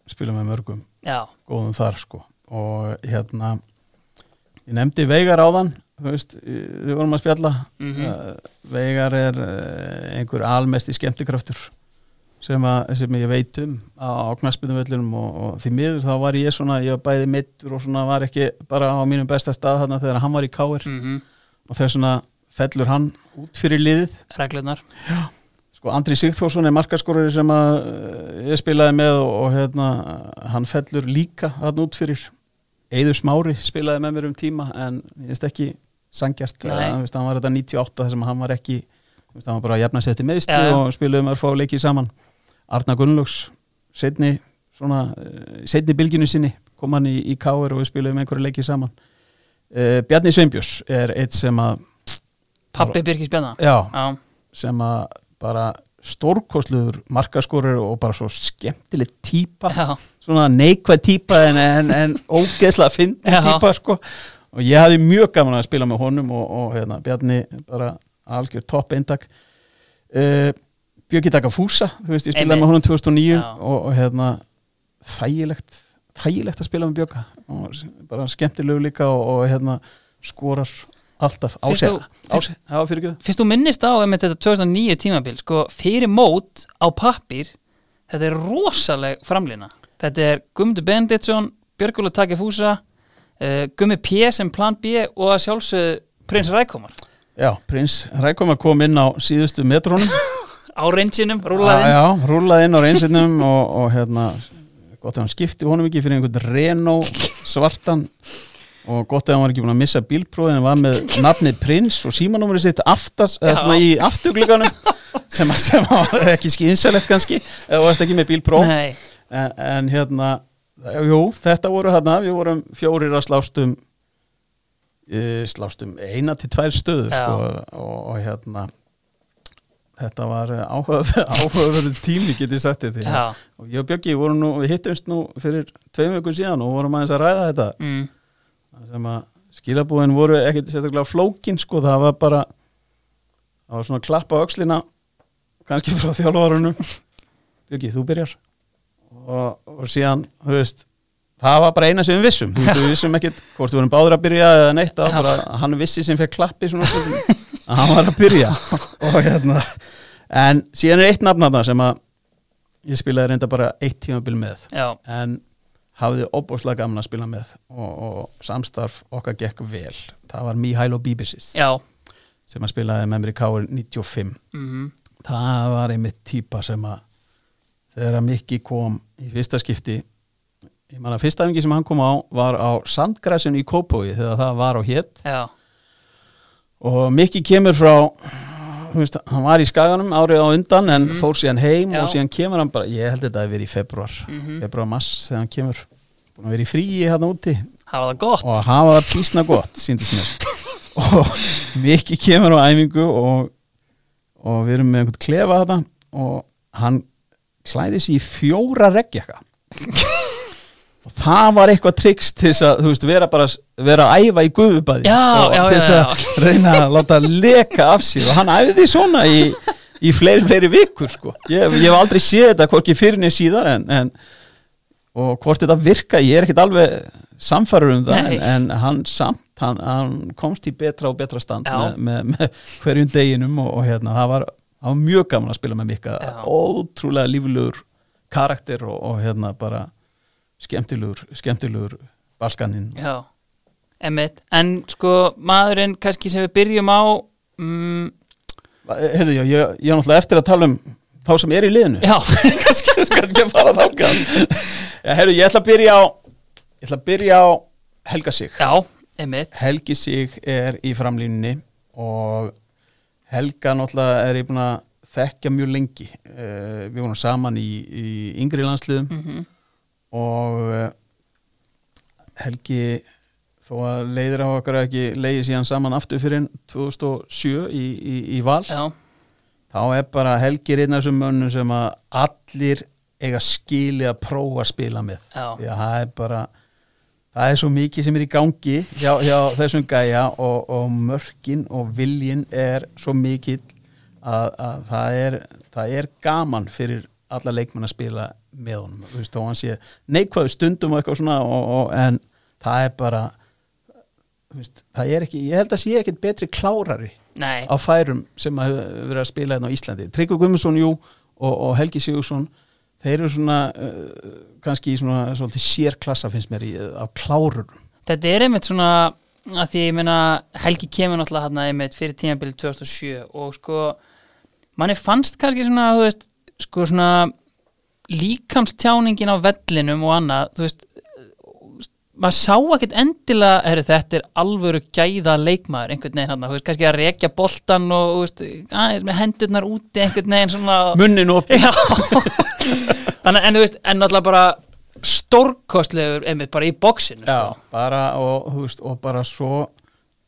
spila með mörgum. Já, góðum þar sko. Og hérna ég nefndi Veigar áðan þú veist, við vorum að spjalla. Mhm. uh, Veigar er uh, einhver almesti skemmtikraftur sem, að, sem ég veit um á, á knaspinu og, og því miður þá var ég svona, ég var bæði mittur og svona var ekki bara á mínum besta stað þarna þegar hann var í káir mm og þess svona fellur hann út fyrir liðið. Reglunar sko Andri Sigþórsson er markaskorari sem að uh, ég spilaði með og, og hérna, hann fellur líka hann út fyrir. Eiður Smári spilaði með mér um tíma en ég veist ekki sangjart, uh, veist, hann var þetta 98 þar sem hann var ekki veist, hann var bara að jafna sér til meðsli Já, já. og spilaði með að fá leikið saman. Arna Gunnlaugs setni svona, uh, setni bylginu sinni kom hann í, í Káir og við spilaðum einhverju leikið saman. Uh, Bjarni Sveinbjós er eitt sem að Pappi Birkis Bjarna? Já, Já, sem að bara stórkostluður markaskorur og bara svo skemmtileg típa. Já, svona neikvæð típa en, en, en ógeðslega fyndin Já. típa sko. Og ég hafði mjög gaman að spila með honum og, og hérna, Bjarni bara algjör topp eintak. Uh, Björki Daka Fúsa þú veist ég spilaði Einmitt. með honum 2009 Já. og, og hérna þægilegt þægilegt að spila með Björka. Og bara skemmtilegu líka og, og hérna skorar alltaf á Finnst sig þú- á sig, já fyrir ekki Fyrst þú minnist á einmitt þetta 2009 tímabil sko, fyrir mót á pappir þetta er rosaleg framlýna þetta er Guðmundur Benditsson Björgóla Taki Fúsa uh, Gummi P sem plan B og að sjálfsögðu Prins Rækomar Já, prins Rækoma kom inn á síðustu metrónum. Á reynsinum, rúlaðinn Já, rúlaði inn á reynsinnum og, og hérna, gott ef hann skipti honum ekki fyrir einhvern Renault svartan og gott ef hann var ekki búin að missa bílprófin en var með nafnið prins og símanúmerið sitt aftast, svona í afturglíkanum sem, að- sem að var ekki skynsalegt kannski, eða varst ekki með bílpróf. Nei, en, en hérna jú, þetta voru hérna, við vorum fjórir að slástum uh, slástum eina til tvær stöður sko, og, og hérna þetta var áhugaverður tími getið sagt þetta já. og ég og Björki vorum nú, við hittumst nú fyrir tveim veikum síðan og vorum aðeins að ræða þetta. Mm. Það sem að skilabúðin voru ekkit sérstaklega flókin sko, það var bara það var svona klapp á öxlina kannski frá þjálfarunum. Björki, þú byrjar. Og, og síðan, þú veist það var bara eina sem við vissum. Við vissum ekkit hvort við vorum báður að byrja eða neitt það var bara, hann vissi sem fekk klappi svona að hann var að byrja. Og hérna en síðan er eitt nafn þarna sem að ég spilaði reynda bara eitt tímabil með. Já, en hafði óbúslega gaman að spila með og, og samstarf okkar gekk vel. Það var Mihailo Bibisis já. sem að spilaði með mér í Káur 95 mm það var einmitt típa sem að þegar að Mikki kom í fyrsta skipti ég man að fyrsta aðingi sem hann kom á var á Sandgræsinu í Kópói þegar það var á hétt og Mikki kemur frá veist, hann var í skaganum árið á undan en Mhm. fór síðan heim Já. og síðan kemur hann bara, ég held þetta að vera í februar Mhm. februar mass þegar hann kemur búin að vera í fríi hérna úti hafa það gott og hafa það písna gott síndist mér og Mikki kemur á æfingu og, og við erum með einhvern klefa þetta og hann klæði sér í fjóra regnjaka og það var eitthvað triks til þess að veist, vera bara vera að æfa í guðubæði Já, og já, til þess að reyna að láta leka af sér. Og hann æfði svona í, í fleiri, fleiri vikur sko. ég, ég hef aldrei séð þetta hvorki fyrir niður síðar en, en og hvort þetta virka, ég er ekkit alveg samfærur um það en, en hann samt, hann, hann komst í betra og betra stand með, með, með hverjum deginum og, og hérna, það var, það var mjög gaman að spila með Mikka. Ótrúlega líflegur karakter og, og hérna bara skemmtilegur, skemmtilegur balkaninn. Já, emmitt en sko maðurinn kannski sem við byrjum á mm, Heyrðu, já, ég, ég er náttúrulega eftir að tala um þá sem er í liðinu. Já, kannski, kannski að fara þákað Já, heyrðu, ég ætla að byrja á ég ætla að byrja á Helga Sig. Já, emmitt Helgi Sig er í framlínunni og Helga náttúrulega er ég búin að þekkja mjög lengi. Uh, við vorum saman í, í yngri landsliðum. Mm og uh, Helgi þó að leiðir á okkar ekki leiði síðan saman aftur fyrir 2007 í, í, í val já, þá er bara Helgi af þessum mönnum sem að allir eiga skili að prófa að spila með. Því að það er bara það er svo mikið sem er í gangi hjá, hjá þessum gæja og, og mörkin og viljin er svo mikið að, að það, er, það er gaman fyrir alla leikmenn að spila með honum. Veist, og hann sé neikvæðu stundum og eitthvað svona og, og, en það er bara veist, það er ekki, ég held að sé ekkit betri klárari nei. á færum sem að verið að spila hérna á Íslandi. Tryggvi Guðmundsson, jú, og, og Helgi Sigursson þeir eru svona uh, kannski svona svolítið sérklassa finnst mér í, af klárur Þetta er einmitt svona að því ég meina Helgi kemur náttúrulega hann einmitt fyrir tímabilið 2007 og sko manni fannst kannski svona þú veist, sko svona líkamstjáningin á vellinum og annað þú veist maður sá ekkert endilega er þetta er alvöru gæða leikmaður einhvern veginn hann, veist, kannski að rekja boltan og þú veist, aðeins með hendurnar úti einhvern veginn svona munnin Já. Þannig, en þú veist, en náttúrulega bara stórkostlegur einmitt bara í bóksinu sko. bara og, þú veist, og bara svo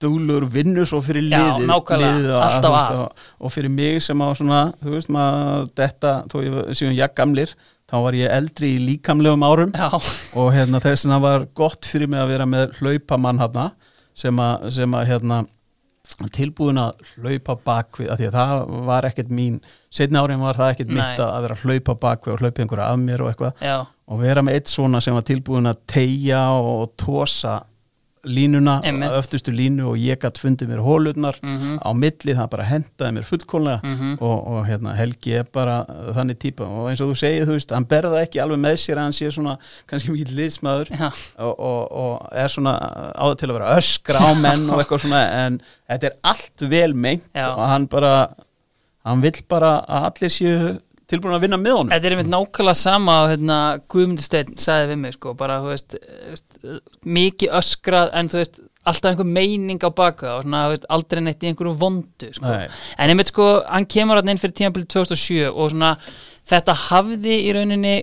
duglur vinnur svo fyrir Já, liðið, nákvæmlega, liðið og, alltaf að. og, og fyrir mig sem á svona þú veist maður þetta, þó ég séum ég gamlir þá var ég eldri í líkamlegum árum Já, og hérna þess að það var gott fyrir mig að vera með hlaupamann hérna sem að, sem að hérna tilbúin að hlaupa bakvið af því að það var ekkert mín setni árin var það ekkert Nei. mitt að að vera að hlaupa bakvið og hlaupa einhverja af mér og eitthvað já, og vera með eitt svona sem var tilbúin að tegja og tósa línuna, öftustu línu og ég gætt fundið mér hólurnar mhm, á milli, það bara hendaði mér fullkónlega mhm. og, og hérna, Helgi er bara þannig típa og eins og þú segir, þú veist, hann berða ekki alveg með sér að hann sé svona kannski mikið liðsmaður Já, og, og, og er svona áður til að vera öskra á menn og eitthvað svona en þetta er allt vel meint og hann bara hann vill bara að allir séu tilbúin að vinna með honum Þetta er einmitt nákvæmlega sama og hérna, Guðmundur Steinn sagði við mig sko, bara, veist, veist, mikið öskrað en veist, alltaf einhver meining á baka og svona, aldrei neitt í einhverju vondu sko. Nei. en einmitt sko, hann kemur inn fyrir tímabilið 2007 og svona þetta hafði í rauninni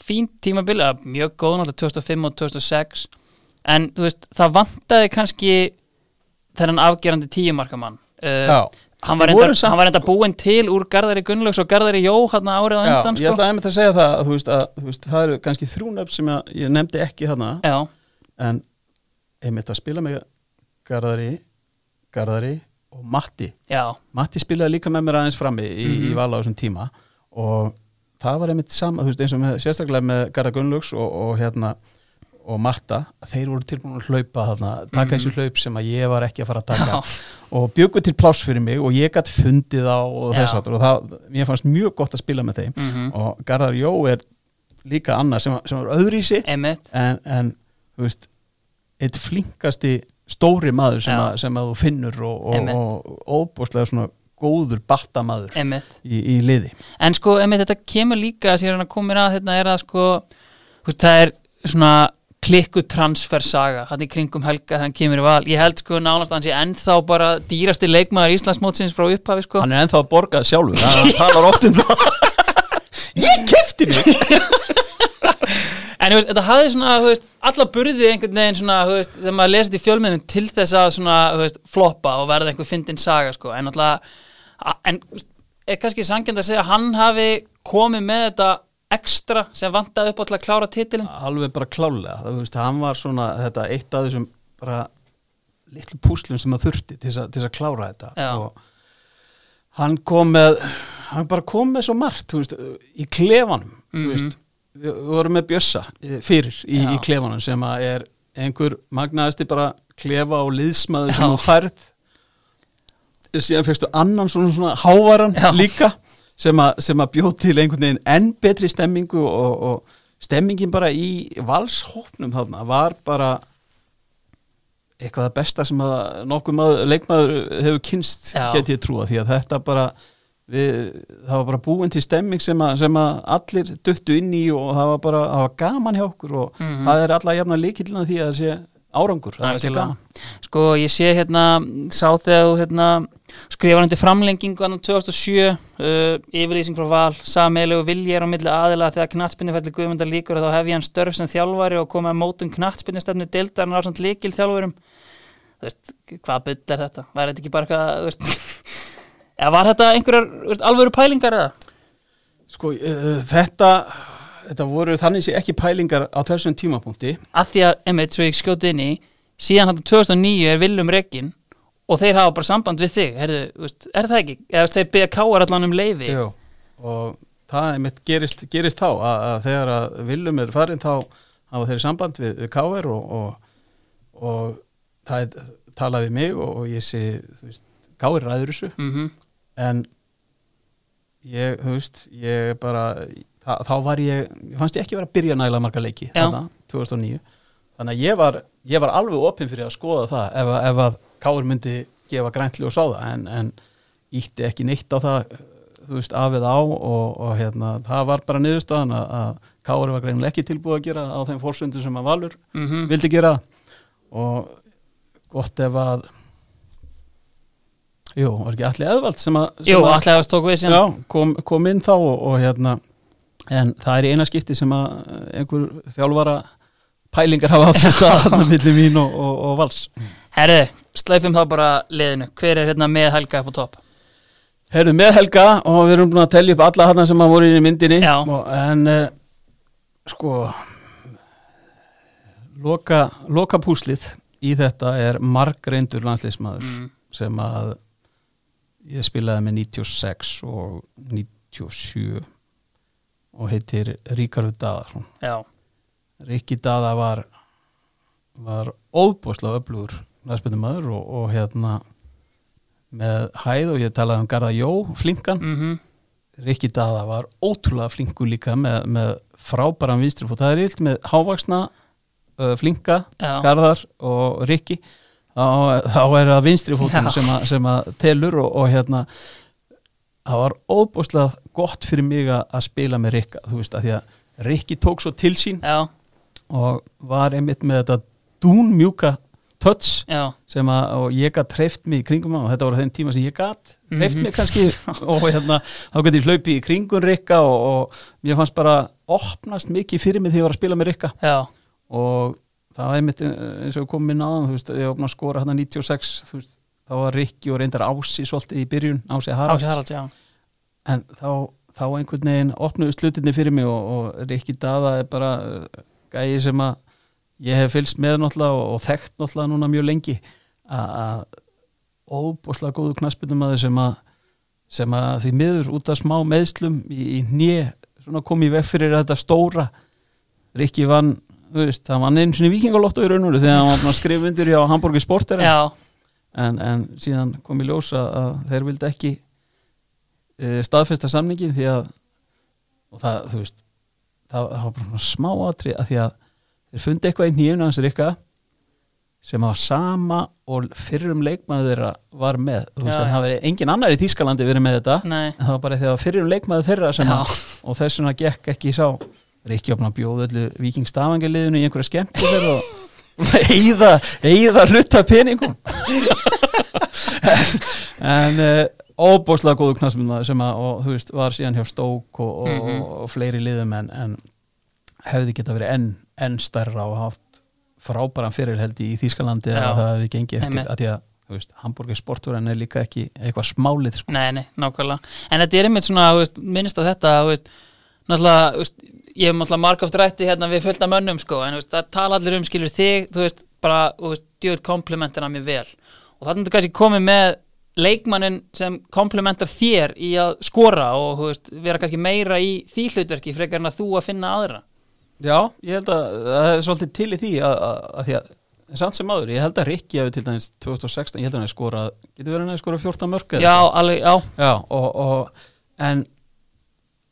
fín tímabil, eða mjög góð alltaf 2005 og 2006 en það vantaði kannski þennan afgerandi tíumarkamann uh. Hann, var enda, hann var enda búinn til úr Garðari Gunnlaugs og Garðari Jó hann árið á Já, undan ég sko. ætlaði einmitt að segja það að, þú veist, að þú veist, það eru kannski þrjúnöfn sem ég, ég nefndi ekki þarna. Já, en einmitt að spila með Garðari, Garðari og Matti. Já, Matti spilaði líka með mér aðeins frammi í, Mhm. í vala á þessum tíma. Og það var einmitt sama, þú veist, eins og með, sérstaklega með Garða Gunnlaugs og, og hérna og Matta þeir voru tilbúin að hlaupa þarna taka þessi hlaup sem að ég var ekki að fara að taka Mhm. Já. og bjöggu til pláss fyrir mig og ég gætt fundið á og þess aftur og það, mér fannst mjög gott að spila með þeim Mhm. og Garðar Jó er líka annar sem, sem var öðrísi Einmitt. en, en þú veist eitt flinkasti stóri maður sem, að, sem að þú finnur og, óbúslega svona góður battamaður í, í liði En sko, einmitt, þetta kemur líka sem ég er að koma að þetta er að sko þú veist, það er svona klikku transfer saga, hann í kringum helga þannig kemur í val, ég held sko nánast að hann sé ennþá bara dýrasti leikmaður Íslandsmótsins frá upphafi sko. Hann er ennþá að borga sjálfur hann talar oft um það. Ég kefti mig. En þú veist, þetta hafði svona, veist, alla burði einhvern veginn svona, veist, þegar maður lesið í fjölmiðnum til þess að svona, veist, floppa og verða einhver fyndin saga, sko, en alltaf, en, er kannski sangjandi að segja að hann hafi komið með þetta ekstra sem vantaði upp á til að klára titilin? alveg bara klálega það, veist, var svona þetta eitt af þessum bara litlu púslum sem að þurfti til þess að, klára þetta. Já. og hann kom með hann bara kom með svo margt veist, í klefanum þú veist, við, við vorum með bjössa eh, fyrir í, í klefanum sem að er einhver magnaðasti bara klefa og liðsmaður sem þú færð. Síðan fegstu annan svona, svona hávaran Já. líka sem, að bjóð til einhvern veginn enn betri stemmingu og, og stemmingin bara í valshópnum þarna var bara eitthvað það besta sem að nokkuð maður, leikmaður hefur kynst Já. get ég trúa því að þetta bara við, það var bara búin til stemming sem að, sem að allir duttu inn í og það var bara það var gaman hjá okkur og Mhm. það er alla jafna líkillina því að það sé árangur Sko, ég sé hérna, sá þegar þú hérna, skrifar undir framlengingu annan 2007, uh, yfirlýsing frá val, sammeilegu vilji er á milli aðila þegar knattspinnifelli Guðmundar líkur þá hef ég hann störf sem þjálfari og komið að mótum knattspinnistefnu deildarinn á samt líkil þjálfurum. Þú veist, hvað byll er þetta? Var þetta ekki bara eitthvað, veist, eða var þetta einhverjar veist, alvöru pælingar eða? sko uh, þetta þetta voru þannig sé ekki pælingar á þessum tímapunkti Að því að, einmitt, svo ég skjóti inn í, síðan hann 2009 er Willum Reggin og þeir hafa bara samband við þig, Herðu, veist, er það ekki? Eða veist, þeir byggja káar allan um leifi. Jú. og það einmitt gerist, gerist þá að, að þegar að Willum er farin þá hafa þeir samband við, við KR og, og, og það er talað við mig og, og ég sé KR ræður þessu Mm en ég, þú veist, ég bara þá, þá var ég, ég fannst ég ekki vera að byrja nægilega marga leiki, þarna, 2009 þannig að ég var, ég var alveg opinn fyrir að skoða það ef, ef að Káur myndi gefa græntli og sá það en, en ítti ekki neitt á það þú veist, af eða á og, og hérna, það var bara niðurstaðan að, að Káur var greinilega ekki tilbúið að gera á þeim fórsöndu sem að Valur -hmm. vildi gera. Og gott ef að jú, var ekki allir eðvald sem að, sem Jú, allega að stók við sem já, kom, kom inn þá og, og hérna en það er í eina skipti sem að einhver þjálfara pælingar hafa átt sér stað þarna milli mín og, og, og vals. Herðu, sleifum þá bara liðinu. Hver er hérna með Helga upp á topp? Herðu með Helga og við erum búin að telja upp alla þarna sem að voru inn í myndinni. Og, en uh, sko loka, loka púslið í þetta er margreindur landsleismadur Mm. sem að ég spilaði með 96 og 97 og heitir Ríkarður Daðarsson Já, Rikki Daða var var óbúslega öflugur næspöndumöður og, og hérna með hæð og ég talaði um Garða Jó, flinkan. Mm Rikki Daða var ótrúlega flinkur líka með, með frábæran vinstrifót. Það er illt með hávaksna uh, flinka, Já. Garðar og Rikki þá, þá er það vinstrifótum sem, sem að telur og, og hérna það var óbúslega gott fyrir mig að að spila með Rikka þú veist að því að Rikki tók svo til sín já, og var einmitt með þetta dúnmjúka touch já. sem að, ég gætt treyft mig í kringum og þetta var á þeim tíma sem ég gætt treyft Mhm. mig kannski og hérna þá gæti ég hlaupi í kringun Rikka og, og mér fannst bara opnast mikið fyrir mig þegar ég var að spila með Rikka. Já, og það var einmitt eh, eins og kom inn aðan þú veist, ég opna að skora hérna 96 þú veist, þá var Rikki og reyndar Ási svolítið í byrjun, Ási Haralds. Ási Haralds, en þá, þá einhvern veginn opnuðu slutinni fyrir mig og, og Rikki Dada er bara uh, gæi sem að ég hef fylgst með náttúrulega og, og þekkt náttúrulega núna mjög lengi að- að óbúslega góðu knaspindum sem að sem að því miður út af smá meðslum í, í svona kom í veg fyrir þetta stóra. Rikki vann þú veist, það var einu sinni vikingalotto í raun og veru þegar hann var að undir hjá Hamburger Sporter Já, en, en síðan kom í ljós að, að þeir vildi ekki e, staðfesta samningin því að og það, þú veist það, það var bara svona smá atri að því að þeir fundi eitthvað í nýjum hans Rikka sem var sama og fyrrum leikmaður þeirra var með. Þú veist Já, að það verið engin annar í Þýskalandi verið með þetta nei. en það var bara þegar fyrrum leikmaður þeirra sem að, og þess vegna gekk ekki sá opna að bjóða öllu vikingstafangaliðinu í einhverja þeirra og eigða, eigða hluta peningum en uh, óbúslega góðu knasmynda sem að, og þú veist, var síðan hjá Stók og, og, Mhm. og, fleiri liðum en, en hefði geta verið enn, enn stærra og haft frábæran fyrir held í Þýskalandi Já. að það hefði gengið eftir Einmitt. að því að, þú veist, Hamburger sportverðin er líka ekki eitthvað smálið sko. Nei, nei, nákvæmlega En þetta er einmitt svona, þú veist, minnst á þetta þú veist, náttúrulega, veist, ég hef náttúrulega margóft rætti hérna við fullta mönnum sko, en veist, það tala allir um skilur þig þú veist, bara, þú veist, djöð komplimentina mér vel. Og þannig að þú kannski komið með leikmannin sem komplimentar þér í að skora og veist, vera kannski meira í því hlutverki frekar en að þú að finna aðra. Já, ég held að það er svolítið til í því að, að, að því að samt sem áður, ég held að Rikki hefur til dæmis 2016, ég held að hann hefur skorað getur verið hann hefur skorað 14 mörg Já, alveg, já, Já, og, og en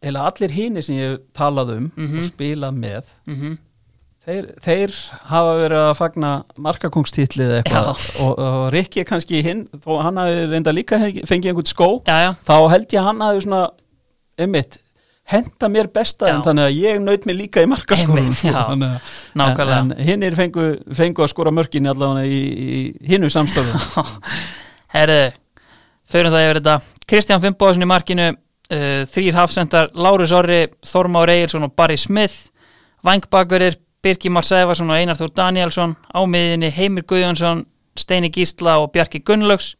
eða allir hínir sem ég talað um Mhm. og spilað með mhm. þeir, þeir hafa verið að fagna markakongstitlið eitthvað. Og, og Rikki er kannski hinn þó hann hafi reynda líka fengið einhvern skó Já, já, þá held ég hann hafi svona einmitt, henda mér besta Já. en þannig að ég naut mér líka í já. nákvæmlega. en, en hinnir fengu, fengu að skora mörkin allavega í, í hinnu samstofum Herðu, förum það yfir þetta. Kristján Fimboðsson í markinu uh, þrýr hafsendar, Lárus Orri Þormár Egilson og Barry Smith Vangbakurir, Birgir Már Sæfarsson og Einar Þór Danielsson á miðinni Heimir Guðjónsson, Steini Gísla og Bjarki Gunnlaugs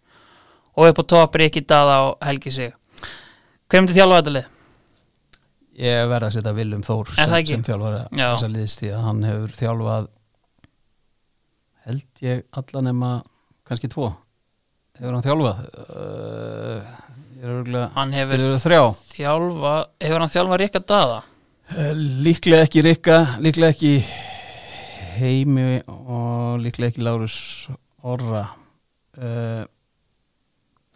og upp á topp Rikki Daða og Helgi Sig Hver myndi þjálfa þetta lið? ég verða að setja Willum Þór sem, ekki? sem þjálfara Já. þessa liðst því að hann hefur þjálfað held ég alla nema kannski tvo hefur hann þjálfað uh, Hann hefur þjálfa hefur hann þjálfa Rikka Daða? Eh, líklega ekki Rikka líklega ekki Heimi og líklega ekki Lárus Orra. Uh,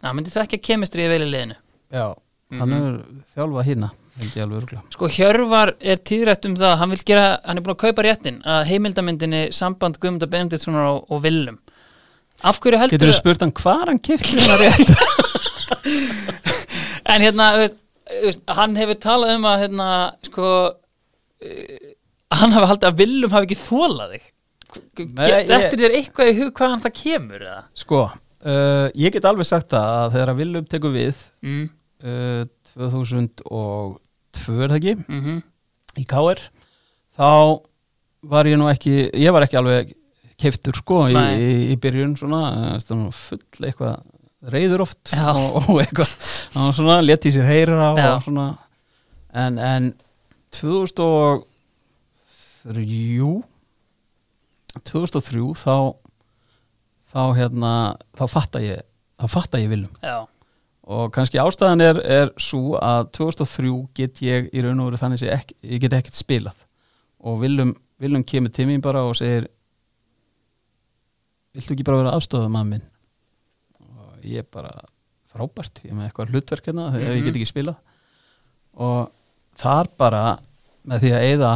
Það myndi þekkja kemistri vel í liðinu. já, hann Mhm. hefur þjálfað hérna Sko Hjörvar er tíðrætt um það. Hann gera, hann er búin að kaupa réttin að heimildamyndinni samband Guðmunda Benediktssonar og, og Willum. Af hverju heldur getur þú spurt hann hvar hann kipti hérna rétt En hérna, veist, hann hefur talað um að hérna, sko uh, hann hafi haldið að Willum hafi ekki þólað þig. Eftir þér eitthvað í hug hvaðan það kemur eða? sko, uh, ég get alveg sagt það að þegar að Willum tekur við Mm, uh, 2002 er það ekki? Mm í KR þá var ég nú ekki ég var ekki alveg keiftur sko í, í, í byrjun svona eh, það var full eitthvað reyður oft Já. og, og eitthvað hann svona leti sér heyra en, en 2003 2003 þá þá hérna þá fatta ég þá fatta ég viljum Já, og kannski ástæðan er, er svo að 2003 get ég í raun og veru þannig að ekki, ég get ekkert spilað. Og Willum, Willum kemur til mín bara og segir viltu ekki bara vera aðstofum að minn ég bara frábært, ég er með eitthvað hlutverk hérna þegar ég Mhm. get ekki spilað og þar bara með því að eyða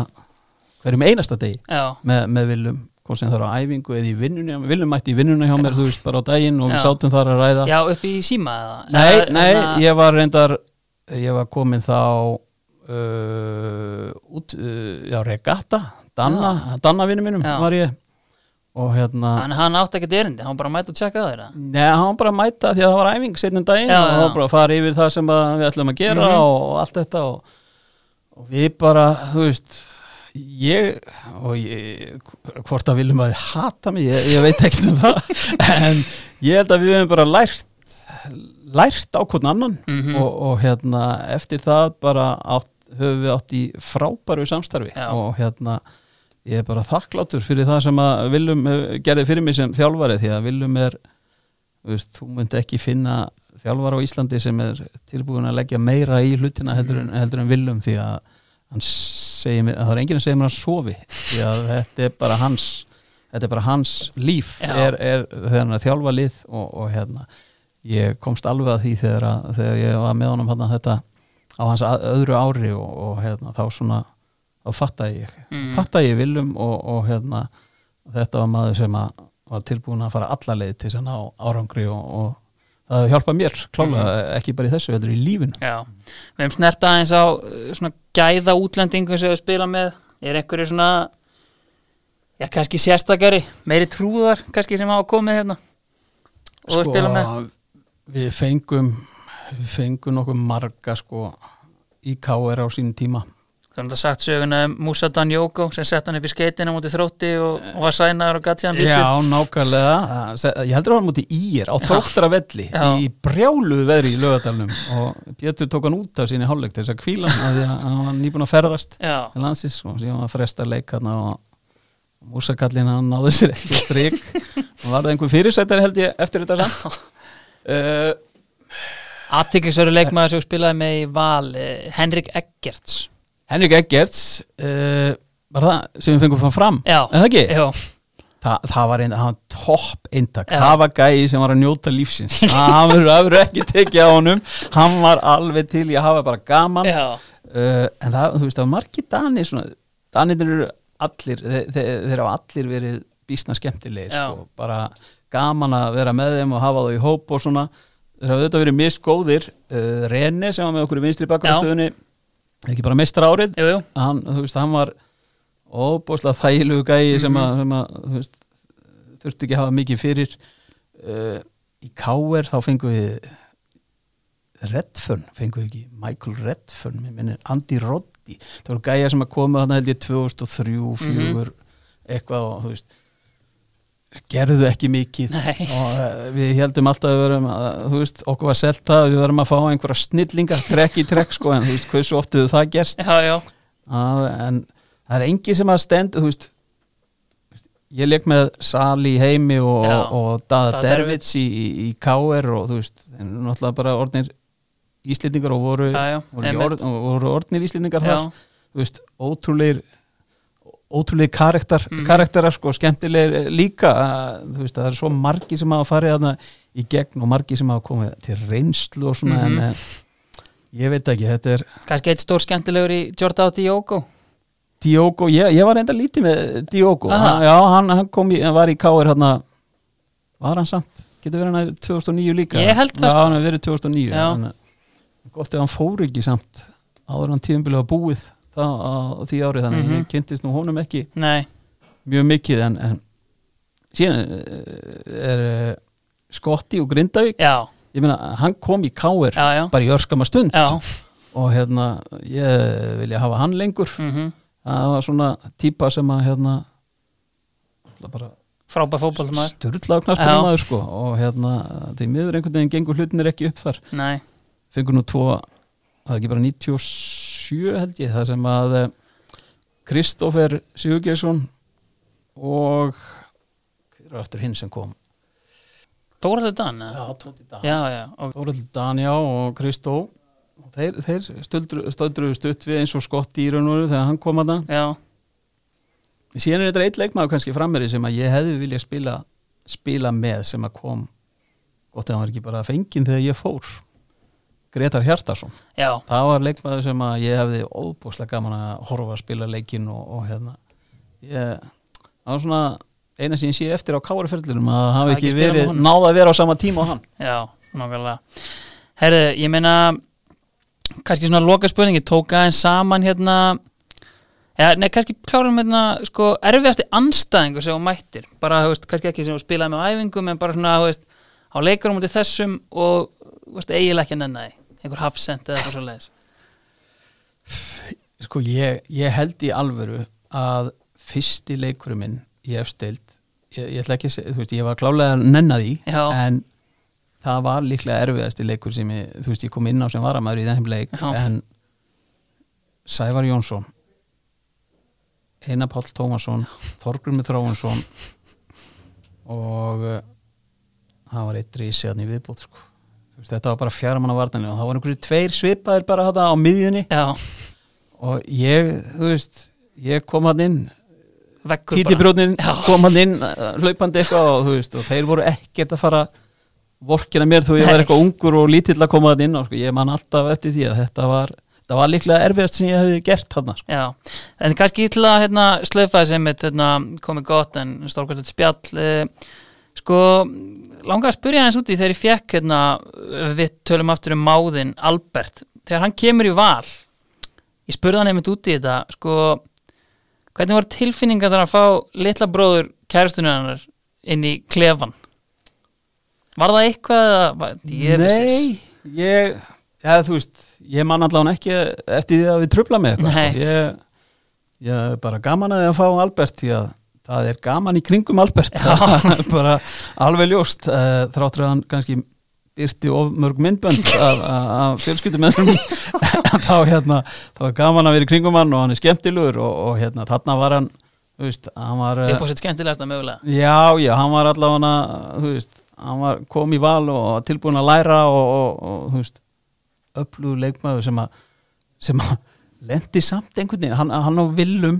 hverjum einasta degi já, með, með Willum hvort sem það er á æfingu eða í vinnunni Willum mætti í vinnunni hjá mér, þú veist, bara á daginn og við Já. sátum þar að ræða já upp í síma eða? Nei, Eða- nei, eða- ég var reyndar ég var komin þá uh, út, uh, já, regatta Danna, Danna vinnu mínum Já. var ég og hérna Hann, hann átti ekkert erindi, hann var bara að mæta og tjekka á þeirra Nei, hann var bara að mæta því að það var æfing setnum daginn Já, og hann já. var bara að fara yfir það sem að við ætlum að gera Mhm. og allt þetta og, og við bara, þú veist ég og ég, hvort að viljum að hata mig, ég, ég veit ekki um það en ég held að við hefum bara lært lært á hvern annan Mhm. og, og hérna eftir það bara átt, höfum við átt í frábæru samstarfi Já. og hérna ég er bara þakklátur fyrir það sem að Viljum gerði fyrir mig sem þjálfari því að Viljum er veist, þú myndi ekki finna þjálfara á Íslandi sem er tilbúin að leggja meira í hlutina heldur en, heldur en Viljum því að hann segir mér, það er enginn að segja mér að sofi því að þetta er bara hans þetta er bara hans líf er, er þjálfa lið og, og hérna, ég komst alveg að því þegar, að, þegar ég var með honum hérna, þetta á hans að, öðru ári og, og hérna, þá svona þá fattaði ég, Mm. fattaði ég viljum og, og hérna, þetta var maður sem að var tilbúin að fara alla leið til að ná árangri og, og það hjálpa mér klálega, ekki bara í þessu, heldur í lífinu. Já, við hefum snert aðeins á uh, svona gæða útlendingu sem við spila með. Er einhverju svona já, kannski sérstakari meiri trúðar kannski sem hafa komið hérna og við spila með? Sko, við fengum við fengum nokkuð marga sko í KR á sínum tíma þannig að sagt söguna um Musa Danjóko sem sett hann upp í skeitina mútið þrótti og, og var sænaður og gatt sér hann lítið. Já, nákvæmlega. Ég heldur að hann múti ír á þróttara velli Já. í brjálu veðri í lögadalnum og Pétur tók hann út af síni hálfleik til þess að kvíla hann af því að hann var nýbúin að ferðast til landsins og síðan var fresta leik hann og músakallin hann náði sér ekki strik. Og var það einhver fyrirsættari held ég eftir þetta samt? Uh, aðtiklisveru leikmaður sem spilaði með í val eh, Henrik Eggerts Henrik Eggerts uh, var það sem við fengum fann fram? Já, en það ekki? já, Þa, það var einn, hann var topp eintak. Það var gæði sem var að njóta lífsins. Það verður ekki tekið á honum. Hann var alveg til í að hafa bara gaman. Uh, en það, þú veist, það var margir danir svona, danir eru allir þeir, hafa allir verið býsna skemmtilegir sko, bara gaman að vera með þeim og hafa þá í hóp og svona. Þeir hafa auðvitað verið misgóðir. Uh, Rene sem var með okkur í vinstri bakkarstöðunni er ekki bara meistar árið jú, jú hann, veist, hann var óbúslega þægilegu gæi sem Mhm. að, sem að veist, þurfti ekki að hafa mikið fyrir uh, í K.R. þá fengum við Redfern, fengum við ekki Michael Redfern, mér minnir Andy Roddy, það voru gæja sem að koma þarna held ég 2003, 2004 Mhm. eitthvað og þú veist gerðu ekki mikið. Nei. og uh, við heldum alltaf að við verum að, þú veist, okkur var selt það að við verum að fá einhverja snillingar trekk í trekk sko, en þú veist, hversu oft hefur það gerst? Já, já, að, en það er engi sem að stend þú veist ég leik með Sali heimi og, og Dada Dervits í, í, KR og þú veist, en náttúrulega bara orðnir Íslendingar og voru, já, voru, orð, voru orðnir Íslendingar þar, þú veist, ótrúleir ótrúleir karakter, Mhm. karakterar sko, skemmtilegir líka að, þú veist, það er svo margi sem hafa farið þarna í gegn og margi sem hafa komið til reynslu og svona Mhm. en, en ég veit ekki, þetta er kannski eitt stór skemmtilegur í Jordao Diogo Diogo, ég, ég var enda lítið með Diogo, hann, já, hann, hann kom í, hann var í K.R. hérna var hann samt, getur verið hann 2009 líka Ég held það, já, sko. hann hefur verið 2009 Já. hann, gott ef hann fór ekki samt áður en hann tíðumbilið var búið á, á því árið, þannig Mhm. ég kynntist nú honum ekki Nei, mjög mikið en, en síðan eh, er eh, Skotti og Grindavík. Já, ég meina, hann kom í K.R. já, já. bara í örskama stund. Og hérna, ég vilja hafa hann lengur. Mhm. Það var svona típa sem að hérna bara sturla á knaspunum sko. Og hérna því miður einhvern veginn gengur hlutinir ekki upp þar. Nei, fengur nú tvo, það er ekki bara 97 held ég, það sem að eh, Kristófer Sigurgeirsson og hver er aftur hinn sem kom? Dóraður Dan Tóti Dan. Já, og, Kristó. Þeir, þeir stöldru, stöldru stutt við eins og skotti í raun og veru þegar hann kom að það já, síðan er þetta eitt leikmaður kannski frammeri sem að ég hefði vilja spila spila með sem að kom. Gott ef hann var ekki bara fenginn þegar ég fór Gretar Hjartarsson já, það var leikmaður sem að ég hefði óbúslega gaman að horfa að spila leikin og, og hérna. Ég, það var svona eina sem ég sé eftir á káarferðlunum að hafa ekki ekki verið náða að vera á sama tíma og hann. Já, nákvæmlega. Herðu, ég meina kannski svona loka spurningi, tók aðeins saman hérna Já, nei, kannski klárum hérna, sko, erfiðasti anstæðingu sem þú mættir, bara, þú veist, kannski ekki sem þú spilaði með á æfingum, en bara svona, þú veist, á leikarum út í þessum og, þú veist, eiginlega ekki því, einhver hafsend eða eitthvað svo leiðis. sko ég, ég held í alvöru að fyrsti leikurum minn í efstild ég, ég ætla ekki að þú veist, ég var klálega að nenna því Já. en það var líklega erfiðasti leikur sem ég, þú veist, ég kom inn á sem varamæður í þeim leik Já. en Sævar Jónsson Einar Páll Tómasson Þorgrummi Þróunsson og uh, það var eitt rísi hann í viðbútt sko. Veist, þetta var bara fjara manna vartanlega og það var einhverju tveir svipaðir bara þetta á miðjunni. Já, og ég, þú veist ég kom hann inn Já. kom hann inn uh, hlaupandi eitthvað og þú veist og þeir voru ekkert að fara vorkina mér þú ég var eitthvað ungur og lítill að koma hann inn og sko, ég man alltaf eftir því að þetta var þetta var líklega erfiðast sem ég hefði gert hann sko. Já, en kannski að hérna, slöfa þessi einmitt hérna, komið gott en stórkvæmt spjall eh, sko, langar að spyrja hans úti þegar ég fekk hérna, við tölum aftur um máðin Albert, þegar hann kemur í val ég spurði hann einmitt úti í þetta sko, hvernig var tilfinninga þar að fá litla bróður kærastunni hennar inn í klefan var það eitthvað djöfisins? Nei, ég ja, þú veist, ég man allavega ekki eftir því að við trubla með eitthvað sko. ég, ég bara gaman að því að fá Albert því að það er gaman í kringum Albert. Er bara alveg ljóst uh, þráttur að hann kannski byrti of mörg myndbönd af, fjölskyldum þá hérna þá er gaman að vera í kringum hann og hann er skemmtilegur og, og hérna þarna var hann veist, var eh, upp á sitt skemmtilegasta mögulega. Já, já, hann var allavega veist, hann var kom í val og var tilbúin að læra og, og, og þú veist, öflugur leikmaður sem að sem að lendi samt einhvern veginn, hann, hann á villum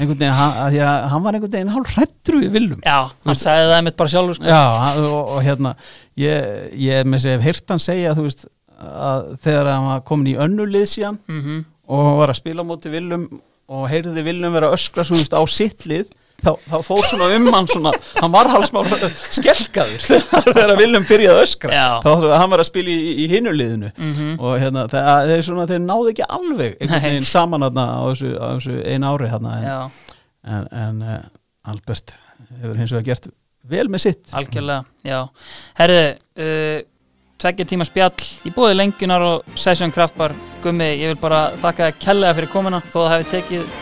einhvern veginn, hann, hann var einhvern veginn hálf hrættru í villum Já, hann sagði það einmitt bara sjálfur sko. Já, hann- og, og hérna ég, ég með sér hef heyrt hann segja veist, að þegar hann var komin í önnulið síðan mm og var að spila á móti Willum og heyrði Willum vera öskra svo, veist, á sitt lið þá, þá fór svona um hann svona, hann var halsmál skelkaður. Þegar Willum byrjaði að öskra Já. þá að hann var að spila í, í hinuliðinu Mhm. og hérna, það, þeir, svona, þeir náðu ekki alveg einhvern veginn saman þarna á þessu, þessu einu ári hérna, en, en, en uh, Albert hefur hins vegar gert vel með sitt. Algjörlega, já. Herðu, uh, tveggja tíma spjall í búið lengjunar og Session Kraftbar. Gummi, ég vil bara þakka þér kellega fyrir komuna þó það hefði tekið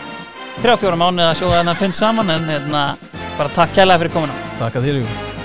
þrjá fjóra mánuð að sjóða þennan fund saman en hérna, bara takk kellega fyrir komuna. Takk að þér Jú